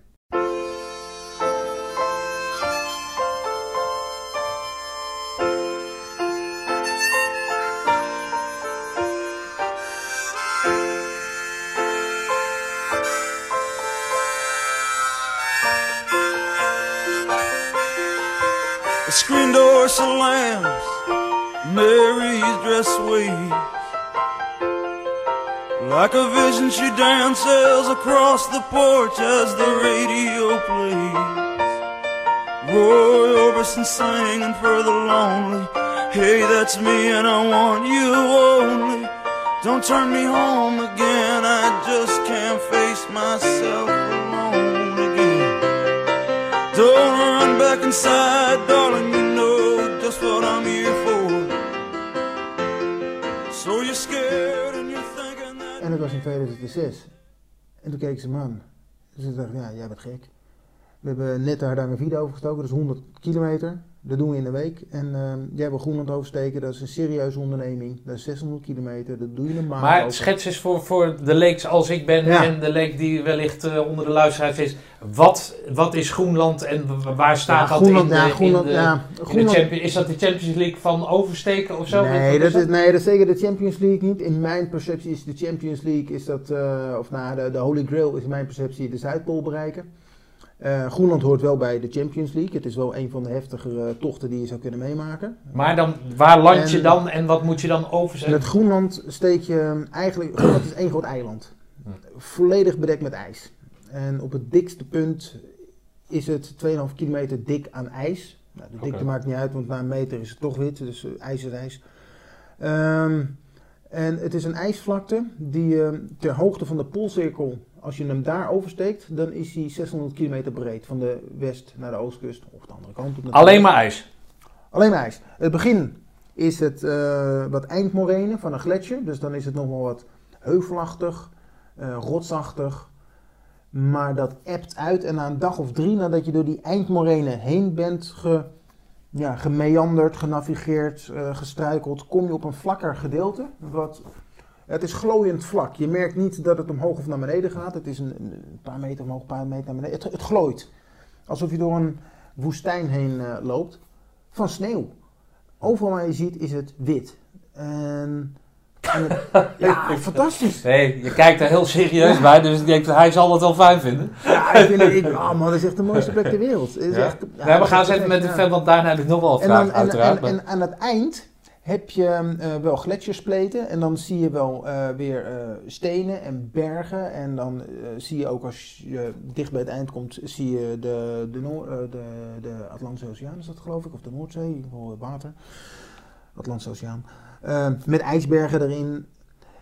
Like a vision, she dances across the porch as the radio plays. Roy Orbison singing for the lonely. Hey, that's me, and I want you only. Don't turn me home again, I just can't face myself alone again. Don't run back inside, was in 2006. En toen keek ze me aan. Ik dacht, ja, jij bent gek. We hebben net daar een video over gestoken, dat is 100 kilometer. Dat doen we in een week. En eh, jij wil Groenland oversteken, dat is een serieuze onderneming. Dat is 600 kilometer, dat doe je een maand. Maar over. schets eens voor, voor de leeks als ik ben Ja. en de leek die wellicht eh, onder de luisteraars is. Wat, wat is Groenland en waar staat Ja, dat in de, ja, in Groenland, de, ja, in de Groenland- Is dat de Champions League van oversteken of zo? Nee dat, is nee, dat is zeker de Champions League niet. In mijn perceptie is de Champions League, is dat, eh, of nou, de, de Holy Grail is in mijn perceptie de Zuidpool bereiken. Eh, Groenland hoort wel bij de Champions League. Het is wel een van de heftigere tochten die je zou kunnen meemaken. Maar dan, waar land je dan en wat moet je dan overzetten? het Groenland steek je eigenlijk, Groenland is één groot eiland. Volledig bedekt met ijs. En op het dikste punt is het 2,5 kilometer dik aan ijs. Nou, de dikte maakt niet uit, want na een meter is het toch wit, dus eh, ijs is ijs. Ehm, en het is een ijsvlakte die eh, ter hoogte van de Poolcirkel, als je hem daar oversteekt, dan is hij 600 kilometer breed. Van de west naar de oostkust, of de andere kant op. Alleen maar ijs. Alleen maar ijs. Het begin is het eh, wat eindmorene van een gletsjer. Dus dan is het nog wel wat heuvelachtig, eh, rotsachtig. Maar dat ebt uit en na een dag of drie nadat je door die eindmorene heen bent ge, ja, gemeanderd, genavigeerd, eh, gestruikeld, kom je op een vlakker gedeelte. Wat, het is glooiend vlak. Je merkt niet dat het omhoog of naar beneden gaat. Het is een, een paar meter omhoog, een paar meter naar beneden. Het, het glooit. Alsof je door een woestijn heen eh, loopt van sneeuw. Overal waar je ziet is het wit. En, en het- ja, fantastisch. Nee, je kijkt er heel serieus bij, dus ik denk dat hij zal het wel fijn vinden. Ja, ik vind het, ik, oh man, dat is echt de mooiste plek ter wereld. Is Ja. echt, ja, Nee, we gaan eens even met de fan, want daarna heb ik nog wel een En, vraag, dan, en, uiteraard. en, en aan het eind heb je eh, wel gletsjerspleten en dan zie je wel eh, weer eh, stenen en bergen. En dan zie je ook als je dicht bij het eind komt, zie je de, de, Noor- de, de Atlantische Oceaan, is dat geloof ik, of de Noordzee, geval water. Atlantische Oceaan. Met ijsbergen erin.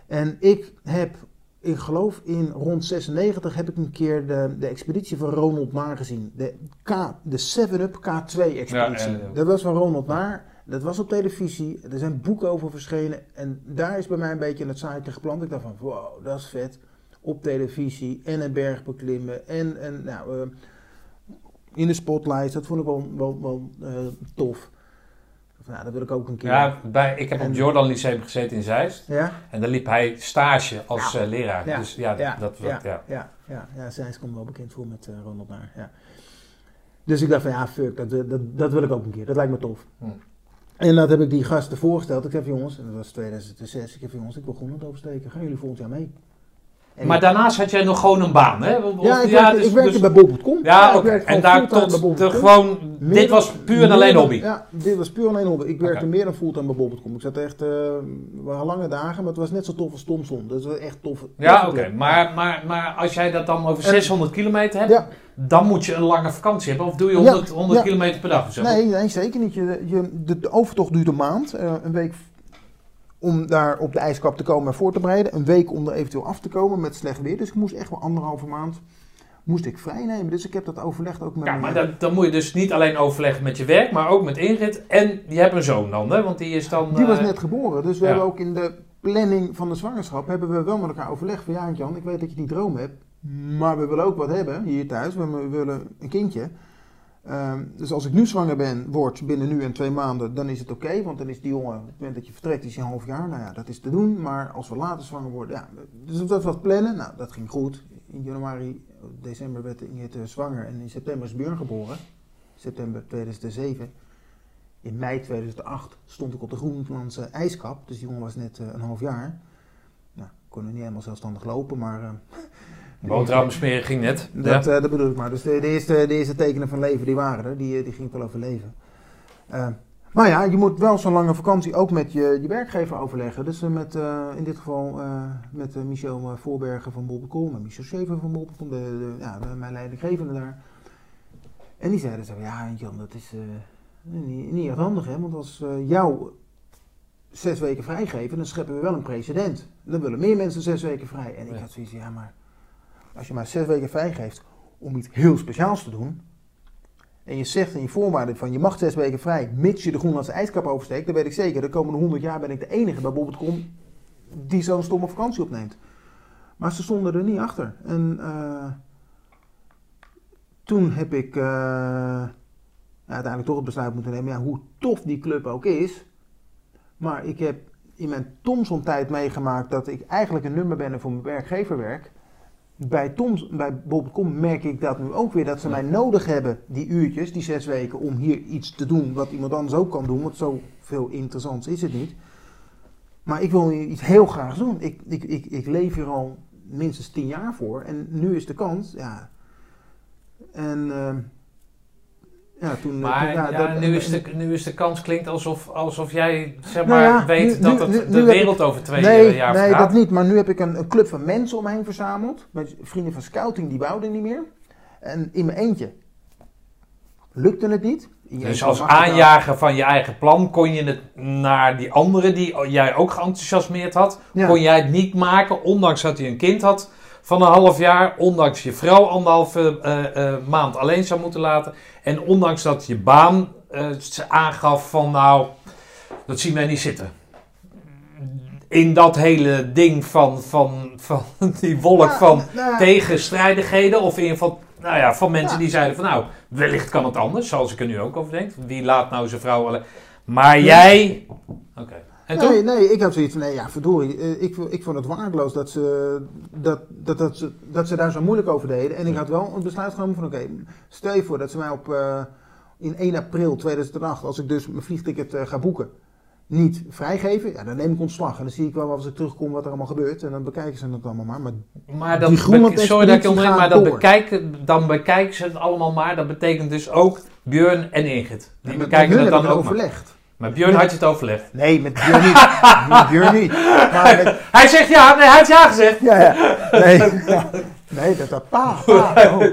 En ik heb, ik geloof in rond 96 heb ik een keer de, de expeditie van Ronald Naar gezien. De, K, de 7-Up K2 expeditie. Ja. Dat was van Ronald Naar. Dat was op televisie. Er zijn boeken over verschenen. En daar is bij mij een beetje het zaadje geplant. Ik dacht van, wow, dat is vet. Op televisie en een berg beklimmen. En, en nou, eh, in de spotlight. Dat vond ik wel, wel, wel eh, tof. Nou, dat wil ik ook een keer. ja, bij, ik heb op En- het Jordan Lyceum gezeten in Zeist. Ja? En daar liep hij stage als Ja. eh, leraar. Ja. Dus ja, Ja, dat, ja, ja. ja, Zijs komt wel bekend voor met Ronald Naar. Ja. Dus ik dacht van ja, fuck, dat, dat, dat wil ik ook een keer. Dat lijkt me tof. Hm. En dat heb ik die gasten voorgesteld. Ik van jongens, en dat was 2006. Ik heb jongens, ik wil Groenland oversteken. Gaan jullie volgend jaar mee? En Maar ik- daarnaast had jij nog gewoon een baan, hè? Of- ja, ik of- werkte, dus- ik werkte dus- bij Bol.com. Ja, ik oké. En daar tot de, gewoon, Meer dit was puur en alleen hobby. Ja, dit was puur en alleen hobby. Ik werkte meer dan fulltime bij Bol.com. Ik zat echt, eh, lange dagen, maar het was net zo tof als Thomson. Dat was echt tof. Ja, oké. Maar, maar, maar als jij dat dan over En- 600 kilometer hebt, Ja. dan moet je een lange vakantie hebben. Of doe je Ja, 100, 100 ja. kilometer per dag of zo? Nee, nee, zeker niet. Je, je, de, overtocht duurt een maand. eh, een week om daar op de ijskap te komen en voor te bereiden. Een week om er eventueel af te komen met slecht weer. Dus ik moest echt wel anderhalve maand moest ik vrij nemen. Dus ik heb dat overlegd ook met Ja, maar dan, dan moet je dus niet alleen overleggen met je werk, maar ook met Ingrid. En je hebt een zoon dan, hè? Want die is dan... Die was eh, net geboren. Dus we ja. hebben ook in de planning van de zwangerschap... hebben we wel met elkaar overlegd van... Ja, Jan, ik weet dat je die droom hebt. Maar we willen ook wat hebben hier thuis. We willen een kindje. Ehm, dus als ik nu zwanger ben, word binnen nu en twee maanden, dan is het oké. want dan is die jongen, op het moment dat je vertrekt, is hij een half jaar. Nou ja, dat is te doen. Maar als we later zwanger worden, ja. Dus dat was plannen. Nou, dat ging goed. In januari, december werd Ingrid eh, zwanger. En in september is Björn geboren. September 2007. In mei 2008 stond ik op de Groenlandse ijskap. Dus die jongen was net eh, een half jaar. Nou, kon nog niet helemaal zelfstandig lopen, maar... eh, Boterhamsmeren ging net. dat, ja. eh, dat bedoel ik maar. Dus de, de, eerste, de eerste tekenen van leven die waren er. Die, eh, die ging ik wel overleven. Eh, maar ja, je moet wel zo'n lange vakantie ook met je, je werkgever overleggen. Dus met, in dit geval met Michel Voorbergen van Bol.com en Michel Schever van Bol.com, de, de, ja, mijn leidinggevende daar. En die zeiden zo, ja Jan, dat is niet, niet echt handig hè, want als jou zes weken vrijgeven, dan scheppen we wel een precedent. Dan willen meer mensen zes weken vrij. En ik Ja. had zoiets, ja maar als je maar zes weken vrijgeeft om iets heel speciaals te doen. En je zegt in je voorwaarden van je mag zes weken vrij, mits je de Groenlandse ijskap oversteekt. Dan weet ik zeker, de komende 100 jaar ben ik de enige bij Bob.com die zo'n stomme vakantie opneemt. Maar ze stonden er niet achter. En eh, toen heb ik eh, uiteindelijk toch het besluit moeten nemen, ja, hoe tof die club ook is. Maar ik heb in mijn Thomson-tijd meegemaakt dat ik eigenlijk een nummer ben voor mijn werkgeverwerk. Bij, Toms, bij Bob.com merk ik dat nu ook weer, dat ze mij nodig hebben, die uurtjes, die zes weken, om hier iets te doen wat iemand anders ook kan doen. Want zoveel interessants is het niet. Maar ik wil hier iets heel graag doen. Ik, ik, ik, ik leef hier al minstens tien jaar voor. En nu is de kans, ja. En ehm, ja, toen... Maar toen- ja, dat- nu, is de, nu is de kans klinkt alsof, alsof jij zeg Nou maar, ja, weet nu- dat het nu- de wereld over twee nee, eh, jaar nee, dat niet. Maar nu heb ik een, een club van mensen om me heen verzameld. Met vrienden van scouting, die wouden niet meer. En in mijn eentje lukte het niet. Je Dus als aanjager van je eigen plan kon je het naar die andere die jij ook geenthousiasmeerd had, kon jij het niet maken, ondanks dat hij een kind had van een half jaar, ondanks je vrouw anderhalve eh, eh, maand alleen zou moeten laten en ondanks dat je baan eh, aangaf van nou, dat zien wij niet zitten. In dat hele ding van, van, van die wolk Ja, van nou tegenstrijdigheden. Of in ieder geval nou ja, van mensen Ja. die zeiden van nou, wellicht kan het anders. Zoals ik er nu ook over denk. Wie laat nou zijn vrouw alleen... Maar jij... Oké. Nee, nee, ik had zoiets van, nee, ja, verdorie. eh, Ik, ik vond het waardeloos dat ze, dat, dat, dat, ze, dat ze daar zo moeilijk over deden. En ik had wel een besluit genomen van, oké, stel je voor dat ze mij op, eh, in 1 april 2008, als ik dus mijn vliegticket eh, ga boeken, niet vrijgeven. Ja, dan neem ik ontslag. En dan zie ik wel als ik terugkom wat er allemaal gebeurt. En dan bekijken ze het allemaal maar. Maar Maar be- sorry dat ik onderbreek, maar door. bekijken, dan bekijken ze het allemaal maar. Dat betekent dus ook Björn en Ingrid. Die met- bekijken het dan ook maar. Maar Björn had je het overlegd. Nee, met Björn niet. met Björn niet. Maar met, Hij zegt ja, nee, hij heeft ja gezegd. Ja, ja. Nee, ja. nee dat dat pa, pa. Oh.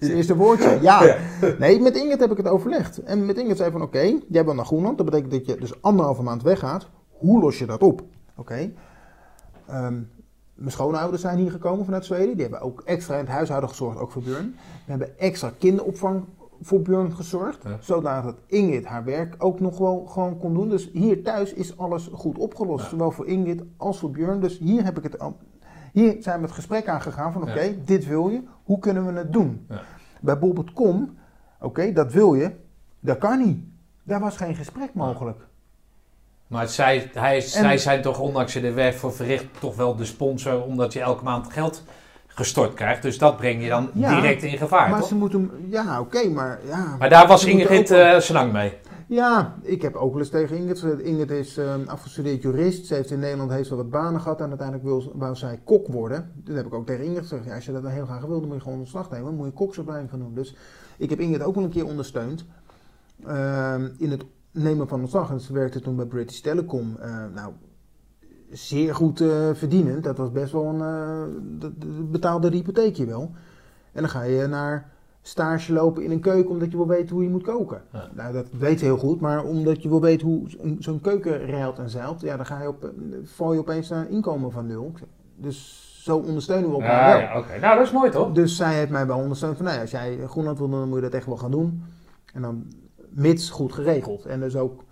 Zijn eerste woordje, ja. Nee, met Ingrid heb ik het overlegd. En met Ingrid zei van, oké, jij wil naar Groenland. Dat betekent dat je dus anderhalve maand weggaat. Hoe los je dat op? Oké. Ehm, mijn schoonouders zijn hier gekomen vanuit Zweden. Die hebben ook extra in het huishouden gezorgd, ook voor Björn. We hebben extra kinderopvang voor Björn gezorgd. Ja. Zodat Ingrid haar werk ook nog wel gewoon kon doen. Dus hier thuis is alles goed opgelost. Ja. Zowel voor Ingrid als voor Björn. Dus hier heb ik het hier zijn we het gesprek aangegaan van oké, dit wil je, hoe kunnen we het doen? Ja. Bij Bob.com, oké, dat wil je, dat kan niet. Daar was geen gesprek mogelijk. Maar zij, hij, En- zij zijn toch, ondanks je er werk voor verricht, toch wel de sponsor, omdat je elke maand geld gestort krijgt. Dus dat breng je dan Ja, direct in gevaar, maar toch? ze moeten, ja oké, maar ja. Maar daar was Ingrid ook wel- eh mee. Ja, ik heb ook wel eens tegen Ingrid gezegd. Ingrid is ehm, afgestudeerd jurist. Ze heeft in Nederland heeft ze wat banen gehad en uiteindelijk wil, wou zij kok worden. Toen heb ik ook tegen Ingrid gezegd, ja, als je dat dan heel graag wil, dan moet je gewoon ontslag nemen. Dan moet je koksopleiding gaan doen. Dus ik heb Ingrid ook wel een keer ondersteund ehm, in het nemen van ontslag. En ze werkte toen bij British Telecom. eh, nou, zeer goed eh, verdienend. Dat was best wel een dat- dat betaalde de hypotheekje wel. En dan ga je naar stage lopen in een keuken omdat je wil weten hoe je moet koken. Ja. Nou, dat weet je heel goed, maar omdat je wil weten hoe zo'n- keuken reilt en zeilt, ja, dan ga je op, eh, val je opeens naar een inkomen van nul. Dus zo ondersteunen we elkaar Ja, wel. ja, oké. Nou, dat is mooi toch? Dus zij heeft mij wel ondersteund van, nou ja, als jij Groenland wil, dan moet je dat echt wel gaan doen. En dan mits goed geregeld. En dus ook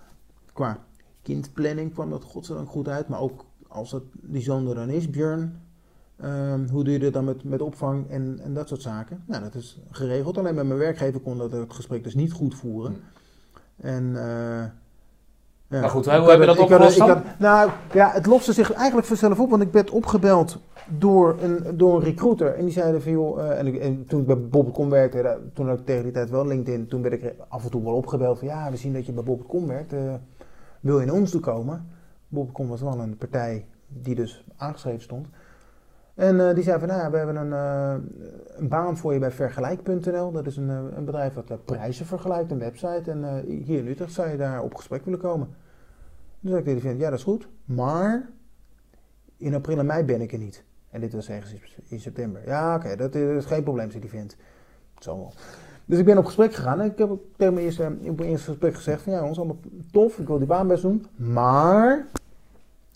qua kindplanning kwam dat godzijdank goed uit. Maar ook als het die zoon er dan is, Björn, ehm, hoe doe je dat dan met, met opvang en, en dat soort zaken? Nou, dat is geregeld. Alleen met mijn werkgever kon dat het gesprek dus niet goed voeren. En... eh, ja. Maar goed, hoe Ik heb had je dat het- ik had opgelost ik had- nou, ja, het loste zich eigenlijk vanzelf op, want ik werd opgebeld door een, door een recruiter. En die zeiden van, joh, eh, en, ik- en toen ik bij Bob.com werkte, daar- toen had ik tegen die tijd wel LinkedIn, toen werd ik af en toe wel opgebeld van, ja, we zien dat je bij Bob.com werkt, eh, wil je naar ons toe komen? Bob.com was wel een partij die dus aangeschreven stond. En eh, die zei van, nou ja, we hebben een, eh, een baan voor je bij Vergelijk.nl. Dat is een, eh, een bedrijf dat prijzen vergelijkt, een website. En hier in Utrecht zou je daar op gesprek willen komen. Dus ik vent, ja dat is goed, maar in april en mei ben ik er niet. En dit was ergens in- september. Ja oké, dat is geen probleem, zei die vent. Zo wel. Dus ik ben op gesprek gegaan en ik heb tegen mijn eerste, mijn eerste gesprek gezegd van ja ons allemaal tof, ik wil die baan best doen, maar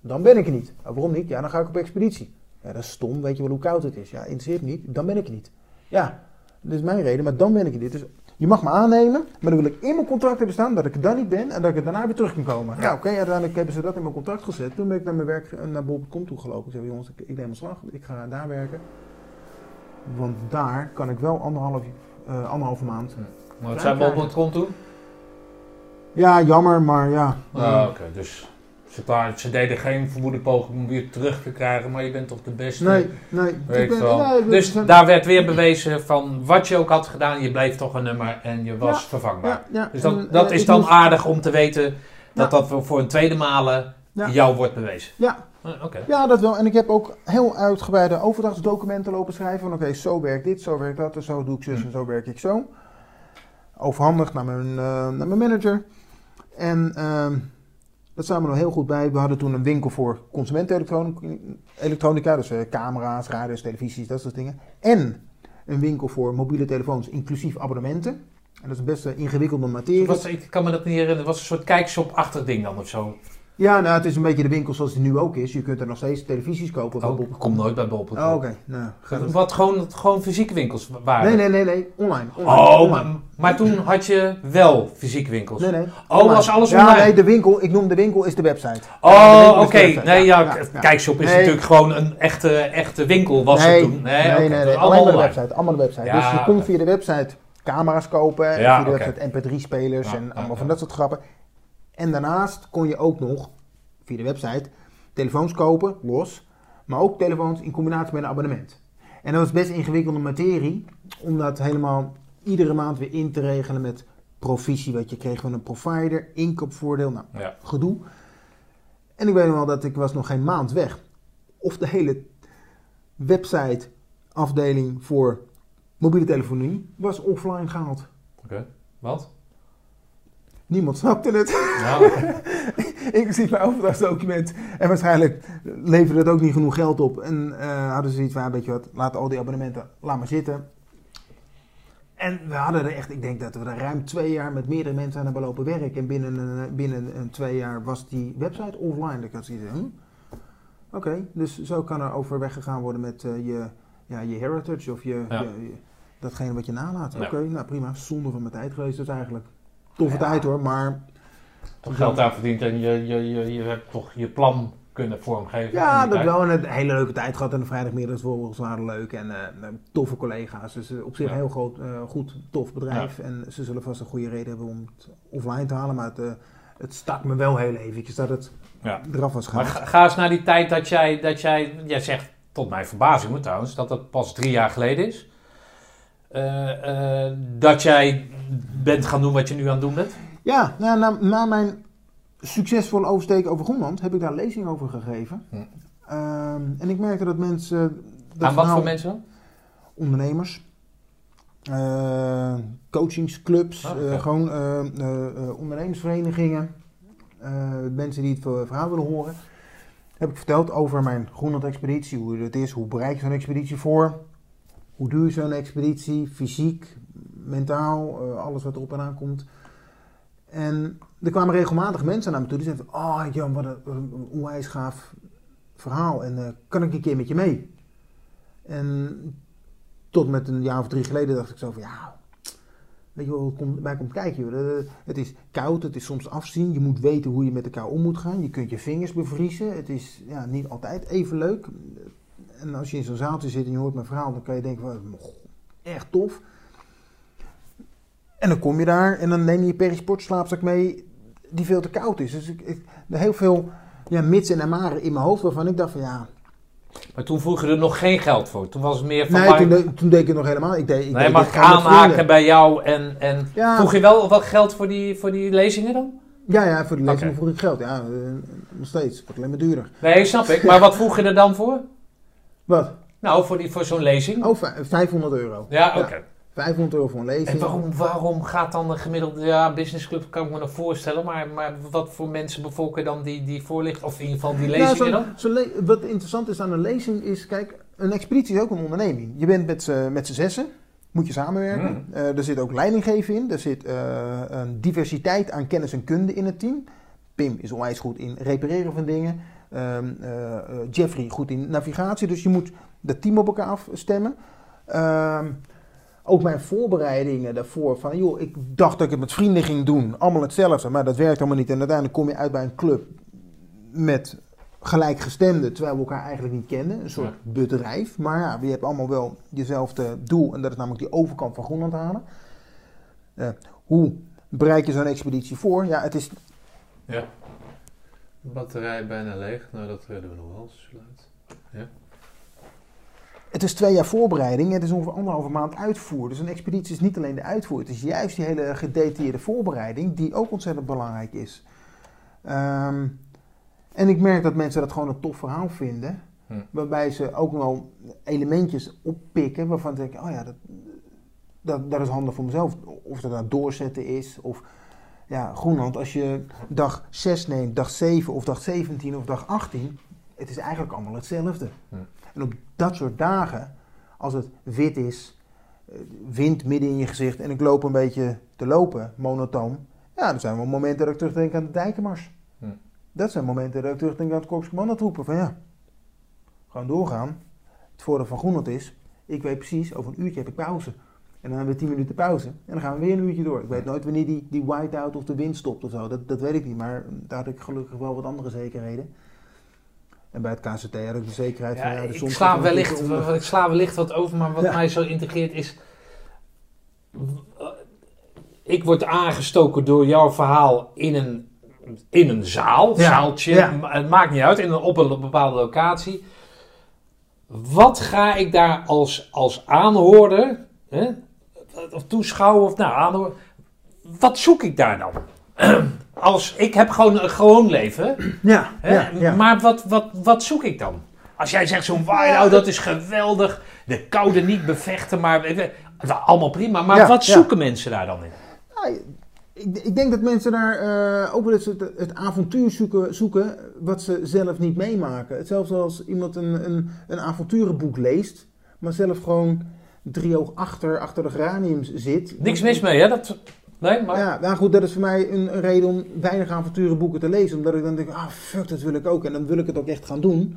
dan ben ik er niet. Nou, waarom niet? Ja, dan ga ik op expeditie. Ja, dat is stom, weet je wel hoe koud het is? Ja, interesseert me niet, dan ben ik er niet. Ja, dat is mijn reden, maar dan ben ik er niet. Dus je mag me aannemen, maar dan wil ik in mijn contract hebben staan dat ik er dan niet ben en dat ik er daarna weer terug kan komen. Ja, oké, uiteindelijk hebben ze dat in mijn contract gezet. Toen ben ik naar mijn werk, naar Bob.com toe gelopen. Ik zei, jongens, ik, ik neem een slag, ik ga daar werken. Want daar kan ik wel anderhalf eh, anderhalve maand. Maar wat zei bol.com toen? Ja, jammer, maar ja. Ah, oké. Dus ze, ze deden geen vermoede poging om weer terug te krijgen, maar je bent toch de beste. Nee, nee. Weet ik ben- ben- dus daar werd weer bewezen van wat je ook had gedaan, je bleef toch een nummer en je was Ja, vervangbaar. ja, ja. Dus dat, dat eh, is dan moest- aardig om te weten dat dat voor- een tweede malen jou wordt bewezen. Ja, Ah, Oké. Ja, dat wel. En ik heb ook heel uitgebreide overdrachtsdocumenten lopen schrijven. Van oké, zo werkt dit, zo werkt dat, en zo doe ik zus en zo werk ik zo. Overhandigd naar mijn, eh, naar mijn manager. En ehm dat staan we nog heel goed bij. We hadden toen een winkel voor consumentenelektronica. Dus eh, camera's, radio's, televisies, dat soort dingen. En een winkel voor mobiele telefoons, inclusief abonnementen. En dat is een best een ingewikkelde materie. Ik kan me dat niet herinneren, was een soort kijkshop-achtig ding dan of zo. Ja, nou, het is een beetje de winkel zoals die nu ook is. Je kunt er nog steeds televisies kopen. Oh, ik kom nooit bij bol.com. Oh, oké. Nou. Wat gewoon, gewoon fysieke winkels waren. Nee, nee, nee, nee. Online. online. Oh, Online. maar, maar toen had je wel fysieke winkels. Nee, nee. Oh, Online. was alles ja, online? nee, de winkel, ik noem de winkel, is de website. Oh, oké. website. Nee, ja, Ja, ja, ja. kijkshop is Nee. natuurlijk gewoon een echte, echte winkel was nee, het toen. nee, nee, dat nee, allemaal de website. Allemaal de website. Ja, dus je kon via de website camera's kopen. Ja, via de website mp3-spelers Ja, en ja, allemaal ja. van dat soort grappen. En daarnaast kon je ook nog, via de website, telefoons kopen, los. Maar ook telefoons in combinatie met een abonnement. En dat was best ingewikkelde materie. Om dat helemaal iedere maand weer in te regelen met provisie. Wat je kreeg van een provider, inkoopvoordeel. Nou, Ja. gedoe. En ik weet nog wel dat ik was nog geen maand weg. Of de hele website afdeling voor mobiele telefonie was offline gehaald. Oké. Wat? Niemand snapte het. Ja, Inclusief mijn overdrachtsdocument. En waarschijnlijk leverde het ook niet genoeg geld op. En eh, hadden ze van, ja, weet je wat, laat al die abonnementen, laat maar zitten. En we hadden er echt, ik denk dat we er ruim twee jaar met meerdere mensen aan hebben lopen werken. En binnen, een, binnen een twee jaar was die website offline. Ik had zoiets van, hm? Oké, dus zo kan er overweg gegaan worden met eh, je, ja, je heritage of je, Ja. je- je- datgene wat je nalaat. Ja. Oké, nou prima, zonde van mijn tijd geweest dus eigenlijk. Toffe Ja. tijd hoor, maar toch geld aan verdiend en je, je, je, je hebt toch je plan kunnen vormgeven. Ja, dat wel. En een hele leuke tijd gehad. En de vrijdagmiddags waren leuk. En eh, toffe collega's. Dus eh, op zich Ja. een heel groot, eh, goed, tof bedrijf. En ze zullen vast een goede reden hebben om het offline te halen. Maar het, het stak me wel heel eventjes dat het Ja. eraf was Maar gehaald. ga, ga eens naar die tijd dat jij, dat jij, jij zegt, tot mijn verbazing trouwens, dat dat pas drie jaar geleden is. Eh, eh, dat jij bent gaan doen wat je nu aan het doen bent. Ja, nou, na, na mijn succesvolle oversteken over Groenland heb ik daar lezing over gegeven. Hm. Ehm, en ik merkte dat mensen... Dat aan wat voor mensen ondernemers, eh, coachingsclubs, Ah, gewoon ondernemersverenigingen, mensen die het ver- verhaal willen horen. Heb ik verteld over mijn Groenland-expeditie, hoe het is, hoe bereik je zo'n expeditie voor, hoe je zo'n expeditie, fysiek, mentaal, eh, alles wat erop en aan komt. En er kwamen regelmatig mensen naar me toe die zeiden oh Jan, wat een, een onwijs gaaf verhaal en eh, kan ik een keer met je mee? En tot met een jaar of drie geleden dacht ik zo van ja, weet je wel, komt, bij komt kijken. De- Het is koud, het is soms afzien. Je moet weten hoe je met elkaar om moet gaan. Je kunt je vingers bevriezen. Het is ja, niet altijd even leuk. En als je in zo'n zaaltje zit en je hoort mijn verhaal, dan kan je denken van "Goh, echt tof. En dan kom je daar en dan neem je je perisport slaapzak mee die veel te koud is. Dus ik, ik er heel veel ja, mits en amaren in mijn hoofd waarvan ik dacht van ja, Maar toen vroeg je er nog geen geld voor. Toen was het meer van... Nee, maar- toen, de- toen deed ik het nog helemaal. Ik deed, ik nee, deed mag ik aanhaken bij jou en, en Ja. vroeg je wel wat geld voor die, voor die lezingen dan? Ja, ja, voor de lezing Oké. vroeg ik geld. Ja, eh, nog steeds. Wordt alleen maar duurder. Nee, snap ik. Maar wat vroeg je er dan voor? Wat? Nou, voor, die- voor zo'n lezing? Oh, vij- 500 euro. Ja, oké. 500 euro voor een lezing. En waarom, waarom gaat dan een gemiddelde ja, businessclub, kan ik me nog voorstellen, maar, maar wat voor mensen bevolken dan die, die voorlicht, of in ieder geval die Nou, lezingen zo'n- dan? zo'n le- wat interessant is aan een lezing is, kijk, een expeditie is ook een onderneming. Je bent met z'n met z'n zessen, moet je samenwerken. Mm. Eh, er zit ook leidinggeven in. Er zit eh, een diversiteit aan kennis en kunde in het team. Pim is onwijs goed in repareren van dingen. Ehm, eh, eh, Jeffrey goed in navigatie. Dus je moet dat team op elkaar afstemmen. Ehm, ook mijn voorbereidingen daarvoor. Van, joh, ik dacht dat ik het met vrienden ging doen. Allemaal hetzelfde. Maar dat werkt allemaal niet. En uiteindelijk kom je uit bij een club met gelijkgestemden, terwijl we elkaar eigenlijk niet kenden. Een soort Ja. bedrijf. Maar ja, we hebben allemaal wel jezelfde doel. En dat is namelijk die overkant van Groenland halen. Eh, hoe bereid je zo'n expeditie voor? Ja, het is Ja. Batterij bijna leeg. Nou, dat redden we nog wel. Sluit. Het is twee jaar voorbereiding. Het is ongeveer anderhalve maand uitvoer. Dus een expeditie is niet alleen de uitvoer. Het is juist die hele gedetailleerde voorbereiding die ook ontzettend belangrijk is. Ehm, en ik merk dat mensen dat gewoon een tof verhaal vinden. Hm. Waarbij ze ook wel elementjes oppikken waarvan ze denken, oh ja, dat, dat, dat is handig voor mezelf. Of dat nou doorzetten is. Of ja, Groenland, als je dag 6 neemt, dag 7 of dag 17 of dag 18. Het is eigenlijk allemaal hetzelfde. Hm. En op dat soort dagen, als het wit is, eh, wind midden in je gezicht en ik loop een beetje te lopen, monotoon. Ja, dan zijn wel momenten dat ik terugdenk aan de dijkenmars. Hm. Dat zijn momenten dat ik terugdenk aan het Korps Commandotroepen. Van ja, gewoon doorgaan. Het voordeel van Groenland is, ik weet precies, over een uurtje heb ik pauze. En dan hebben we 10 minuten pauze. En dan gaan we weer een uurtje door. Ik weet nooit wanneer die, die whiteout of de wind stopt of zo. Dat, dat weet ik niet. Maar daar had ik gelukkig wel wat andere zekerheden. En bij het KCT had ik de zekerheid van... Ja, de ik, zon sla wellicht, ik sla wellicht wat over, maar wat Ja. mij zo integreert is... Ik word aangestoken door jouw verhaal in een, in een zaal, Ja, zaaltje, het maakt niet uit, in een, op een bepaalde locatie. Wat ga ik daar als, als aanhoorder, hè, of toeschouwer, of nou wat zoek ik daar dan? Als, ik heb gewoon een gewoon leven, Ja, ja, ja. Maar wat, wat, wat zoek ik dan? Als jij zegt zo'n whiteout, dat is geweldig. De koude niet bevechten, maar allemaal prima. Maar wat zoeken mensen daar dan in? Nou, ik, ik denk dat mensen daar eh, ook wel eens het, het avontuur zoeken, zoeken wat ze zelf niet meemaken. Hetzelfde als iemand een, een, een avonturenboek leest, maar zelf gewoon driehoog achter, achter de geraniums zit. Niks mis mee, hè? Dat, nee, maar... Ja, nou goed, dat is voor mij een, een reden om weinig avonturenboeken te lezen. Omdat ik dan denk, ah fuck, dat wil ik ook. En dan wil ik het ook echt gaan doen.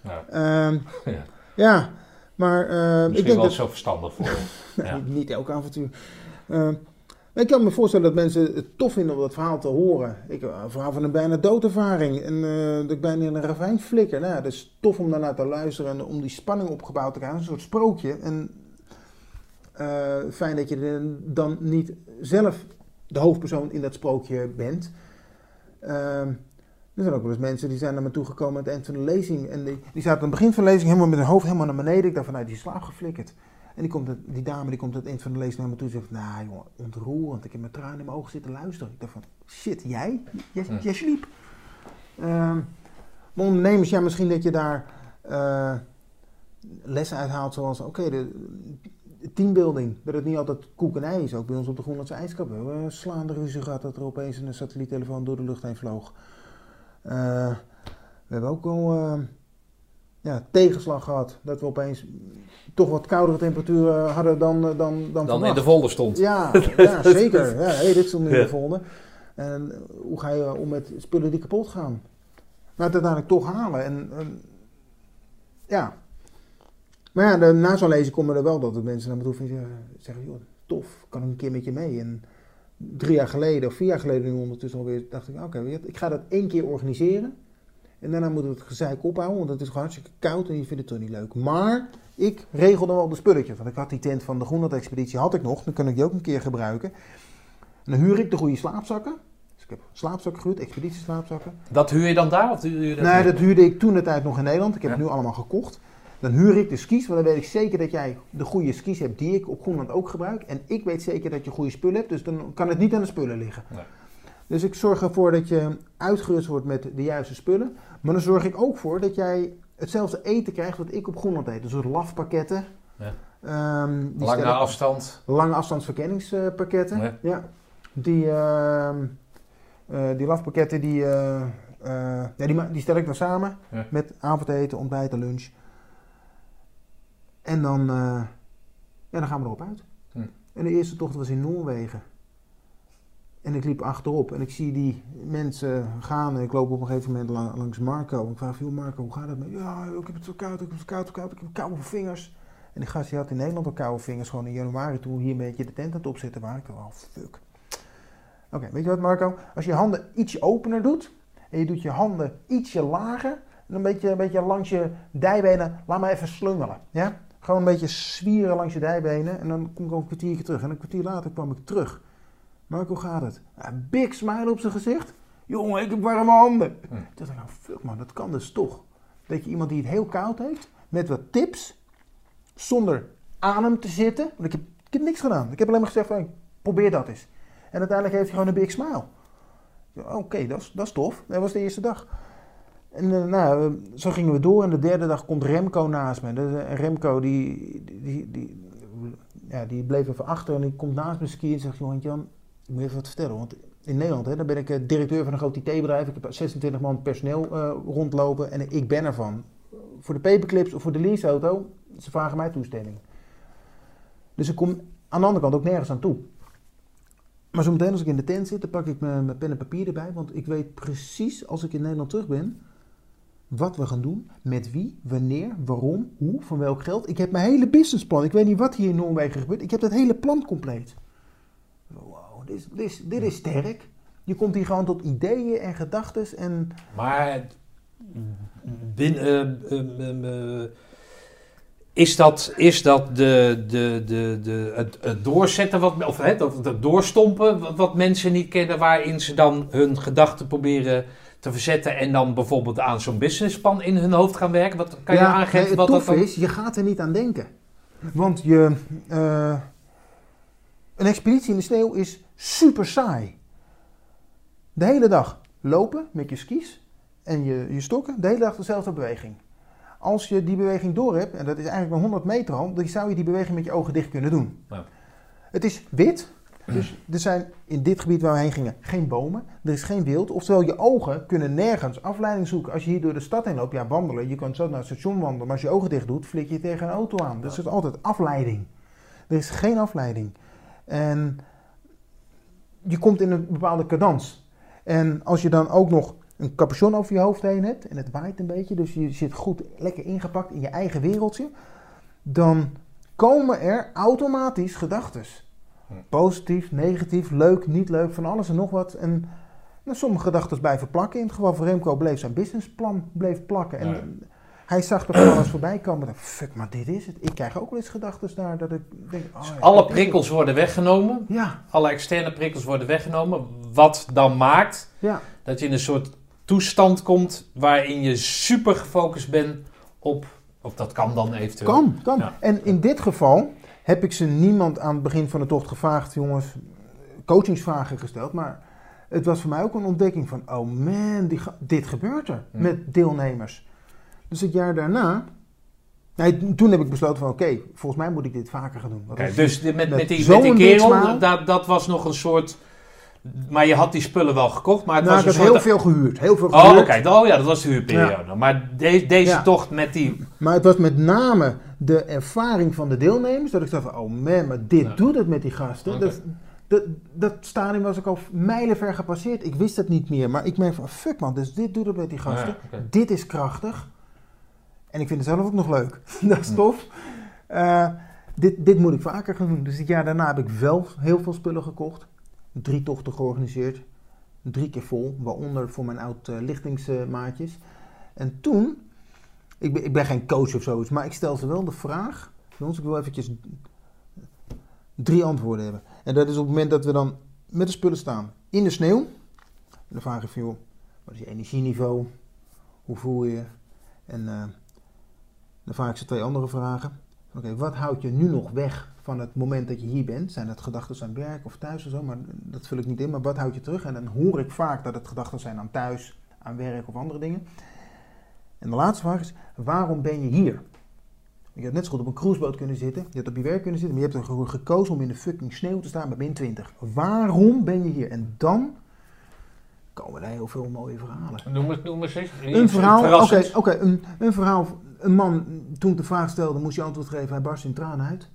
Ja. Ehm, Ja. ja, maar ehm, ik Misschien denk wel dat... zo verstandig voor. Ja. Niet elk avontuur. Ehm, ik kan me voorstellen dat mensen het tof vinden om dat verhaal te horen. Ik, een verhaal van een bijna doodervaring. En eh, dat ik bijna in een ravijn flikker. Nou, ja, dat is tof om daarnaar te luisteren en om die spanning opgebouwd te krijgen. Een soort sprookje. En eh, fijn dat je dan niet zelf de hoofdpersoon in dat sprookje bent. Ehm, er zijn ook wel eens mensen die zijn naar me toegekomen aan het eind van de lezing. En die, die zaten aan het begin van de lezing helemaal met hun hoofd helemaal naar beneden. Ik dacht van, nou, die is slaap geflikkerd. En die, komt, die dame die komt aan het eind van de lezing naar me toe en zegt, nou jongen, ontroerend. Ik heb met tranen in mijn ogen zitten luisteren. Ik dacht van, shit, jij? Jij, jij sliep. Ehm, maar ondernemers, ja, misschien dat je daar eh, lessen uithaalt zoals, oké, de teambuilding. Dat het niet altijd koek en ei is. Ook bij ons op de Groenlandse IJskap. We slaande ruzie gehad dat er opeens een satelliettelefoon door de lucht heen vloog. Eh, we hebben ook al eh, ja, tegenslag gehad. Dat we opeens toch wat koudere temperaturen hadden dan, eh, dan, dan, Dan in de folder stond. Ja, ja zeker. Ja, hey, dit stond nu in Ja. de volgende. En hoe ga je om met spullen die kapot gaan? Maar het uiteindelijk toch halen. En, en, ja. Maar ja, na zo'n lezing komen er wel dat de mensen naar me toe ja, zeggen, joh, tof, kan ik een keer met je mee. En drie jaar geleden of vier jaar geleden nu ondertussen alweer, dacht ik, oké, ik ga dat één keer organiseren. En daarna moeten we het gezeik ophouden, want het is gewoon hartstikke koud en je vindt het toch niet leuk. Maar ik regelde wel de spulletjes, want ik had die tent van de Groenland-expeditie had ik nog, dan kan ik die ook een keer gebruiken. En dan huur ik de goede slaapzakken. Dus ik heb slaapzakken gehuurd, expeditieslaapzakken. Dat huur je dan daar? Of huur je dat Nee, dat huurde ik toen de tijd nog in Nederland. Ik heb Ja. het nu allemaal gekocht. Dan huur ik de skis, want dan weet ik zeker dat jij de goede skis hebt die ik op Groenland ook gebruik. En ik weet zeker dat je goede spullen hebt, dus dan kan het niet aan de spullen liggen. Nee. Dus ik zorg ervoor dat je uitgerust wordt met de juiste spullen. Maar dan zorg ik ook voor dat jij hetzelfde eten krijgt wat ik op Groenland eet. Dus een soort lafpakketten. Ja. Ehm, die Lange afstand. lange afstandsverkenningspakketten. Ja. Ja. Die, eh, die lafpakketten die, eh, eh, ja, die, die stel ik dan samen Ja. met avondeten, ontbijt en lunch. En dan, ja, dan gaan we erop uit. Hm. En de eerste tocht was in Noorwegen. En ik liep achterop en ik zie die mensen gaan. En ik loop op een gegeven moment la- langs Marco. Ik vraag, joh Marco, hoe gaat het met Ja, ik heb het zo koud, ik heb het zo koud, koud, ik heb koude vingers. En die gast die had in Nederland al koude vingers, gewoon in januari toen we hier een beetje de tent aan het opzetten waren. Ik dacht, oh fuck. Oké, weet je wat Marco? Als je je handen ietsje opener doet en je doet je handen ietsje lager, En een beetje, een beetje langs je dijbenen, laat maar even slungelen. Ja? Gewoon een beetje zwieren langs je dijbenen. En dan kom ik ook een kwartiertje terug. En een kwartier later kwam ik terug. Mark, hoe gaat het? Een big smile op zijn gezicht. Jongen, ik heb warme handen. Hm. Toen dacht ik, nou fuck man, dat kan dus toch. Dat je iemand die het heel koud heeft, met wat tips, zonder aan hem te zitten. Want ik heb, ik heb niks gedaan. Ik heb alleen maar gezegd, van, probeer dat eens. En uiteindelijk heeft hij gewoon een big smile. Oké, dat is tof. Dat was de eerste dag. En eh, nou, zo gingen we door. En de derde dag komt Remco naast me. Remco die, die, die, ja, die bleef even achter en die komt naast me skiën en zegt... Johan Jan, ik moet even wat vertellen. Want in Nederland hè, dan ben ik eh, directeur van een groot IT-bedrijf. Ik heb 26 man personeel eh, rondlopen en ik ben ervan. Voor de paperclips of voor de leaseauto, ze vragen mij toestemming. Dus ik kom aan de andere kant ook nergens aan toe. Maar zometeen als ik in de tent zit, dan pak ik mijn pen en papier erbij. Want ik weet precies als ik in Nederland terug ben, wat we gaan doen, met wie, wanneer, waarom, hoe, van welk geld. Ik heb mijn hele businessplan. Ik weet niet wat hier in Noorwegen gebeurt. Ik heb dat hele plan compleet. Wow, dit is, dit is, dit is sterk. Je komt hier gewoon tot ideeën en gedachten en... Maar binnen, eh, eh, eh, is dat, is dat de, de, de, de, het, het doorzetten, wat, of het doorstompen wat, wat mensen niet kennen, waarin ze dan hun gedachten proberen te verzetten en dan bijvoorbeeld aan zo'n businessplan in hun hoofd gaan werken? Wat, kan je aangeven nee, wat dat dan... is, je gaat er niet aan denken. Want je, eh, een expeditie in de sneeuw is super saai. De hele dag lopen met je skis en je, je stokken, de hele dag dezelfde beweging. Als je die beweging door hebt, en dat is eigenlijk maar 100 meter al, dan zou je die beweging met je ogen dicht kunnen doen. Ja. Het is wit, dus er zijn in dit gebied waar we heen gingen geen bomen, er is geen wild. Oftewel, je ogen kunnen nergens afleiding zoeken. Als je hier door de stad heen loopt, ja, wandelen, je kan zo naar het station wandelen, maar als je ogen dicht doet, flik je tegen een auto aan. Dus er is altijd afleiding. Er is geen afleiding. En je komt in een bepaalde cadans. En als je dan ook nog een capuchon over je hoofd heen hebt en het waait een beetje, dus je zit goed lekker ingepakt in je eigen wereldje, dan komen er automatisch gedachten. Positief, negatief, leuk, niet leuk, van alles en nog wat. En nou, sommige gedachten blijven plakken. In het geval van Remco bleef zijn businessplan bleef plakken. En Ja. hij zag er van alles voorbij komen. Dacht, fuck, maar dit is het. Ik krijg ook wel eens gedachten daar dat ik denk... Oh, ja, Alle prikkels worden weggenomen. Ja, alle externe prikkels worden weggenomen, wat dan maakt ja. dat je in een soort toestand komt waarin je super gefocust bent op, of dat kan dan eventueel. Kan, kan. En in dit geval heb ik ze niemand aan het begin van de tocht gevraagd, jongens, coachingsvragen gesteld. Maar het was voor mij ook een ontdekking van, oh man, die dit gebeurt er Hm. met deelnemers. Dus het jaar daarna, nee, toen heb ik besloten van, oké, volgens mij moet ik dit vaker gaan doen. Dus met, met met, die, met die kerel, dat, dat was nog een soort... Maar je had die spullen wel gekocht, maar het nou, was een heel veel gehuurd, heel veel Oh, gehuurd. oké. Oh ja, dat was de huurperiode. Maar de- deze Ja. tocht met die... Maar het was met name de ervaring van de deelnemers. Dat ik dacht van, oh man, maar dit Ja. doet het met die gasten. Dat, dat, dat stadium was ik al mijlenver gepasseerd. Ik wist het niet meer. Maar ik merk van, fuck man, dus dit doet het met die gasten. Ja. Dit is krachtig. En ik vind het zelf ook nog leuk. dat is tof. Eh, dit, dit moet ik vaker gaan doen. Dus dit jaar daarna heb ik wel heel veel spullen gekocht. Drie tochten georganiseerd. Drie keer vol. Waaronder voor mijn oud eh, lichtingsmaatjes. En toen ik ben, ik ben geen coach of zoiets, maar ik stel ze wel de vraag. Jongens, ik wil eventjes drie antwoorden hebben. En dat is op het moment dat we dan met de spullen staan in de sneeuw. En dan vraag ik van, joh, wat is je energieniveau? Hoe voel je je? En eh, dan vraag ik ze twee andere vragen. Oké, wat houdt je nu nog weg van het moment dat je hier bent? Zijn het gedachten aan werk of thuis of zo? Maar dat vul ik niet in. Maar wat houdt je terug? En dan hoor ik vaak dat het gedachten zijn aan thuis, aan werk of andere dingen. En de laatste vraag is, waarom ben je hier? Je had net zo goed op een cruiseboot kunnen zitten, je had op je werk kunnen zitten, maar je hebt ervoor gekozen om in de fucking sneeuw te staan bij min 20. Waarom ben je hier? En dan komen er heel veel mooie verhalen. Noem het, noem eens eens. Een verhaal, oké, een, een verhaal, een man, toen ik de vraag stelde, moest je antwoord geven, hij barstte in tranen uit.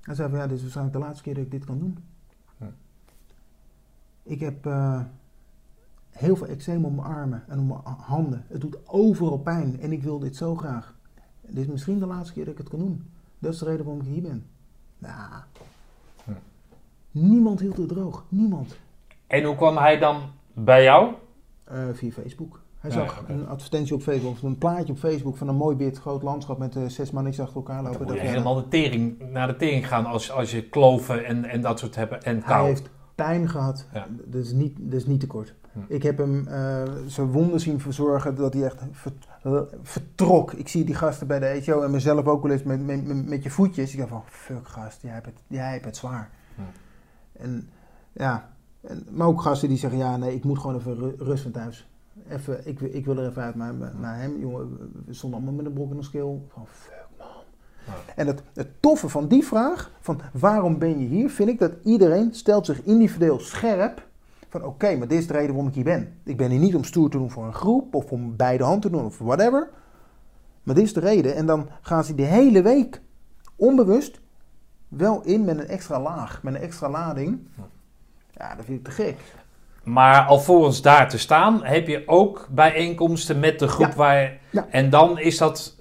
Hij zei van, ja, dit is waarschijnlijk de laatste keer dat ik dit kan doen. Hm. Ik heb eh, heel veel eczeem op mijn armen en op mijn handen. Het doet overal pijn en ik wil dit zo graag. Dit is misschien de laatste keer dat ik het kan doen. Dat is de reden waarom ik hier ben. Nou, Hm. niemand hield het droog. Niemand. En hoe kwam hij dan bij jou? Eh, via Facebook. Hij Ja, zag een advertentie op Facebook, of een plaatje op Facebook van een mooi wit groot landschap met eh, zes mannetjes achter elkaar lopen. Dan moet je Dat- helemaal de tering, naar de tering gaan als, als je kloven en, en dat soort hebben en Hij kou. heeft pijn gehad. Ja. Dat, is niet, dat is niet te kort. Ik heb hem eh, zijn wonden zien verzorgen dat hij echt eh, vertrok. Ik zie die gasten bij de ETO en mezelf ook wel eens met, met, met, met je voetjes. Ik dacht van, fuck gast, jij hebt het, jij hebt het zwaar. En ja, en, maar ook gasten die zeggen, ja nee, ik moet gewoon even ru- rust van thuis. Even, ik, wil- ik wil er even uit. Maar, maar hem, jongen, we stonden allemaal met een brok in ons keel. Van, fuck man. En het, het toffe van die vraag, van waarom ben je hier, vind ik dat iedereen stelt zich individueel scherp. Van oké, maar dit is de reden waarom ik hier ben. Ik ben hier niet om stoer te doen voor een groep of om beide hand te doen of whatever. Maar dit is de reden. En dan gaan ze die hele week onbewust wel in met een extra laag, met een extra lading. Ja, dat vind ik te gek. Maar alvorens daar te staan, heb je ook bijeenkomsten met de groep Ja. waar... Ja. En dan is dat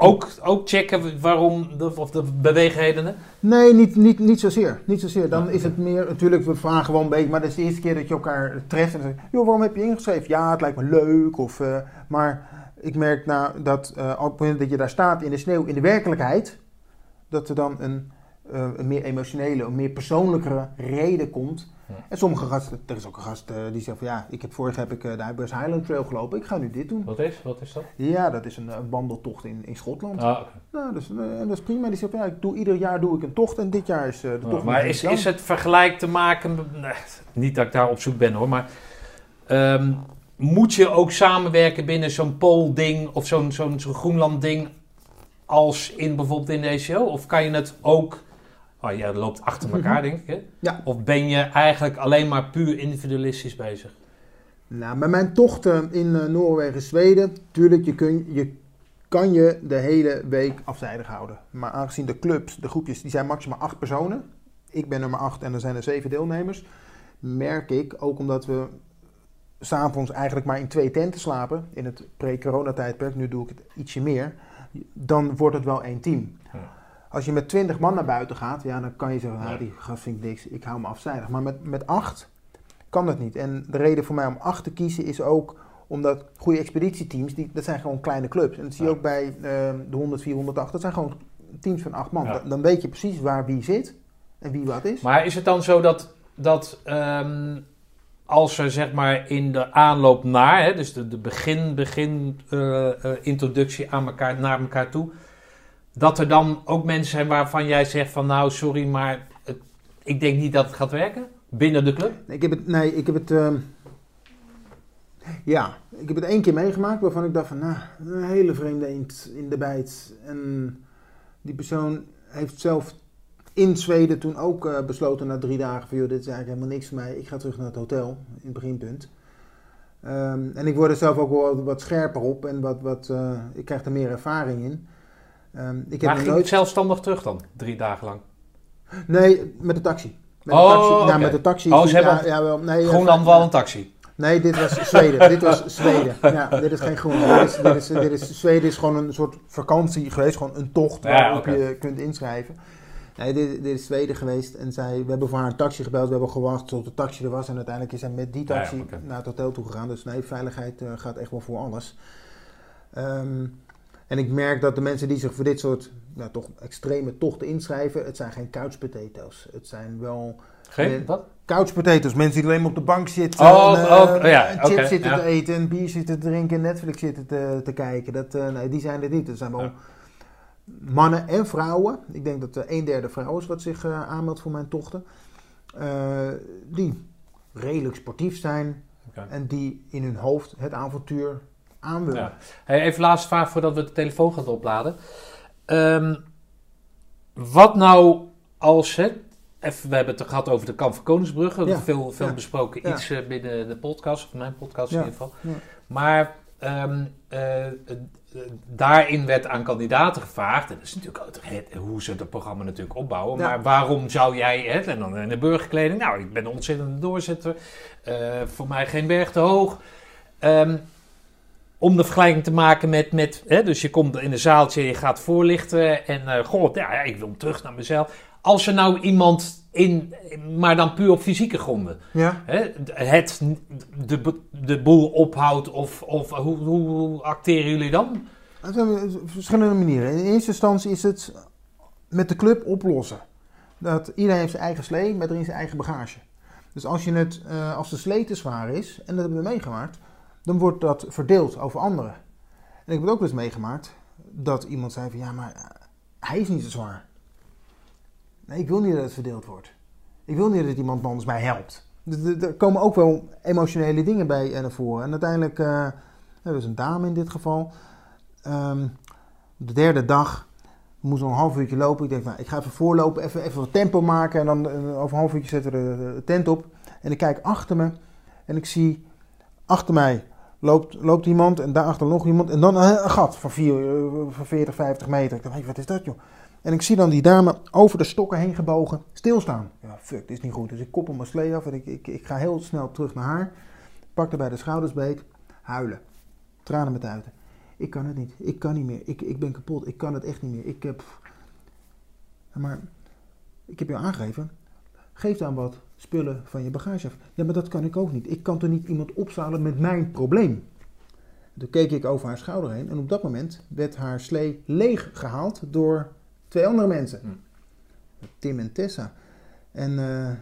ook, ook checken waarom, de, of de beweegredenen. Nee, niet, niet, niet zozeer. Niet zozeer. Dan Ja, is het meer, natuurlijk, we vragen gewoon een beetje, maar dat is de eerste keer dat je elkaar treft en dan zeg je, joh, waarom heb je ingeschreven? Ja, het lijkt me leuk. Of, eh, maar ik merk nou dat eh, op het moment dat je daar staat in de sneeuw, in de werkelijkheid, dat er dan een, eh, een meer emotionele, een meer persoonlijkere reden komt. En sommige gasten, er is ook een gast eh, die zegt van ja, ik heb vorig heb ik eh, de Ibers Highland Trail gelopen, ik ga nu dit doen. Wat is, wat is dat? Ja, dat is een, eh, wandeltocht in, in Schotland. Ah. Nou, dus, eh, en dat is prima. Die zegt van ja, ik doe, ieder jaar doe ik een tocht en dit jaar is de Ja, tocht. maar is, is het vergelijk te maken... nee, niet dat ik daar op zoek ben hoor, maar... ehm, moet je ook samenwerken binnen zo'n Pool-ding of zo'n zo'n zo'n Groenland-ding als in bijvoorbeeld in de ECO? Of kan je het ook... Oh, jij loopt achter elkaar, denk ik, hè? Ja. Of ben je eigenlijk alleen maar puur individualistisch bezig? Nou, bij mijn tochten in eh, Noorwegen, Zweden, tuurlijk, je, kun, je kan je de hele week afzijdig houden. Maar aangezien de clubs, de groepjes, die zijn maximaal acht personen. Ik ben nummer acht en er zijn er zeven deelnemers. Merk ik, ook omdat we s'avonds eigenlijk maar in twee tenten slapen, in het pre-corona-tijdperk, nu doe ik het ietsje meer, dan wordt het wel één team. Als je met twintig man naar buiten gaat, ja, dan kan je zeggen, nou, die gast vind ik niks, ik hou me afzijdig. Maar met, met acht kan dat niet. En de reden voor mij om acht te kiezen is ook omdat goede expeditieteams, die, dat zijn gewoon kleine clubs. En dat zie je Ja. ook bij eh, de 100, 408, dat zijn gewoon teams van acht man. Ja. Dan, dan weet je precies waar wie zit en wie wat is. Maar is het dan zo dat, dat ehm, als er zeg maar in de aanloop naar, hè, dus de, de begin, begin eh, eh, introductie aan elkaar, naar elkaar toe, dat er dan ook mensen zijn waarvan jij zegt van nou sorry, maar ik denk niet dat het gaat werken binnen de club? Ik heb het, nee, ik heb het, ehm, ja, ik heb het één keer meegemaakt waarvan ik dacht van, nou, een hele vreemde in de bijt. En die persoon heeft zelf in Zweden toen ook eh, besloten na drie dagen van, joh, dit is eigenlijk helemaal niks voor mij. Ik ga terug naar het hotel, in het beginpunt. Ehm, en ik word er zelf ook wel wat, wat scherper op en wat, wat, eh, ik krijg er meer ervaring in. Ehm, ik heb maar ging nooit... het zelfstandig terug dan, drie dagen lang? Nee, met de taxi. Met Oh, de taxi. Nou, met de taxi. Oh, ze hebben ja, wel, nee, Groenland wel een taxi. Nee, dit was Zweden. dit was Zweden. Ja, dit is geen Groenland. Dit is, dit is, dit is, Zweden is gewoon een soort vakantie geweest. Gewoon een tocht Ja, waarop je kunt inschrijven. Nee, dit, dit is Zweden geweest. En zij, we hebben voor haar een taxi gebeld. We hebben gewacht tot de taxi er was. En uiteindelijk is zij met die taxi Ja, naar het hotel toe gegaan. Dus nee, veiligheid eh, gaat echt wel voor alles. Ehm, en ik merk dat de mensen die zich voor dit soort nou, toch extreme tochten inschrijven... Het zijn geen couch potatoes. Het zijn wel... Geen? Nee. Wat? Couch potatoes, mensen die alleen maar op de bank zitten. Oh, en, eh, oh, ja, en chips oké, zitten ja. te eten, en bier zitten te drinken, en Netflix zitten te, te kijken. Dat, eh, nee, die zijn er niet. Er zijn wel Ja. mannen en vrouwen. Ik denk dat er een derde vrouw is wat zich eh, aanmeldt voor mijn tochten. Eh, die redelijk sportief zijn en die in hun hoofd het avontuur aan willen. Ja. Hey, even laatste vraag voordat we de telefoon gaan opladen. Ehm, wat nou als het. Even, we hebben het gehad over de Kamp van Koningsbrugge. Ja. Veel, veel Ja. besproken iets eh, binnen de podcast, of mijn podcast in ieder geval. Maar ehm, eh, eh, daarin werd aan kandidaten gevraagd. En dat is natuurlijk ook het, hoe ze het programma natuurlijk opbouwen. Ja. Maar waarom zou jij, hè, en dan in de burgerkleding, nou, ik ben een ontzettende doorzetter. voor mij geen berg te hoog. Ehm, om de vergelijking te maken met, met hè, dus je komt in een zaaltje, je gaat voorlichten en eh goh, ja, ik wil terug naar mezelf. als je nou iemand in, maar dan puur op fysieke gronden, Ja. hè, het, de, de boel ophoudt of, of hoe, hoe, hoe acteren jullie dan? Er zijn verschillende manieren. In eerste instantie is het met de club oplossen. Dat iedereen heeft zijn eigen slee met erin zijn eigen bagage. Dus als, je het, eh, als de slee te zwaar is, en dat hebben we meegemaakt, dan wordt dat verdeeld over anderen. En ik heb het ook eens meegemaakt dat iemand zei van ja, maar eh, hij is niet zo zwaar. Nee, ik wil niet dat het verdeeld wordt. Ik wil niet dat iemand anders mij helpt. Dus er- komen ook wel emotionele dingen bij eh, naar voren. En uiteindelijk, eh dat was een dame in dit geval. Ehm, de derde dag we moesten nog een half uurtje lopen. Ik denk, nou, ik ga even voorlopen, even, even wat tempo maken. En dan eh, over een half uurtje zetten we de tent op. En ik kijk achter me en ik zie achter mij loopt, loopt iemand en daarachter nog iemand. En dan een, gat van, vier, eh, van 40, 50 meter. Ik dacht, hey, wat is dat joh? En ik zie dan die dame over de stokken heen gebogen stilstaan. Ja, fuck, dit is niet goed. Dus ik koppel mijn slee af en ik, ik, ik ga heel snel terug naar haar. Pak haar bij de schouders beet, huilen. Tranen met uiten. Ik kan het niet. Ik kan niet meer. Ik, ik ben kapot. Ik kan het echt niet meer. Ik heb. Maar ik heb je aangegeven. Geef dan wat spullen van je bagage af. Ja, maar dat kan ik ook niet. Ik kan toch niet iemand opzalen met mijn probleem. Toen keek ik over haar schouder heen en op dat moment werd haar slee leeg gehaald door twee andere mensen. Hm. Tim en Tessa. En eh,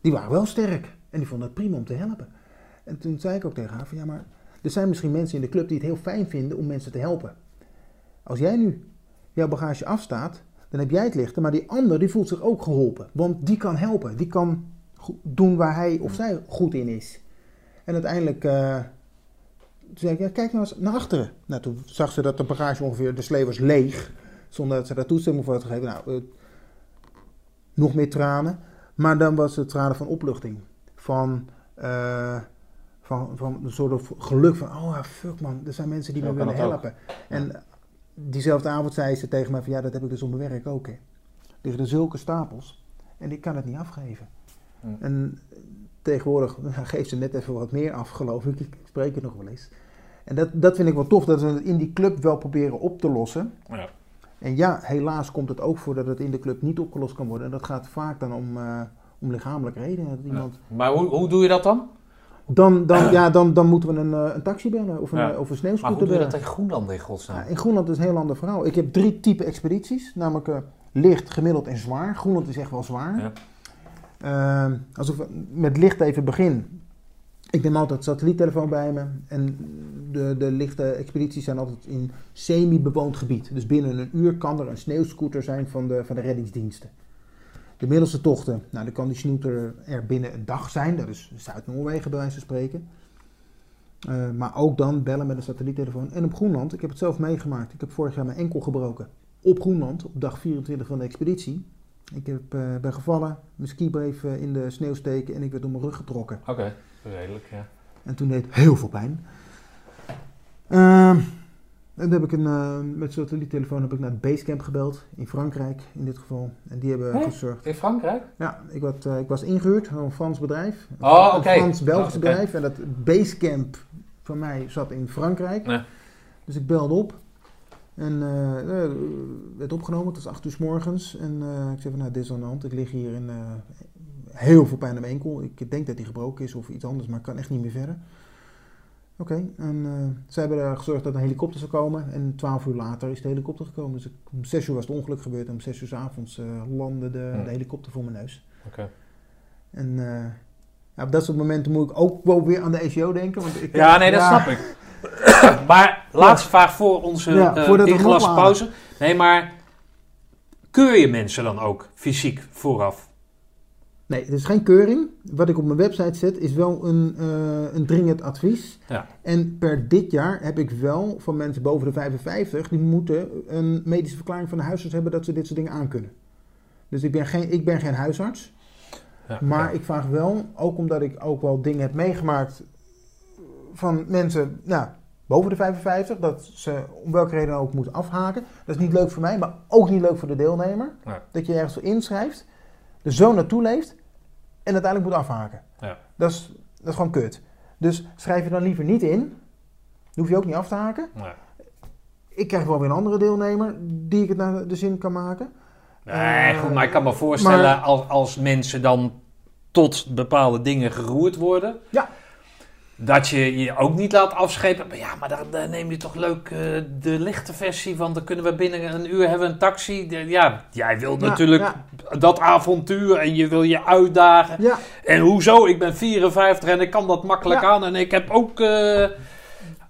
die waren wel sterk en die vonden het prima om te helpen. En toen zei ik ook tegen haar van ja, maar er zijn misschien mensen in de club die het heel fijn vinden om mensen te helpen. Als jij nu jouw bagage afstaat, dan heb jij het lichter, maar die ander die voelt zich ook geholpen. Want die kan helpen, die kan doen waar hij of zij goed in is. En uiteindelijk eh, zei ik, ja, kijk nou eens naar achteren. Nou, toen zag ze dat de bagage ongeveer, de slee was leeg, zonder dat ze daar toestemming voor had gegeven. Nou, eh, nog meer tranen, maar dan was het tranen van opluchting. Van... eh, van, van een soort of geluk van, oh ja, fuck man, er zijn mensen die Zo me willen ook. helpen. En diezelfde avond zei ze tegen mij van, ja, dat heb ik dus op mijn werk ook. Hè. Er liggen er zulke stapels en ik kan het niet afgeven. En tegenwoordig geeft ze net even wat meer af, geloof ik. Ik spreek het nog wel eens. En dat, dat vind ik wel tof, dat we het in die club wel proberen op te lossen. Ja. En ja, helaas komt het ook voor dat het in de club niet opgelost kan worden. En dat gaat vaak dan om, eh, om lichamelijke redenen. Dat iemand Maar hoe, hoe doe je dat dan? Dan, dan, ja, dan, dan moeten we een, eh, een taxi bellen of een, Ja. eh, of een Maar sneeuwscooter hoe doe je dat in Groenland in godsnaam? Ja, in Groenland is een heel ander verhaal. Ik heb drie type expedities, namelijk eh, licht, gemiddeld en zwaar. Groenland is echt wel zwaar. Ja. Ehm, als ik met licht even begin. Ik neem altijd satelliettelefoon bij me. En de, de lichte expedities zijn altijd in semi-bewoond gebied. Dus binnen een uur kan er een sneeuwscooter zijn van de, van de reddingsdiensten. De middelste tochten, nou, dan kan die scooter er binnen een dag zijn. Dat is Zuid-Noorwegen bij wijze van spreken. Eh, maar ook dan bellen met een satelliettelefoon. En op Groenland, ik heb het zelf meegemaakt. Ik heb vorig jaar mijn enkel gebroken. Op Groenland, op dag 24 van de expeditie. Ik heb, eh, ben gevallen, mijn ski bleef eh, in de sneeuw steken en ik werd door mijn rug getrokken. Oké, redelijk, ja. En toen deed het heel veel pijn. En toen heb ik een, eh, met satelliettelefoon heb ik naar het Basecamp gebeld. In Frankrijk in dit geval. En die hebben gezorgd. In Frankrijk? Ja, ik, had, eh, ik was ingehuurd door een Frans bedrijf. Een Oh, oké. Een Frans-Belgisch Oh, bedrijf. En dat Basecamp van mij zat in Frankrijk. Dus ik belde op. En eh, werd opgenomen. Het was 8 uur s morgens. En ik zei van, nou, dit is aan de hand. Ik lig hier in heel veel pijn aan mijn enkel. Ik denk dat die gebroken is of iets anders, maar ik kan echt niet meer verder. Oké, en eh, zij hebben er gezorgd dat een helikopter zou komen. En 12 uur later is de helikopter gekomen. Dus om 6 uur was het ongeluk gebeurd. En om 6 uur s avonds eh, landde de, Hm. de helikopter voor mijn neus. Oké. En eh, ja, op dat soort momenten moet ik ook wel weer aan de ECO denken. Want ik, Ja, nee, dat snap ik. maar laatste vraag voor onze Ja, pauze. Nee, maar keur je mensen dan ook fysiek vooraf? Nee, het is geen keuring. Wat ik op mijn website zet is wel een, eh, een dringend advies. Ja. En per dit jaar heb ik wel van mensen boven de 55, die moeten een medische verklaring van de huisarts hebben dat ze dit soort dingen aankunnen. Dus ik ben geen, ik ben geen huisarts. Ja, Maar ik vraag wel, ook omdat ik ook wel dingen heb meegemaakt van mensen nou, boven de 55, dat ze om welke reden ook moeten afhaken. Dat is niet leuk voor mij, maar ook niet leuk voor de deelnemer. Dat je ergens voor inschrijft, er zo naartoe leeft en uiteindelijk moet afhaken. Ja. Dat, is, dat is gewoon kut. Dus schrijf je dan liever niet in, dan hoef je ook niet af te haken. Nee. Ik krijg wel weer een andere deelnemer die ik het naar de zin kan maken. Nee, Eh, goed, maar ik kan me voorstellen maar- als, als mensen dan tot bepaalde dingen geroerd worden. Ja. Dat je je ook niet laat afschepen. Maar ja, maar dan, dan neem je toch leuk eh, de lichte versie. Want dan kunnen we binnen een uur hebben een taxi. De- ja, jij wil Ja, natuurlijk ja. dat avontuur en je wil je uitdagen. Ja, En hoezo? Ik ben 54 en ik kan dat makkelijk aan. En ik heb ook eh,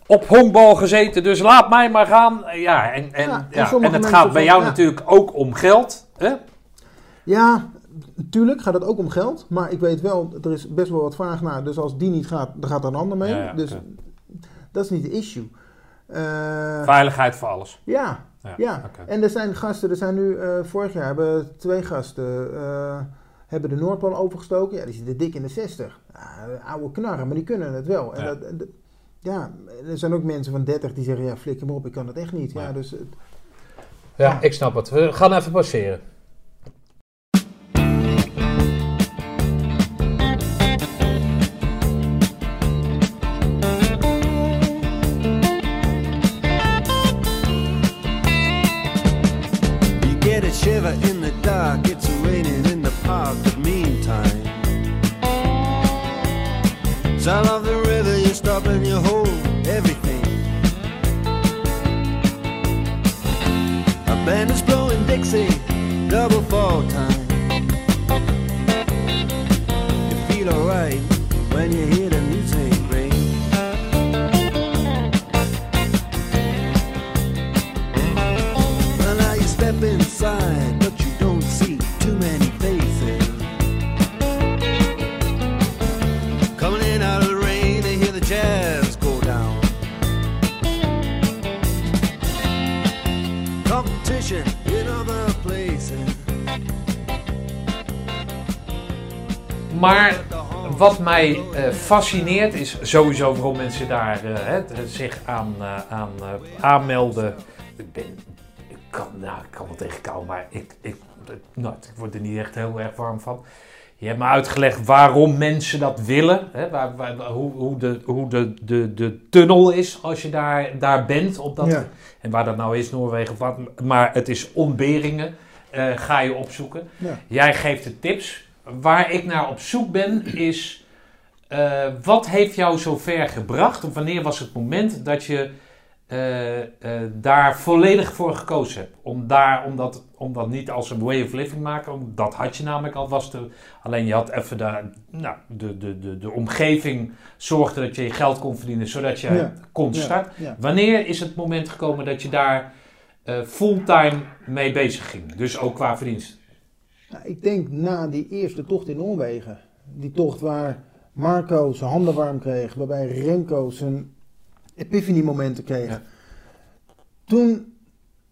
op honkbal gezeten, dus laat mij maar gaan. Ja, en, en, en en het gaat bij jou natuurlijk ook om geld. Hè? ja, natuurlijk gaat het ook om geld. Maar ik weet wel, er is best wel wat vraag naar. Dus als die niet gaat, dan gaat er een ander mee. Ja, ja, dus dat is niet de issue. Eh, Veiligheid voor alles. ja, Ja. En er zijn gasten, er zijn nu, eh, vorig jaar hebben twee gasten, eh, hebben de Noordpool overgestoken. Ja, die zitten dik in de 60. Ja, oude knarren, maar die kunnen het wel. En Ja. dat, en dat- ja, er zijn ook mensen van 30 die zeggen, ja, flikker me op, ik kan het echt niet. Ja, Ja. dus, het- Ja, ik snap het. We gaan even passeren. all time. Maar wat mij eh, fascineert is sowieso waarom mensen daar eh, zich aan, eh, aan aanmelden. Ik ben, ik kan, nou, ik kan wel tegen kou, maar ik, ik, nou, ik word er niet echt heel erg warm van. Je hebt me uitgelegd waarom mensen dat willen. Hè, waar, waar- hoe hoe, de, hoe de, de, de tunnel is als je daar, daar bent. Op dat, Ja. En waar dat nou is, Noorwegen of wat. Maar het is ontberingen. ga je opzoeken. ja. Jij geeft de tips. Waar ik naar op zoek ben is... eh, wat heeft jou zover gebracht? Of wanneer was het moment dat je eh, eh, daar volledig voor gekozen hebt? Om, daar, om, dat, om dat niet als een way of living maken. Dat had je namelijk al. Was de, alleen je had even de, nou, de, de, de, de omgeving zorgde dat je je geld kon verdienen. Zodat je Ja. kon starten. ja. Wanneer is het moment gekomen dat je daar fulltime mee bezig ging? Dus ook qua verdienst. Nou, ik denk na die eerste tocht in Noorwegen, die tocht waar Marco zijn handen warm kreeg, waarbij Remco zijn epiphany momenten kreeg. Ja. Toen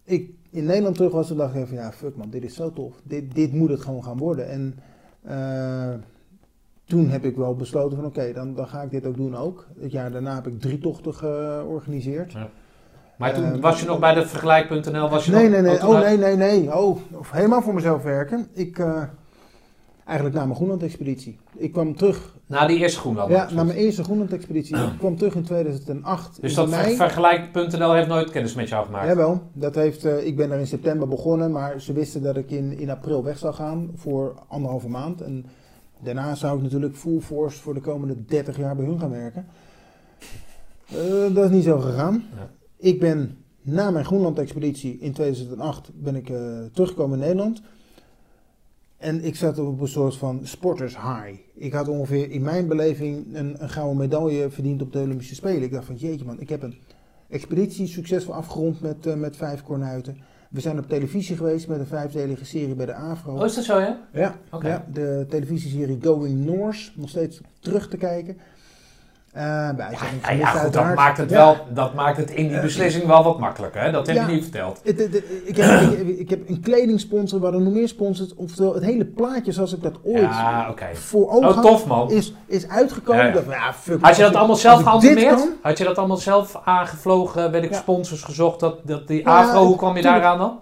ik in Nederland terug was, toen dacht ik van ja, fuck man, dit is zo tof. Dit, dit moet het gewoon gaan worden. En eh, toen heb ik wel besloten van oké, dan, dan ga ik dit ook doen ook. Het jaar daarna heb ik drie tochten georganiseerd. Maar toen Eh, was je nog bij de vergelijk.nl? Was je Nee, nog, nee, nee. toen Oh, uit- nee, nee, nee. Oh, of helemaal voor mezelf werken. Ik, eh, eigenlijk na mijn Groenland-expeditie. Ik kwam terug, Na die eerste Groenland. ja, na mijn eerste Groenland-expeditie. Ik kwam terug in 2008. Dus in dat mei. vergelijk.nl heeft nooit kennis met jou gemaakt? Jawel, dat heeft, eh, ik ben er in september begonnen, maar ze wisten dat ik in, in april weg zou gaan voor anderhalve maand. En daarna zou ik natuurlijk full force voor de komende 30 jaar bij hun gaan werken. Dat is niet zo gegaan. Ja. Ik ben na mijn Groenland-expeditie in 2008 ben ik eh, teruggekomen in Nederland. En ik zat op een soort van sporters high. Ik had ongeveer in mijn beleving een, een gouden medaille verdiend op de Olympische Spelen. Ik dacht van jeetje man, ik heb een expeditie succesvol afgerond met, eh, met vijf kornuiten. We zijn op televisie geweest met een vijfdelige serie bij de AVRO. Oh, is dat zo, ja? Ja, ja, de televisieserie Going North, nog steeds terug te kijken. Eh bij Ja, goed, dat maakt, het Ja. wel, dat maakt het in die beslissing wel wat makkelijker. Hè? Dat heb je niet verteld. Het- het- het- ik, heb, ik, ik heb een kledingsponsor, waar er nog meer sponsors. Oftewel, het hele plaatje zoals ik dat ooit voor ogen Oh, had, tof man. is, is uitgekomen. Van, ja, fuck, Had je dat allemaal zelf kan, Had je dat allemaal zelf aangevlogen? Weet ik, sponsors gezocht? Dat, dat die afro, hoe kwam je daaraan dan?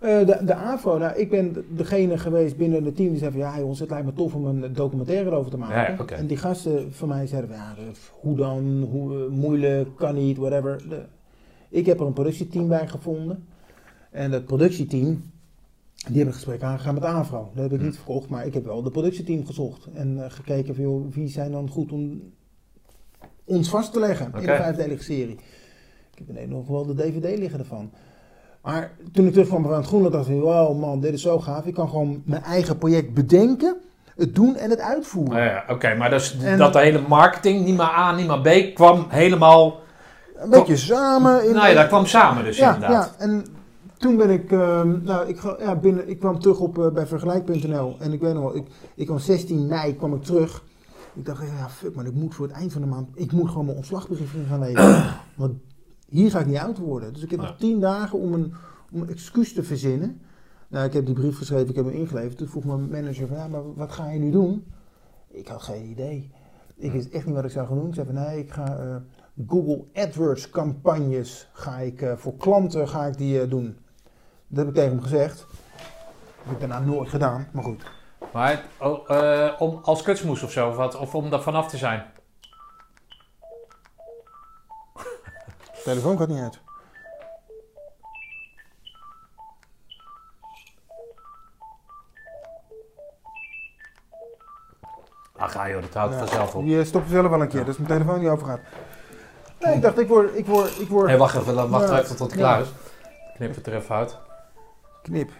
Eh, de, de AVRO, nou, ik ben degene geweest binnen het team die zei van ja jongens, het lijkt me tof om een documentaire erover te maken. Ja. En die gasten van mij zeiden ja, eh, hoe dan, hoe, eh, moeilijk, kan niet, whatever. De- ik heb er een productieteam bij gevonden. En dat productieteam Die hebben een gesprek aangegaan met Avro. Dat heb ik niet verkocht, maar ik heb wel de productieteam gezocht. En gekeken van, joh, wie zijn dan goed om ons vast te leggen in de vijfdelige serie. Ik heb ineens nog wel de DVD liggen ervan. Maar toen ik terugkwam van het Groenland dacht ik, wow man, dit is zo gaaf. Ik kan gewoon mijn eigen project bedenken, het doen en het uitvoeren. Ja, Oké, maar dus En- dat de hele marketing, niet maar A, niet maar B, kwam helemaal... Een beetje samen. In, nou ja, dat kwam samen dus ja, inderdaad. ja, en toen ben ik, ehm, nou, ik, ja, binnen, ik kwam terug op, eh, bij vergelijk.nl en ik weet nog wel, ik, ik kwam 16 mei kwam ik terug. Ik dacht, ja fuck man, ik moet voor het eind van de maand, ik moet gewoon mijn ontslagbrief gaan leveren. Want hier ga ik niet oud worden. Dus ik heb Ja. nog 10 dagen om een, om een excuus te verzinnen. Nou, ik heb die brief geschreven, ik heb hem ingeleverd. Toen vroeg mijn manager van, ja, maar wat ga je nu doen? Ik had geen idee. Ik wist echt niet wat ik zou gaan doen. Ik zei van, nee, ik ga eh, Google AdWords campagnes ga ik, eh, voor klanten ga ik die eh, doen. Dat heb ik tegen hem gezegd. Dat heb ik daarna nooit gedaan, maar goed. Maar oh, om, als kutsmoes of zo, of, wat, of om daar vanaf te zijn. Telefoon gaat niet uit. Ach ga joh, dat houdt Ja, vanzelf op. Eh, stopt zelf wel een keer, dus mijn telefoon die overgaat. Nee, ik dacht, ik word, ik word, ik word... Hé, wacht even, wacht Ja. even tot het Ja. klaar is. Knip het er even uit. Knip.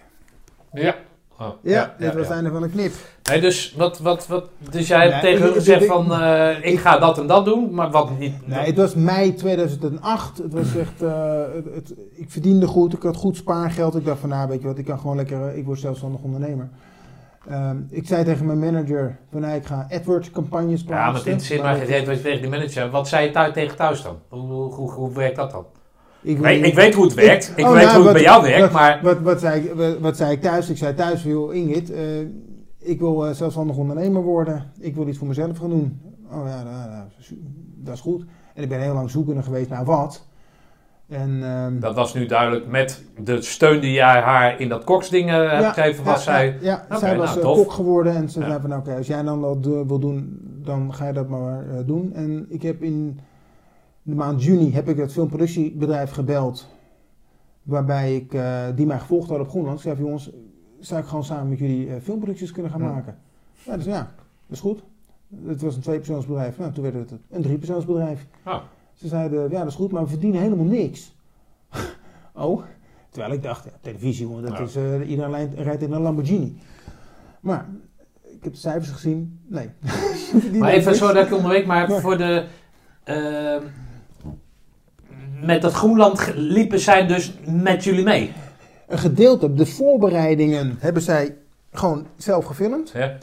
Ja. Oh, Ja, dit was het einde van een knip. Nee, dus, wat, wat, wat, dus jij hebt Nee, tegen hun gezegd ik- van, eh, ik ga dat en dat doen, maar wat niet... Nee, het was mei 2008. Het was echt, eh, het, het- ik verdiende goed, ik had goed spaargeld. Ik dacht van, nou weet je wat, ik kan gewoon lekker, eh, ik word zelfstandig ondernemer. Ehm, ik zei tegen mijn manager, van nou, ik ga AdWords campagnes plaatsen. ja, maar het interesseert mij Maar geen wat je tegen die manager. Wat zei je thuis tegen thuis dan? Hoe, hoe, hoe, hoe werkt dat dan? Ik, Ik weet, ik weet hoe het werkt, ik Oh, weet nou, hoe het bij jou werkt, wat, maar... Wat, wat, zei ik, wat, wat zei ik thuis? Ik zei thuis, joh Ingrid, eh, ik wil eh, zelfstandig ondernemer worden. Ik wil iets voor mezelf gaan doen. Oh ja, nou, nou, dat is goed. En ik ben heel lang zoekende geweest naar wat. En, ehm, Dat was nu duidelijk met de steun die jij haar in dat koksding eh, hebt gegeven, was ja, zij... Ja, zij was nou, kok geworden en ze zei van oké, als jij dan dat wil doen, dan ga je dat maar doen. En ik heb in de maand juni heb ik het filmproductiebedrijf gebeld, waarbij ik, eh, die mij gevolgd had op Groenland. Ik zei jongens, zou ik gewoon samen met jullie eh, filmproducties kunnen gaan Ja. maken? Ja, dus ja, dat is goed. Het was een tweepersoonsbedrijf, nou toen werd het een driepersoonsbedrijf. Oh. Ze zeiden, ja dat is goed, maar we verdienen helemaal niks. oh, terwijl ik dacht, ja, televisie, jongen, dat Ja. is, eh, iedereen rijdt- in een Lamborghini. Maar, ik heb de cijfers gezien, nee. Maar even zo dat ik onderweek, maar voor de... ehm, met dat Groenland liepen zij dus met jullie mee. Een gedeelte, de voorbereidingen, hebben zij gewoon zelf gefilmd. Ja?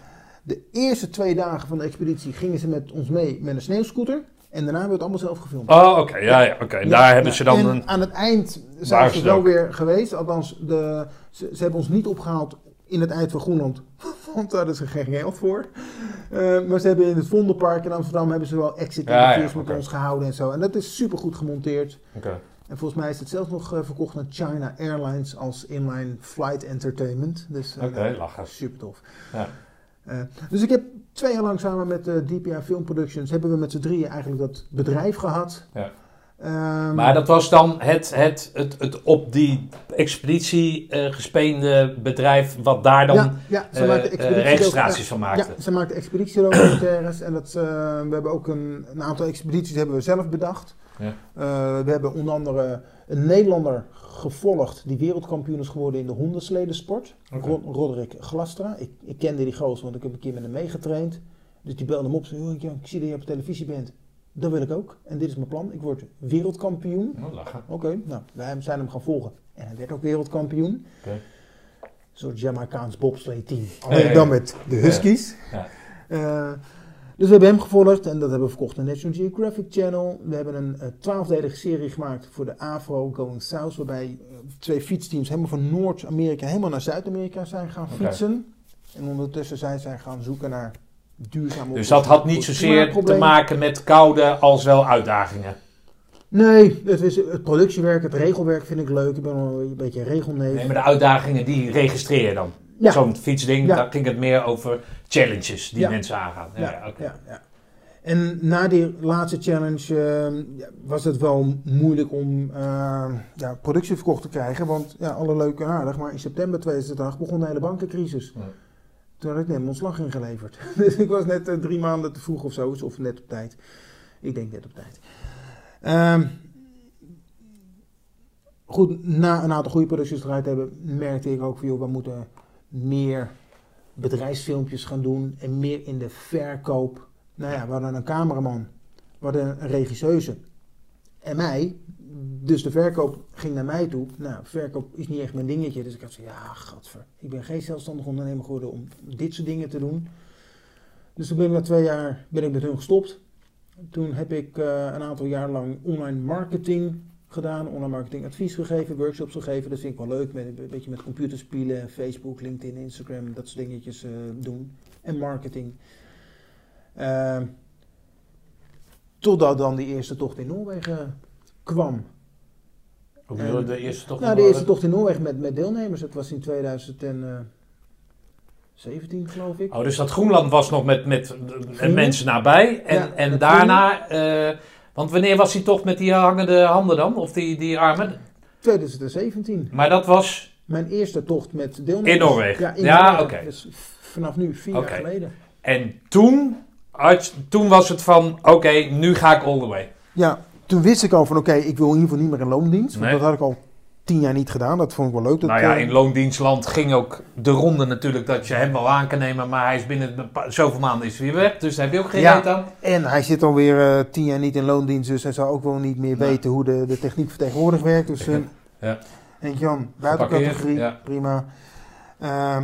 De eerste twee dagen van de expeditie gingen ze met ons mee met een sneeuwscooter. En daarna hebben we het allemaal zelf gefilmd. Oh, oké. Ja, ja, oké. Ja, daar hebben ze dan en een... aan het eind zijn ze wel weer geweest. Althans, de, ze, ze hebben ons niet opgehaald in het eind van Groenland. Want daar hadden ze geen geld voor. Eh, maar ze hebben in het Vondelpark in Amsterdam hebben ze wel exit Ja, ja, interviews met oké. ons gehouden en zo. En dat is super goed gemonteerd. Oké. En volgens mij is het zelfs nog eh, verkocht aan China Airlines als inline flight entertainment. Dus eh, Oké, lachen. super tof. Ja. Dus ik heb twee jaar lang samen met eh, DPI Film Productions hebben we met z'n drieën eigenlijk dat bedrijf gehad. Ja. Ehm, Maar dat was dan het, het, het, het op die expeditie eh gespeende bedrijf wat daar dan ja, ja, ze eh, eh, registraties van maakte. Ja, ze maakten expeditiedocumentaires en dat, we hebben ook een, een aantal expedities hebben we zelf bedacht. Ja. We hebben onder andere een Nederlander gevolgd die wereldkampioen is geworden in de hondensledensport. Rod- Roderick Glastra. Ik, ik kende die gozer, want ik heb een keer met hem meegetraind. Dus die belde hem op. Zei, "Joh, ik, ja, ik zie dat je op televisie bent. Dat wil ik ook. En dit is mijn plan. Ik word wereldkampioen. Oh, lachen. Oké, nou, wij zijn hem gaan volgen. En hij werd ook wereldkampioen. Oké. Een soort Jamaicaans bobsleigh team. Ja, Alleen dan met de Huskies. Ja. Eh, dus we hebben hem gevolgd en dat hebben we verkocht aan National Geographic Channel. We hebben een eh, twaalfdelige serie gemaakt voor de AFRO Going South. Waarbij eh, twee fietsteams helemaal van Noord-Amerika helemaal naar Zuid-Amerika zijn gaan fietsen. En ondertussen zijn zij gaan zoeken naar Dus dat had niet zozeer te maken met koude als wel uitdagingen. Nee, het, is, het productiewerk, het regelwerk vind ik leuk. Ik ben wel een beetje een regelneef. Nee, maar de uitdagingen die registreer je dan. Ja. Zo'n fietsding, Ja. daar ging het meer over challenges die Ja. mensen aangaan. Ja, Ja, oké. ja, ja. En na die laatste challenge eh, ja, was het wel moeilijk om eh, ja, productie verkocht te krijgen. Want ja, alle leuk en aardig, maar in september 2008 begon de hele bankencrisis. Toen had ik net mijn ontslag ingeleverd. dus ik was net eh, drie maanden te vroeg of zo, of net op tijd. Ik denk net op tijd. Ehm, goed, na een aantal goede producties eruit hebben, merkte ik ook van, joh, we moeten meer bedrijfsfilmpjes gaan doen en meer in de verkoop. Nou ja, we hadden een cameraman, we hadden een regisseuse en mij. Dus de verkoop ging naar mij toe. Nou, verkoop is niet echt mijn dingetje. Dus ik had zo, ja, gadver. Ik ben geen zelfstandig ondernemer geworden om dit soort dingen te doen. Dus toen ben ik na twee jaar ben ik met hun gestopt. Toen heb ik eh, een aantal jaar lang online marketing gedaan, online marketing advies gegeven, workshops gegeven. Dat vind ik wel leuk, met, een beetje met computerspelen, Facebook, LinkedIn, Instagram, dat soort dingetjes eh, doen. En marketing. Ehm, totdat dan die eerste tocht in Noorwegen kwam. Je, de eerste toch? Nou, de eerste tocht in Noorwegen met, met deelnemers, dat was in 2017 geloof ik. Oh, dus dat Groenland was nog met, met mensen nabij. En, Ja, en daarna, eh, want wanneer was die tocht met die hangende handen dan? Of die, die armen? 2017. Maar dat was, Mijn eerste tocht met deelnemers. In Noorwegen? Ja, oké. Dus vanaf nu, vier jaar geleden. en toen, toen was het van, oké, nu ga ik all the way. Ja, toen wist ik al van oké, ik wil in ieder geval niet meer in loondienst. Want Nee. dat had ik al tien jaar niet gedaan. Dat vond ik wel leuk. Dat, nou ja, eh, in loondienstland ging ook de ronde natuurlijk dat je hem wel aan kan nemen. Maar hij is binnen zoveel maanden is weer weg. Dus daar heb je ook geen Ja. aan. En hij zit alweer eh tien jaar niet in loondienst. Dus hij zou ook wel niet meer Nee. weten hoe de, de techniek vertegenwoordigd werkt. Dus eh Ja. Jan, Geparkeerd, buitencategorie, ja. prima. Ehm,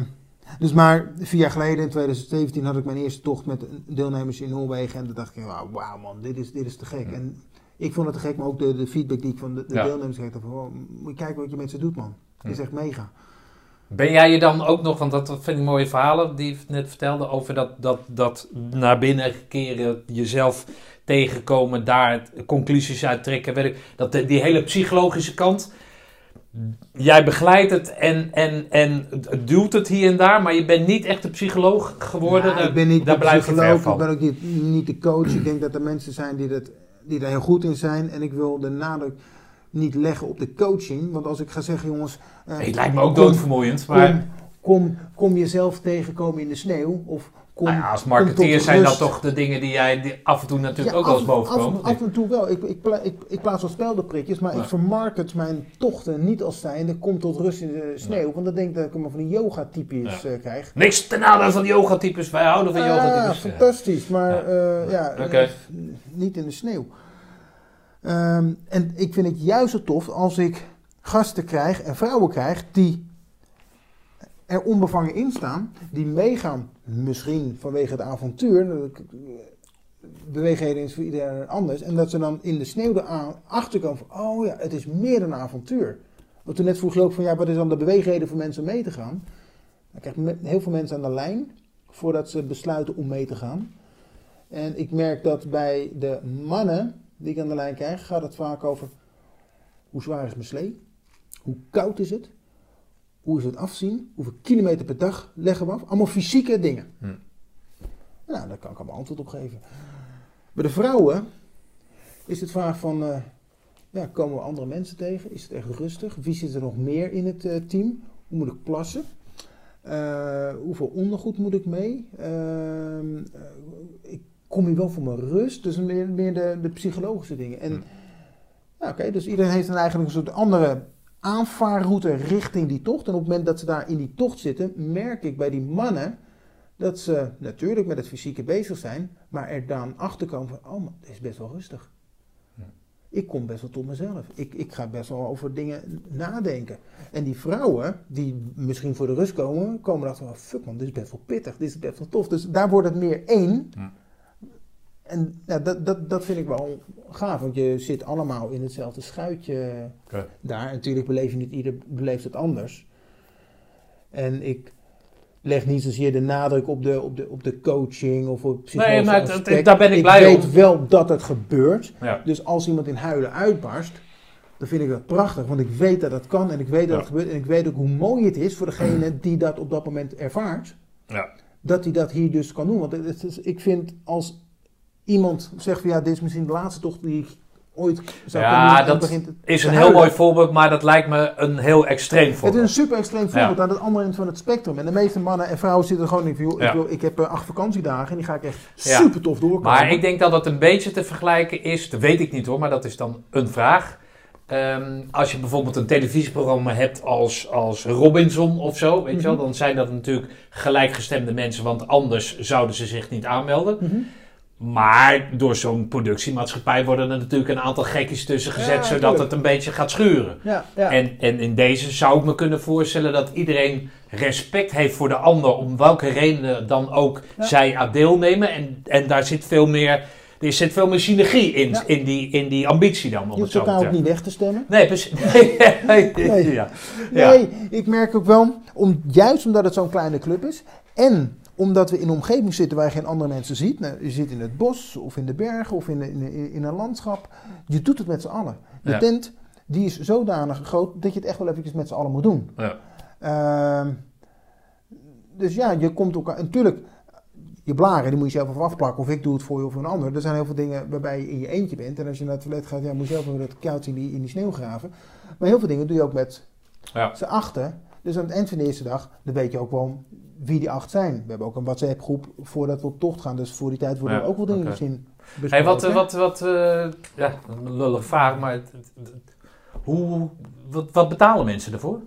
dus maar vier jaar geleden, in 2017, had ik mijn eerste tocht met deelnemers in Noorwegen. En toen dacht ik, wauw wauw man, dit is, dit is te gek. Ja. En ik vond het te gek, maar ook de, de feedback die ik van de, de Ja. deelnemers kreeg. Van, oh, moet je kijken wat je met ze doet man. Het is echt mega. Ben jij je dan ook nog, want dat vind ik mooie verhalen die je net vertelde, over dat, dat, dat naar binnen keren, jezelf tegenkomen, daar conclusies uit trekken. Weet ik, dat, die hele psychologische kant. Jij begeleidt het en, en, en duwt het hier en daar, maar je bent niet echt een psycholoog geworden. Ja, ik ben niet daar de psycholoog, ik ben ook niet, niet de coach. Ik denk dat er mensen zijn die, dat, die daar heel goed in zijn. En ik wil de nadruk niet leggen op de coaching. Want als ik ga zeggen, jongens... Nee, het lijkt me ook kom- doodvermoeiend, maar Kom, kom, kom jezelf tegenkomen in de sneeuw. Of nou ja, als marketeer zijn dat toch de dingen die jij die af en toe natuurlijk Ja, ook wel eens af- boven af, komen. Af, en toe wel. Ik, ik, pla- ik, ik plaats wel speldenprikjes, maar Ja. ik vermarket mijn tochten niet als zijnde kom tot rust in de sneeuw. Want dan denk ik dat ik hem van die yoga-types Ja. eh, krijg. Niks ten nadele van yogatypes, wij houden van Ah, yogatypes. Ja. fantastisch, maar Ja. eh, ja, eh, niet in de sneeuw. Ehm, en ik vind het juist zo tof als ik gasten krijg en vrouwen krijg die er onbevangen in staan, die meegaan, misschien vanwege het avontuur, dat- beweegheden is voor iedereen anders, en dat ze dan in de sneeuw erachter komen van, oh ja, het is meer dan een avontuur. Want toen net vroeg ook van, ja, wat is dan de beweegreden voor mensen mee te gaan? Dan krijg je heel veel mensen aan de lijn, voordat ze besluiten om mee te gaan. En ik merk dat bij de mannen die ik aan de lijn krijg, gaat het vaak over hoe zwaar is mijn slee? Hoe koud is het? Hoe is het afzien? Hoeveel kilometer per dag leggen we af? Allemaal fysieke dingen. Hm. Nou, daar kan ik allemaal antwoord op geven. Bij de vrouwen is het vaak van, eh, ja, komen we andere mensen tegen? Is het echt rustig? Wie zit er nog meer in het eh, team? Hoe moet ik plassen? Eh, hoeveel ondergoed moet ik mee? Ehm, eh, ik kom hier wel voor mijn rust. Dus meer, meer de, de psychologische dingen. En Hm. oké, dus iedereen heeft dan eigenlijk een soort andere aanvaarroute richting die tocht. En op het moment dat ze daar in die tocht zitten, merk ik bij die mannen dat ze natuurlijk met het fysieke bezig zijn, maar er dan achter komen van, oh, maar het is best wel rustig. Ja. Ik kom best wel tot mezelf. Ik, ik ga best wel over dingen nadenken. En die vrouwen, die misschien voor de rust komen, komen erachter van, fuck man, dit is best wel pittig, dit is best wel tof. Dus daar wordt het meer één. Ja. En ja, dat, dat, dat vind ik wel gaaf, want je zit allemaal in hetzelfde schuitje daar. En natuurlijk beleef je niet, ieder beleeft het anders. En ik leg niet zozeer de nadruk op de, op de, op de coaching of op Nee, maar het- daar ben ik blij weet om. wel dat het gebeurt. Ja. Dus als iemand in huilen uitbarst, dan vind ik dat prachtig. Want ik weet dat dat kan en ik weet dat Ja. het gebeurt. En ik weet ook hoe mooi het is voor degene die dat op dat moment ervaart. Ja. Dat hij dat hier dus kan doen. Want het is, ik vind als iemand zegt van ja, dit is misschien de laatste tocht die ik ooit zou Ja, kunnen doen. En dat begint Is een heel mooi voorbeeld, maar dat lijkt me een heel extreem Het is voorbeeld. een super extreem voorbeeld Ja. aan het andere eind van het spectrum. En de meeste mannen en vrouwen zitten gewoon in van, Ja. ik, wil, ik heb eh, acht vakantiedagen en die ga ik echt super tof doorkomen. Maar ik denk dat het een beetje te vergelijken is, dat weet ik niet hoor, maar dat is dan een vraag. Ehm, als je bijvoorbeeld een televisieprogramma hebt als, als Robinson of zo, weet je wel, Mhm. dan zijn dat natuurlijk gelijkgestemde mensen, want anders zouden ze zich niet aanmelden. Mhm. Maar door zo'n productiemaatschappij worden er natuurlijk een aantal gekkies tussen gezet, Ja, zodat tuurlijk. het een beetje gaat schuren. Ja, ja. En, en in deze zou ik me kunnen voorstellen dat iedereen respect heeft voor de ander, om welke redenen dan ook zij aan deelnemen. En, en daar zit veel meer, er zit veel meer synergie in, Ja. in, die, in die ambitie dan, om je het hoeft elkaar ook niet weg te stemmen. Nee, precies. Nee, nee, Nee. Ja. Ja. Nee, ik merk ook wel, om, juist omdat het zo'n kleine club is en omdat we in een omgeving zitten waar je geen andere mensen ziet. Nou, je zit in het bos of in de bergen of in, in, in een landschap. Je doet het met z'n allen. De Ja. tent die is zodanig groot dat je het echt wel eventjes met z'n allen moet doen. Ja. Ehm, dus ja, je komt elkaar. en Natuurlijk, je blaren, die moet je zelf even afplakken. Of ik doe het voor je of een ander. Er zijn heel veel dingen waarbij je in je eentje bent. En als je naar het toilet gaat, ja, moet je zelf even dat koud in die, in die sneeuw graven. Maar heel veel dingen doe je ook met Ja. z'n achten. Dus aan het eind van de eerste dag, dan weet je ook wel wie die acht zijn. We hebben ook een WhatsApp groep voordat we op tocht gaan. Dus voor die tijd worden Ja, er ook wel dingen misschien besproken. Hey, wat, wat, wat eh, ja, een vraag, maar hoe, wat, wat betalen mensen ervoor?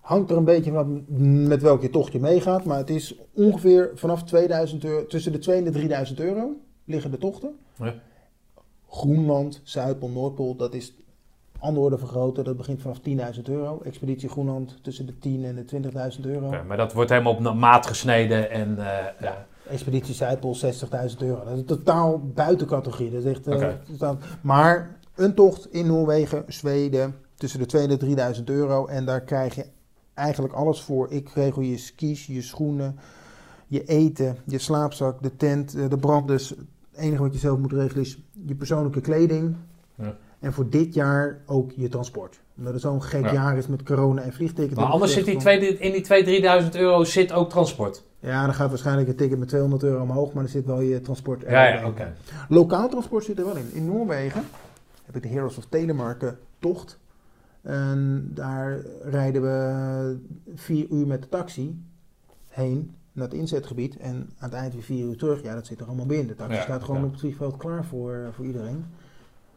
Hangt er een beetje vanaf met welke tocht je meegaat. Maar het is ongeveer vanaf 2000 euro, tussen de 2 en de 3000 euro liggen de tochten. Ja. Groenland, Zuidpool, Noordpool, dat is andere orde van grootte. Dat begint vanaf 10.000 euro. Expeditie Groenland tussen de 10 en de 20.000 euro. Maar dat wordt helemaal op maat gesneden en eh, ja. Expeditie Zuidpool 60.000 euro. Dat is totaal buiten categorie. Dat is echt, eh, totaal- maar een tocht in Noorwegen, Zweden, tussen de 2 en de 3000 euro. En daar krijg je eigenlijk alles voor. Ik regel je skis, je schoenen, je eten, je slaapzak, de tent, eh, de brand. Dus het enige wat je zelf moet regelen is je persoonlijke kleding. Ja. En voor dit jaar ook je transport. Omdat het zo'n gek Ja. jaar is met corona en vliegtickets. Maar anders zit die twee, in die 2.000, 3.000 euro zit ook transport. Ja, dan gaat waarschijnlijk het ticket met 200 euro omhoog, maar er zit wel je transport Ja, ja, erbij. oké. Lokaal transport zit er wel in. In Noorwegen heb ik de Heroes of Telemarken tocht. En daar rijden we vier uur met de taxi heen naar het inzetgebied. En aan het eind weer vier uur terug. Ja, dat zit er allemaal binnen. De taxi Ja, staat gewoon ja. op het vliegveld klaar voor, voor iedereen.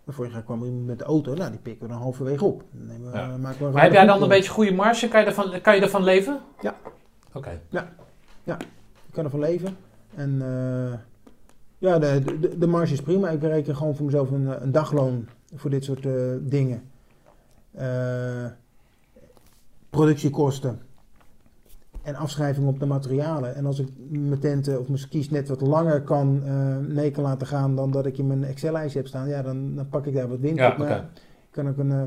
Vorig jaar kwam iemand met de auto. Nou, die pikken we dan halverwege op. Dan nemen we, Ja. maken we een Maar heb jij dan een beetje goede marge? Kan je ervan, kan je ervan leven? Ja. Oké. Ik kan ervan leven. En eh, ja, de, de, de marge is prima. Ik bereken gewoon voor mezelf een, eh, een dagloon voor dit soort eh, dingen. Eh, productiekosten. En afschrijving op de materialen. En als ik mijn tenten of mijn skis net wat langer kan eh, mee kan laten gaan dan dat ik in mijn Excel-lijstje heb staan, ja, dan, dan pak ik daar wat winst Ja, op. Ik kan ook een, eh,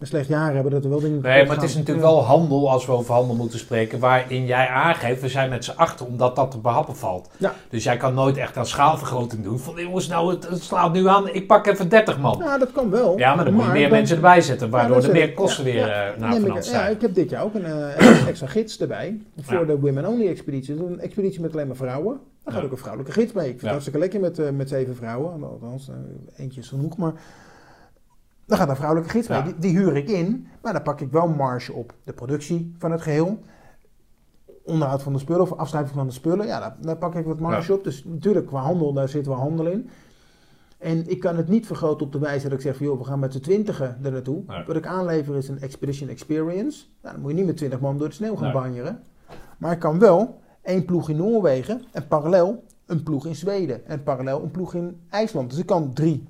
een slecht jaar hebben dat er wel dingen Nee, maar het is natuurlijk wel handel, als we over handel moeten spreken, waarin jij aangeeft, we zijn met z'n achter, omdat dat te behappen valt. Ja. Dus jij kan nooit echt aan schaalvergroting doen. Van jongens, nou, het, het slaat nu aan, ik pak even 30 man. Ja, dat kan wel. Ja, maar dan moet je meer dan- mensen erbij zetten, waardoor Ja, er meer kosten ja, weer ja. eh, naar vanaf ik, ja, ik heb dit jaar ook een eh, extra gids erbij voor de Women Only expeditie. Een expeditie met alleen maar vrouwen. Daar gaat ook een vrouwelijke gids mee. Ik vind het hartstikke lekker met, eh, met zeven vrouwen. Althans, eentje is genoeg, maar... Dan gaat een vrouwelijke gids mee. Ja. Die, die huur ik in, maar dan pak ik wel marge op de productie van het geheel. Onderhoud van de spullen of afschrijving van de spullen. Ja, daar, daar pak ik wat marge op. Dus natuurlijk, qua handel, daar zit wel handel in. En ik kan het niet vergroten op de wijze dat ik zeg van joh, we gaan met z'n twintigen er naartoe. Nee. Wat ik aanlever is een Expedition Experience. Nou, dan moet je niet met twintig man door de sneeuw gaan Nee. banjeren. Maar ik kan wel één ploeg in Noorwegen en parallel een ploeg in Zweden. En parallel een ploeg in IJsland. Dus ik kan drie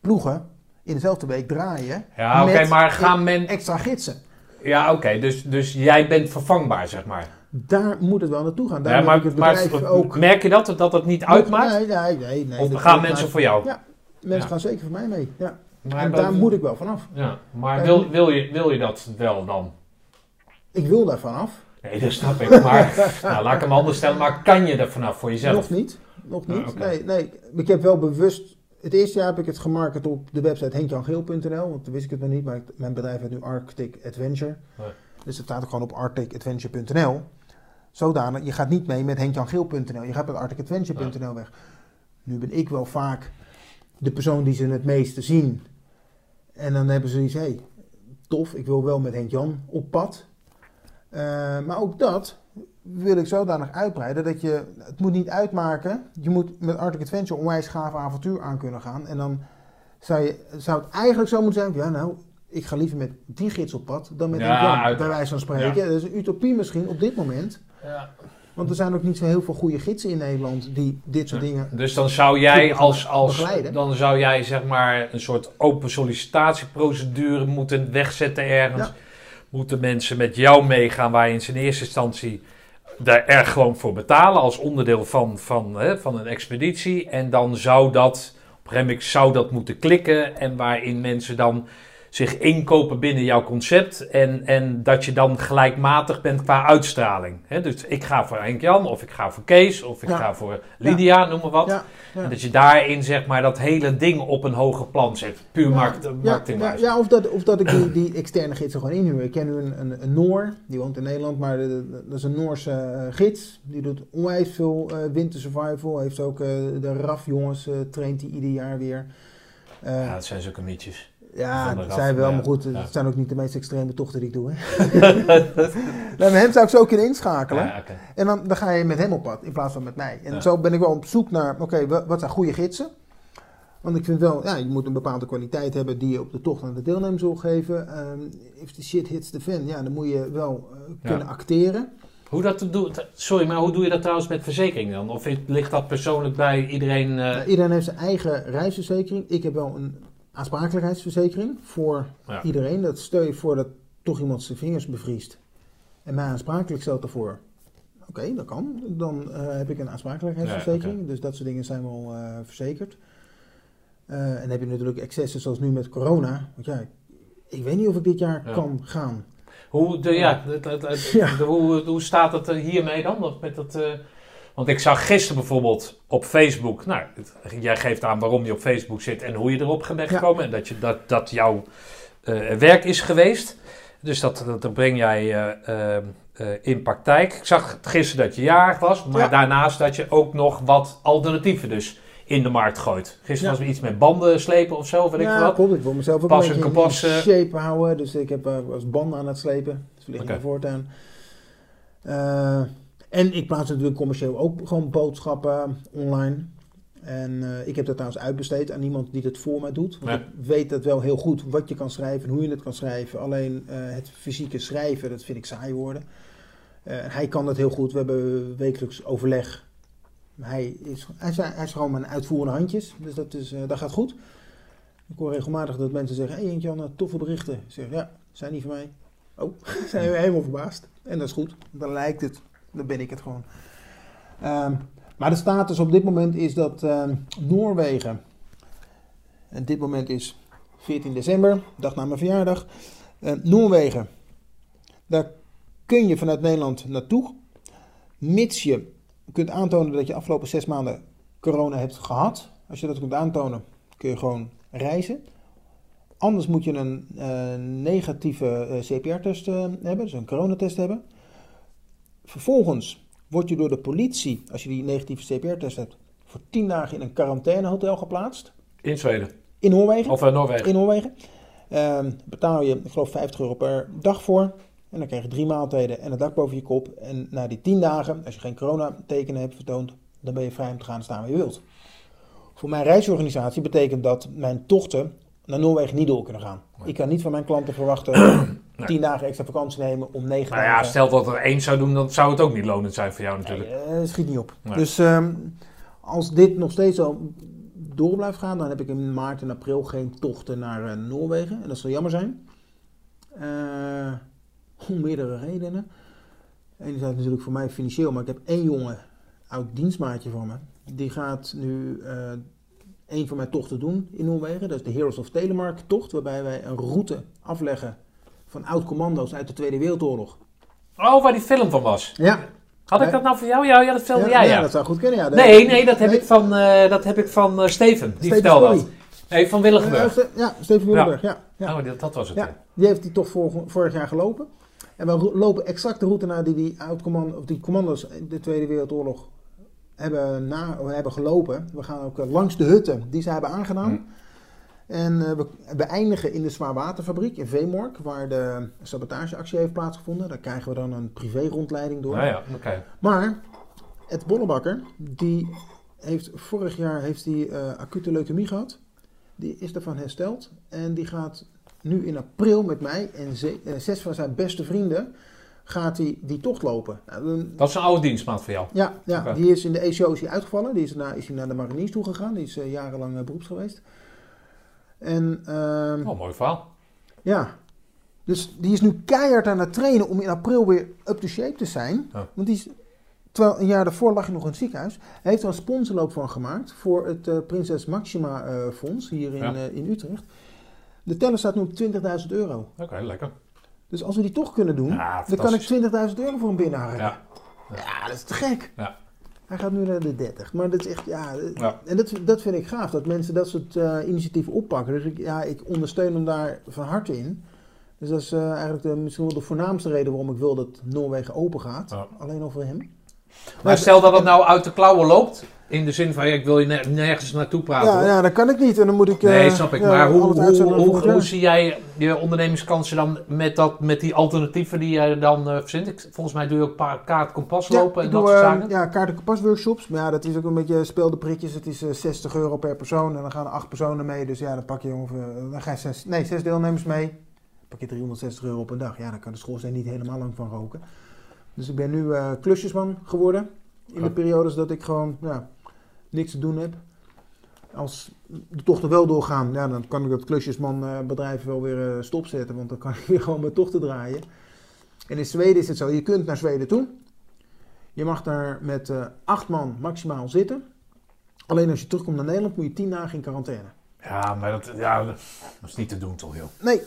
ploegen in dezelfde week draaien. Ja, oké, maar gaan men... Extra gidsen. Ja, oké, dus, dus jij bent vervangbaar, zeg maar. Daar moet het wel naartoe gaan. Daar Ja, maar, ik het maar ook. merk je dat, dat het niet uitmaakt? Nee, nee, nee. nee of gaan mensen voor jou? Ja, mensen Ja. gaan zeker voor mij mee. Ja. Maar en daar moet ik wel vanaf. Ja, maar wil, wil, je, wil je dat wel dan? Ik wil daar vanaf. Nee, dat snap ik. Maar nou, laat ik hem anders stellen. Maar kan je er vanaf voor jezelf? Nog niet. Nog niet. Ah, oké. nee, nee. Ik heb wel bewust. Het eerste jaar heb ik het gemarket op de website henkjangeel.nl. Want toen wist ik het nog niet. Maar ik- mijn bedrijf heet nu Arctic Adventure. Nee. Dus het staat ook gewoon op arcticadventure.nl. Zodanig, je gaat niet mee met henkjangeel.nl. Je gaat met arcticadventure.nl weg. Nu ben ik wel vaak de persoon die ze het meeste zien. En dan hebben ze iets, hé, hey, tof, ik wil wel met Henk-Jan op pad. Uh, maar ook dat wil ik zodanig uitbreiden dat je, het moet niet uitmaken. Je moet met Arctic Adventure onwijs gaaf avontuur aan kunnen gaan. En dan zou, je, zou het eigenlijk zo moeten zijn, ja nou, ik ga liever met die gids op pad dan met Ja, Henk-Jan, bij uiteraard. wijze van spreken. Ja. Dat is een utopie misschien op dit moment. Ja. Want er zijn ook niet zo heel veel goede gidsen in Nederland die dit soort dingen... Dus dan zou jij als, als begeleiden. dan zou jij zeg maar een soort open sollicitatieprocedure moeten wegzetten ergens. Ja. Moeten mensen met jou meegaan waar je in zijn eerste instantie daar erg gewoon voor betalen als onderdeel van, van, hè, van een expeditie. En dan zou dat, op zou dat moeten klikken en waarin mensen dan zich inkopen binnen jouw concept en, en dat je dan gelijkmatig bent qua uitstraling. Dus ik ga voor Henk Jan of ik ga voor Kees of ik Ja. ga voor Lydia, noem maar wat. Ja. En dat je daarin zeg maar dat hele ding op een hoger plan zet. Puur markt, Ja, ja, of, dat, of dat ik die, die externe gidsen gewoon inhuur. Ik ken nu een, een, een Noor, die woont in Nederland, maar dat is een Noorse eh, gids. Die doet onwijs veel eh winter survival. Heeft ook eh, de RAF jongens, eh traint hij ieder jaar weer. Ja, ja, dat zijn zulke mietjes. Ja dat zijn wel, maar goed, Ja. het zijn ook niet de meest extreme tochten die ik doe. Hè. maar hem zou ik zo kunnen inschakelen. Ja. En dan, dan ga je met hem op pad in plaats van met mij. En Ja. zo ben ik wel op zoek naar, oké, wa- wat zijn goede gidsen? Want ik vind wel, ja, je moet een bepaalde kwaliteit hebben die je op de tocht aan de deelnemers wil geven. Ehm, if the shit hits the fan, ja, dan moet je wel eh, kunnen acteren. Hoe dat doet, sorry, maar hoe doe je dat trouwens met verzekering dan? Of ligt dat persoonlijk bij iedereen? eh, iedereen heeft zijn eigen reisverzekering. Ik heb wel een aansprakelijkheidsverzekering voor Ja. iedereen. Dat stel je voor dat toch iemand zijn vingers bevriest en mij aansprakelijk stelt daarvoor. Oké, dat kan. Dan eh, heb ik een aansprakelijkheidsverzekering. Ja, Dus dat soort dingen zijn wel eh, verzekerd. Eh, en dan heb je natuurlijk excessen zoals nu met corona. Want ja, ik weet niet of ik dit jaar Ja. kan gaan. Hoe, de, ja, het- het- het- Ja. de- hoe, hoe staat het hiermee dan? Of Met dat, want ik zag gisteren bijvoorbeeld op Facebook. Nou, het- jij geeft aan waarom je op Facebook zit en hoe je erop bent Ja. gekomen. En dat, je, dat, dat jouw eh, werk is geweest. Dus dat, dat, dat breng jij eh, eh, in praktijk. Ik zag gisteren dat je jarig was, maar Ja. daarnaast dat je ook nog wat alternatieven dus in de markt gooit. Gisteren Ja. was er iets met banden slepen of zo, weet ik ja, wat. klopt. Ik wil mezelf ook Pas een en beetje in shape houden. Dus ik heb eh, als banden aan het slepen. Dus in de voortuin. En ik plaats natuurlijk commercieel ook gewoon boodschappen online. En eh, ik heb dat trouwens uitbesteed aan iemand die dat voor mij doet. Want Ja. ik weet dat wel heel goed wat je kan schrijven en hoe je het kan schrijven. Alleen eh, het fysieke schrijven, dat vind ik saai worden. Eh, hij kan dat heel goed. We hebben wekelijks overleg. Hij is, hij is, hij is gewoon mijn uitvoerende handjes. Dus dat, is, dat gaat goed. Ik hoor regelmatig dat mensen zeggen: Hé hey, Jan, toffe berichten. Ik zeg: Ja, zijn niet van mij. Oh, zijn we helemaal verbaasd. En dat is goed. Dan lijkt het. Dan ben ik het gewoon. Ehm, maar de status op dit moment is dat ehm, Noorwegen. En dit moment is 14 december, dag na mijn verjaardag. Eh, Noorwegen. Daar kun je vanuit Nederland naartoe. Mits je kunt aantonen dat je afgelopen zes maanden corona hebt gehad. Als je dat kunt aantonen, kun je gewoon reizen. Anders moet je een eh, negatieve eh, CPR-test hebben, dus een coronatest hebben. Vervolgens word je door de politie, als je die negatieve CPR-test hebt, voor 10 dagen in een quarantainehotel geplaatst. In Zweden. In Noorwegen. Of in Noorwegen. In Noorwegen. Ehm, betaal je, ik geloof, 50 euro per dag voor. En dan krijg je drie maaltijden en een dak boven je kop. En na die 10 dagen, als je geen coronatekenen hebt vertoond, dan ben je vrij om te gaan staan waar je wilt. Voor mijn reisorganisatie betekent dat mijn tochten naar Noorwegen niet door kunnen gaan. Nee. Ik kan niet van mijn klanten verwachten Nee. 10 dagen extra vakantie nemen om 9 Nou ja, dagen. stel dat er één zou doen, dan zou het ook niet lonend zijn voor jou natuurlijk. Nee, eh, schiet niet op. Dus ehm, als dit nog steeds zo door blijft gaan, dan heb ik in maart en april geen tochten naar eh, Noorwegen. En dat zal jammer zijn. Eh, om meerdere redenen. Enerzijds natuurlijk voor mij financieel, maar ik heb één jongen, oud dienstmaatje van me. Die gaat nu een van mijn tochten doen in Noorwegen. Dat is de Heroes of Telemark tocht, waarbij wij een route afleggen van oud-commando's uit de Tweede Wereldoorlog. Oh, waar die film van was. Ja, Had ik dat nou voor jou? Ja, ja dat vertelde jij, ja. dat zou goed kunnen. Ja. Nee, nee, dat heb ik van, eh, dat heb ik van eh, Steven. Die vertelde dat. Nee, van Willigenburg. Ja, Ste- ja, Steven Willenberg, ja. ja. Oh, dat, dat was het. Ja, die heeft hij toch vor- vorig jaar gelopen. En we lopen exact de route naar die die oud-commando, of die commando's in de Tweede Wereldoorlog hebben, na, we hebben gelopen. We gaan ook eh, langs de hutten die zij hebben aangedaan. Mm. En eh, we, we eindigen in de zwaarwaterfabriek in Veemork, waar de sabotageactie heeft plaatsgevonden. Daar krijgen we dan een privé-rondleiding door. Nou ja, oké. Maar Ed Bollebakker, die heeft vorig jaar heeft die, eh, acute leukemie gehad. Die is ervan hersteld. En die gaat nu in april met mij en ze- zes van zijn beste vrienden gaat hij die tocht lopen. Nou, Dat is een oude dienstmaat voor jou. ja, ja die is in de ECO is hij uitgevallen. Die is, naar, is hij naar de mariniers toe gegaan. Die is eh, jarenlang eh, beroeps geweest. En ehm, Oh, mooi verhaal. ja, dus die is nu keihard aan het trainen om in april weer up to shape te zijn. Want die is, terwijl een jaar daarvoor lag hij nog in het ziekenhuis. Hij heeft er een sponsorloop van gemaakt voor het eh, Prinses Maxima Fonds hier in, Ja. in Utrecht. De teller staat nu op 20.000 euro. Oké, lekker. Dus als we die toch kunnen doen, Ja, dan kan ik fantastisch. 20.000 euro voor hem binnenharken. Ja. Ja, dat is te gek. Ja. Hij gaat nu naar de 30. Maar dat is echt, ja. eh, Ja. En dat, dat vind ik gaaf, dat mensen dat soort eh, initiatieven oppakken. Dus ik, ja, ik ondersteun hem daar van harte in. Dus dat is eh, eigenlijk de, misschien wel de voornaamste reden waarom ik wil dat Noorwegen open gaat. Ja. Alleen over hem. Maar stel dat het nou uit de klauwen loopt, in de zin van ja, ik wil je ner- nergens naartoe praten. Ja, hoor. ja, dat kan ik niet. En dan moet ik. eh, Nee, snap ik. ja, maar hoe, hoe, hoe, zie jij je ondernemingskansen dan met, dat, met die alternatieven die jij dan eh verzint? Ik, volgens mij doe je ook een paar kaart kompas lopen ik en dat doe, soort eh, zaken. Ja, kaart- en kompasworkshops. Maar ja, dat is ook een beetje speelde prikjes. Het is eh, 60 euro per persoon. En dan gaan er acht personen mee. Dus ja, dan pak je ongeveer... eh, Dan ga je zes, nee, zes deelnemers mee. Dan pak je 360 euro per dag. Ja, dan kan de schoolsteen niet helemaal lang van roken. Dus ik ben nu eh, klusjesman geworden. In de Ja. periodes dat ik gewoon ja, niks te doen heb. Als de tochten wel doorgaan, ja, dan kan ik dat klusjesmanbedrijf wel weer eh, stopzetten. Want dan kan ik weer gewoon mijn tochten draaien. En in Zweden is het zo, je kunt naar Zweden toe. Je mag daar met eh, acht man maximaal zitten. Alleen als je terugkomt naar Nederland moet je tien dagen in quarantaine. Ja, maar dat, ja, dat is niet te doen toch, joh. Nee,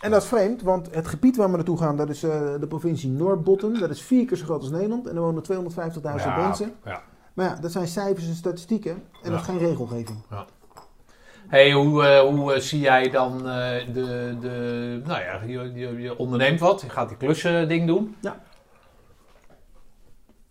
en dat is vreemd, want het gebied waar we naartoe gaan, dat is eh, de provincie Noordbotten. Dat is vier keer zo groot als Nederland en er wonen 250.000 ja, mensen. Ja. Maar ja, dat zijn cijfers en statistieken en dat is geen regelgeving. Hey, hoe, eh, hoe eh, zie jij dan eh, de, de, nou ja, je, je, je onderneemt wat, je gaat die klussen ding doen. Ja.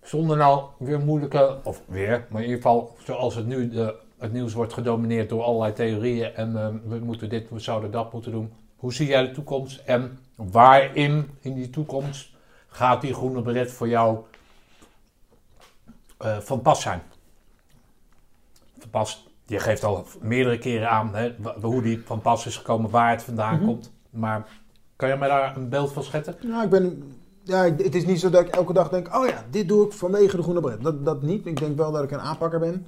Zonder nou weer moeilijke, of weer, maar in ieder geval zoals het nu de, het nieuws wordt gedomineerd door allerlei theorieën en eh, we moeten dit, we zouden dat moeten doen. Hoe zie jij de toekomst en waarin in die toekomst gaat die groene beret voor jou eh, van pas zijn? Van pas, je geeft al meerdere keren aan hè, hoe die van pas is gekomen, waar het vandaan Mhm. komt. Maar kan je mij daar een beeld van schetsen? Nou, ik ben, ja, het is niet zo dat ik elke dag denk, oh ja, dit doe ik vanwege de groene bret. Dat, dat niet. Ik denk wel dat ik een aanpakker ben.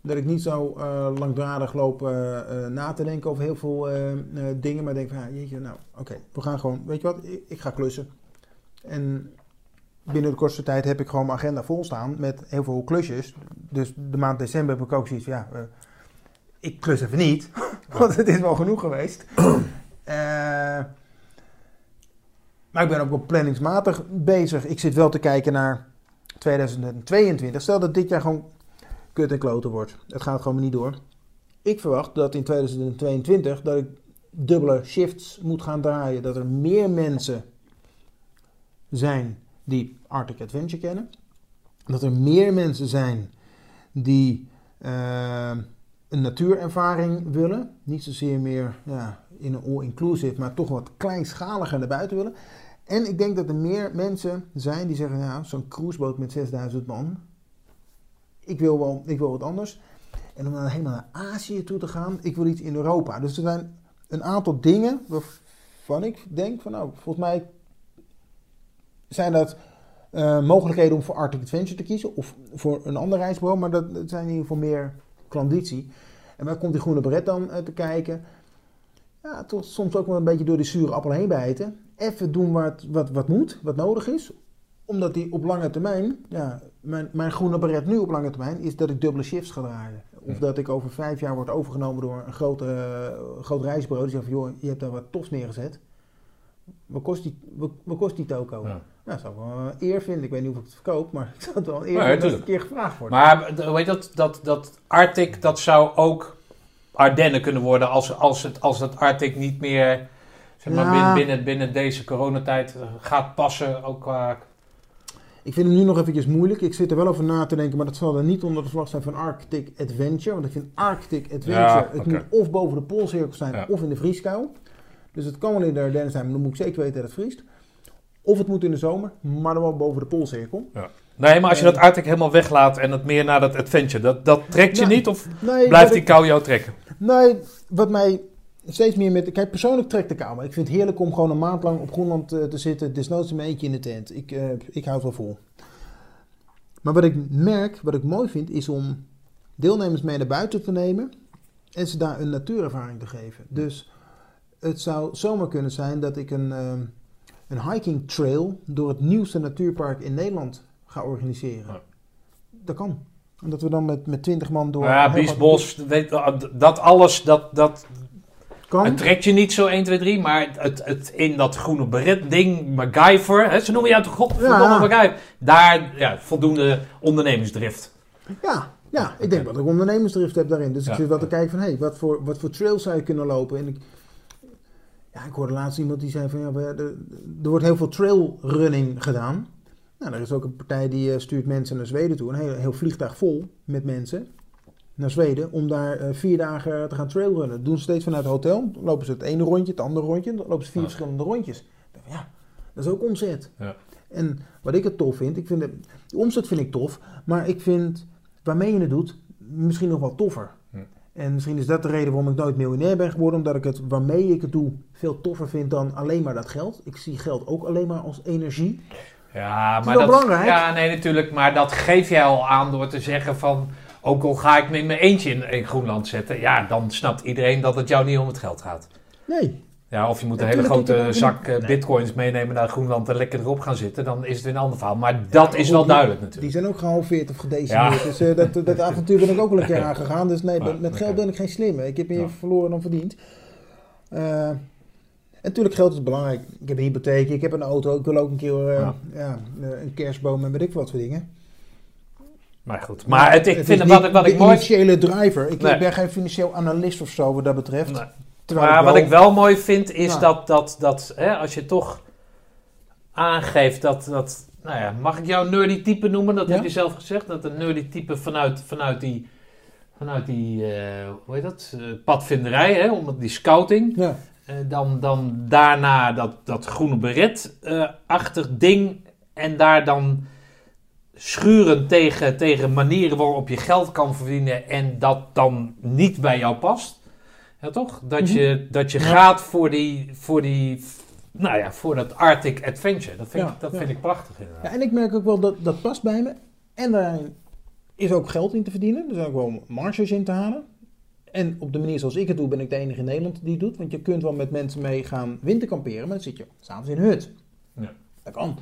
Dat ik niet zo eh, langdradig loop eh, na te denken over heel veel dingen. Maar denk van, ja, jeetje, nou, oké, we gaan gewoon, weet je wat, ik, ik ga klussen. En binnen de kortste tijd heb ik gewoon mijn agenda vol staan met heel veel klusjes. Dus de maand december heb ik ook zoiets van, ja, eh, ik klus even niet. Want het is wel genoeg geweest. Eh... Maar ik ben ook wel planningsmatig bezig. Ik zit wel te kijken naar 2022. Stel dat dit jaar gewoon kut en kloten wordt. Het gaat gewoon niet door. Ik verwacht dat in 2022 dat ik dubbele shifts moet gaan draaien. Dat er meer mensen zijn die Arctic Adventure kennen. Dat er meer mensen zijn die eh, een natuurervaring willen. Niet zozeer meer ja, in een all-inclusive, maar toch wat kleinschaliger naar buiten willen. En ik denk dat er meer mensen zijn die zeggen, ja, zo'n cruiseboot met 6000 man. Ik wil wel, ik wil wat anders. En om dan helemaal naar Azië toe te gaan, ik wil iets in Europa. Dus er zijn een aantal dingen waarvan ik denk van, nou, volgens mij zijn dat eh, mogelijkheden om voor Arctic Adventure te kiezen of voor een ander reisbureau, maar dat, dat zijn in ieder geval meer klanditie. En waar komt die groene beret dan eh, te kijken? Ja, toch soms ook wel een beetje door die zure appel heen bijten. Even doen wat, wat, wat moet, wat nodig is. Omdat die op lange termijn, ja, mijn, mijn groene beret nu op lange termijn is dat ik dubbele shifts ga draaien. Of dat ik over vijf jaar word overgenomen door een grote, eh, groot reisbureau. Die zegt van, joh, je hebt daar wat tofs neergezet. Wat kost die, wat, wat kost die toko? Ja. Nou, dat zou ik wel een eer vinden. Ik weet niet of ik het verkoop, maar ik zou het wel een eer Nee, vinden als het tuurlijk. een keer gevraagd wordt. Maar eh, heet dat, dat, dat Arctic, dat zou ook Ardennen kunnen worden als, als, het, als het Arctic niet meer zeg maar, Ja. binnen, binnen, binnen deze coronatijd eh, gaat passen. Ook qua, Ik vind hem nu nog eventjes moeilijk. Ik zit er wel over na te denken, maar dat zal er niet onder de vlag zijn van Arctic Adventure. Want ik vind Arctic Adventure, Ja, het moet of boven de Poolcirkel zijn Ja. of in de vrieskuil. Dus het kan wel in de Ardennen zijn, maar dan moet ik zeker weten dat het vriest. Of het moet in de zomer, maar dan wel boven de Poolcirkel. Nee, maar als je dat Arctic helemaal weglaat en het meer naar dat adventure, dat, dat trekt je Nou, niet of Nee, blijft die kou jou trekken? Nee, wat mij steeds meer met... Kijk, persoonlijk trekt de kou. Maar ik vind het heerlijk om gewoon een maand lang op Groenland eh, te zitten. Desnoods in mijn eentje in de tent. Ik, eh, ik hou het wel vol. Maar wat ik merk, wat ik mooi vind, is om deelnemers mee naar buiten te nemen. En ze daar een natuurervaring te geven. Dus het zou zomaar kunnen zijn dat ik een, eh, een hiking trail door het nieuwste natuurpark in Nederland ga organiseren. Ja. Dat kan. En dat we dan met, met 20 man door... ja, Biesbos, weet, dat alles, dat, dat Kan. het trekt je niet zo 1, 2, 3, maar het, het in dat groene beret ding, MacGyver, hè, ze noemen jou toch godverdomme Ja. MacGyver, daar ja, voldoende ondernemingsdrift. Ja, ja, ik denk dat ik ondernemersdrift heb daarin. Dus Ja. ik zit wel te kijken van, hé, hey, wat, voor, wat voor trails zou je kunnen lopen? En ik, ja, ik hoorde laatst iemand die zei van, ja, er, er wordt heel veel trailrunning gedaan. Nou, er is ook een partij die eh, stuurt mensen naar Zweden toe. Een heel, heel vliegtuig vol met mensen naar Zweden om daar eh, vier dagen te gaan trailrunnen. Dat doen ze steeds vanuit het hotel. Dan lopen ze het ene rondje, het andere rondje. Dan lopen ze vier Ja. verschillende rondjes. Ja, dat is ook omzet. Ja. En wat ik het tof vind, ik vind de, de omzet vind ik tof, maar ik vind waarmee je het doet misschien nog wel toffer. En misschien is dat de reden waarom ik nooit miljonair ben geworden, omdat ik het waarmee ik het doe veel toffer vind dan alleen maar dat geld. Ik zie geld ook alleen maar als energie. Ja, is maar wel dat, belangrijk. Ja, nee, natuurlijk. Maar dat geef jij al aan door te zeggen van... Ook al ga ik me in mijn eentje in, in Groenland zetten... Ja, dan snapt iedereen dat het jou niet om het geld gaat. Nee, Ja, of je moet een hele grote zak eh, bitcoins meenemen naar Groenland... en lekker erop gaan zitten. Dan is het weer een ander verhaal. Maar dat maar is wel die- duidelijk die natuurlijk. zijn ook gehalveerd of gedecimeerd. Ja. Dus eh, dat, dat avontuur ben ik ook wel een keer aangegaan. Dus nee, met, geld ben ik geen slimme. Ik heb meer verloren dan verdiend. Eh, en natuurlijk geld is belangrijk. Ik heb een hypotheek, ik heb een auto. Ik wil ook een keer Ja. een kerstboom en weet ik wat voor dingen. Maar goed. Maar het, ik vind het niet wat, wat ik mooi... initiële driver. Ik Nee. ben geen financieel analist of zo wat dat betreft. Nee. Terwijl Maar wat wel- ik wel mooi vind is dat, dat, dat hè, als je toch aangeeft dat, dat nou ja, mag ik jou nerdy type noemen? Dat Ja. heb je zelf gezegd, dat een nerdy type vanuit, vanuit die, vanuit die eh, hoe heet dat, Eh, padvinderij, hè, om die scouting. Ja, Eh, dan, dan daarna dat, dat groene beret-achtig ding en daar dan schuren tegen, tegen manieren waarop je geld kan verdienen en dat dan niet bij jou past. Ja, toch? Dat je, dat je Mhm. Ja. gaat voor die, voor die, nou ja, voor dat Arctic Adventure. Dat vind, Ja, ik, dat vind ik prachtig inderdaad. Ja, en ik merk ook wel dat dat past bij me. En daar is ook geld in te verdienen. Er zijn ook wel marges in te halen. En op de manier zoals ik het doe, ben ik de enige in Nederland die het doet. Want je kunt wel met mensen mee gaan winterkamperen, maar dan zit je s'avonds in een hut. Ja. Dat kan.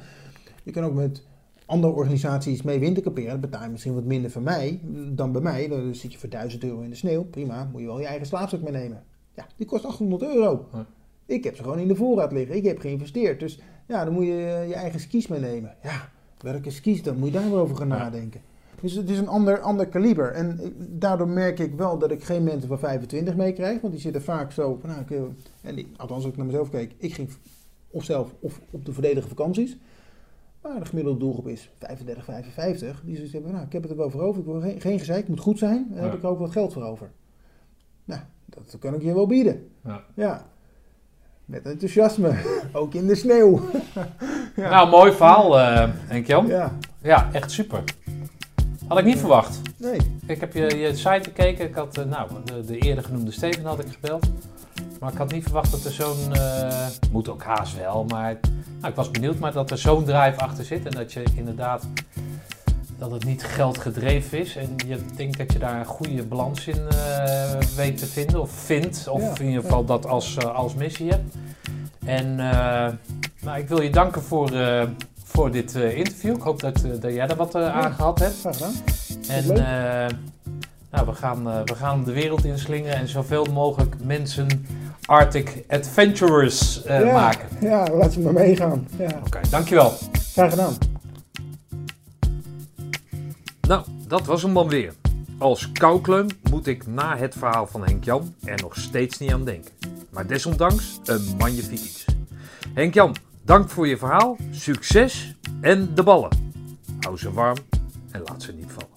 Je kan ook met andere organisaties mee winterkamperen. Dan betaal je misschien wat minder van mij dan bij mij. Dan zit je voor 1000 euro in de sneeuw. Prima, moet je wel je eigen slaapzak meenemen. Ja, die kost 800 euro. Ja. Ik heb ze gewoon in de voorraad liggen. Ik heb geïnvesteerd. Dus ja, dan moet je eh, je eigen skis meenemen. Ja, welke skis dan? Moet je daar wel over gaan Ja. nadenken. Dus het is een ander, ander kaliber. En ik- daardoor merk ik wel dat ik geen mensen van 25 meekrijg. Want die zitten vaak zo nou, ik, wil- en die, althans als ik naar mezelf keek, ik ging of zelf of op de volledige vakanties. Maar de gemiddelde doelgroep is 35, 55. Die zoiets hebben, nou, ik heb het er wel voor over. Ik wil geen, geen gezeik, het moet goed zijn. Dan heb ik ook wat geld voor over. Nou, dat kan ik je wel bieden. Ja. Ja. Met enthousiasme. ook in de sneeuw. Ja. Nou, mooi verhaal, eh Henk-Jan. Ja. Ja, echt super. Had ik niet verwacht. nee. Ik heb je, je site gekeken. Ik had, eh, nou, de, de eerder genoemde Steven had ik gebeld. Maar ik had niet verwacht dat er zo'n, eh, moet ook haast wel, maar nou, ik was benieuwd, maar dat er zo'n drive achter zit. En dat je inderdaad, dat het niet geldgedreven is. En je denkt dat je daar een goede balans in eh, weet te vinden, of vindt. Of Ja, in ieder geval dat als, eh, als missie hebt. En nou, ik wil je danken voor, voor dit interview. Ik hoop dat, dat jij er wat aan gehad hebt. Graag gedaan. En nou, we, gaan, we gaan de wereld inslingen en zoveel mogelijk mensen Arctic Adventurers eh, ja, maken. Ja, laat ze maar meegaan. Ja, Oké, dankjewel. graag gedaan. Nou, dat was hem dan weer. Als koukleum moet ik na het verhaal van Henk-Jan er nog steeds niet aan denken. Maar desondanks een magnifiek iets. Henk-Jan, dank voor je verhaal, succes en de ballen. Hou ze warm en laat ze niet vallen.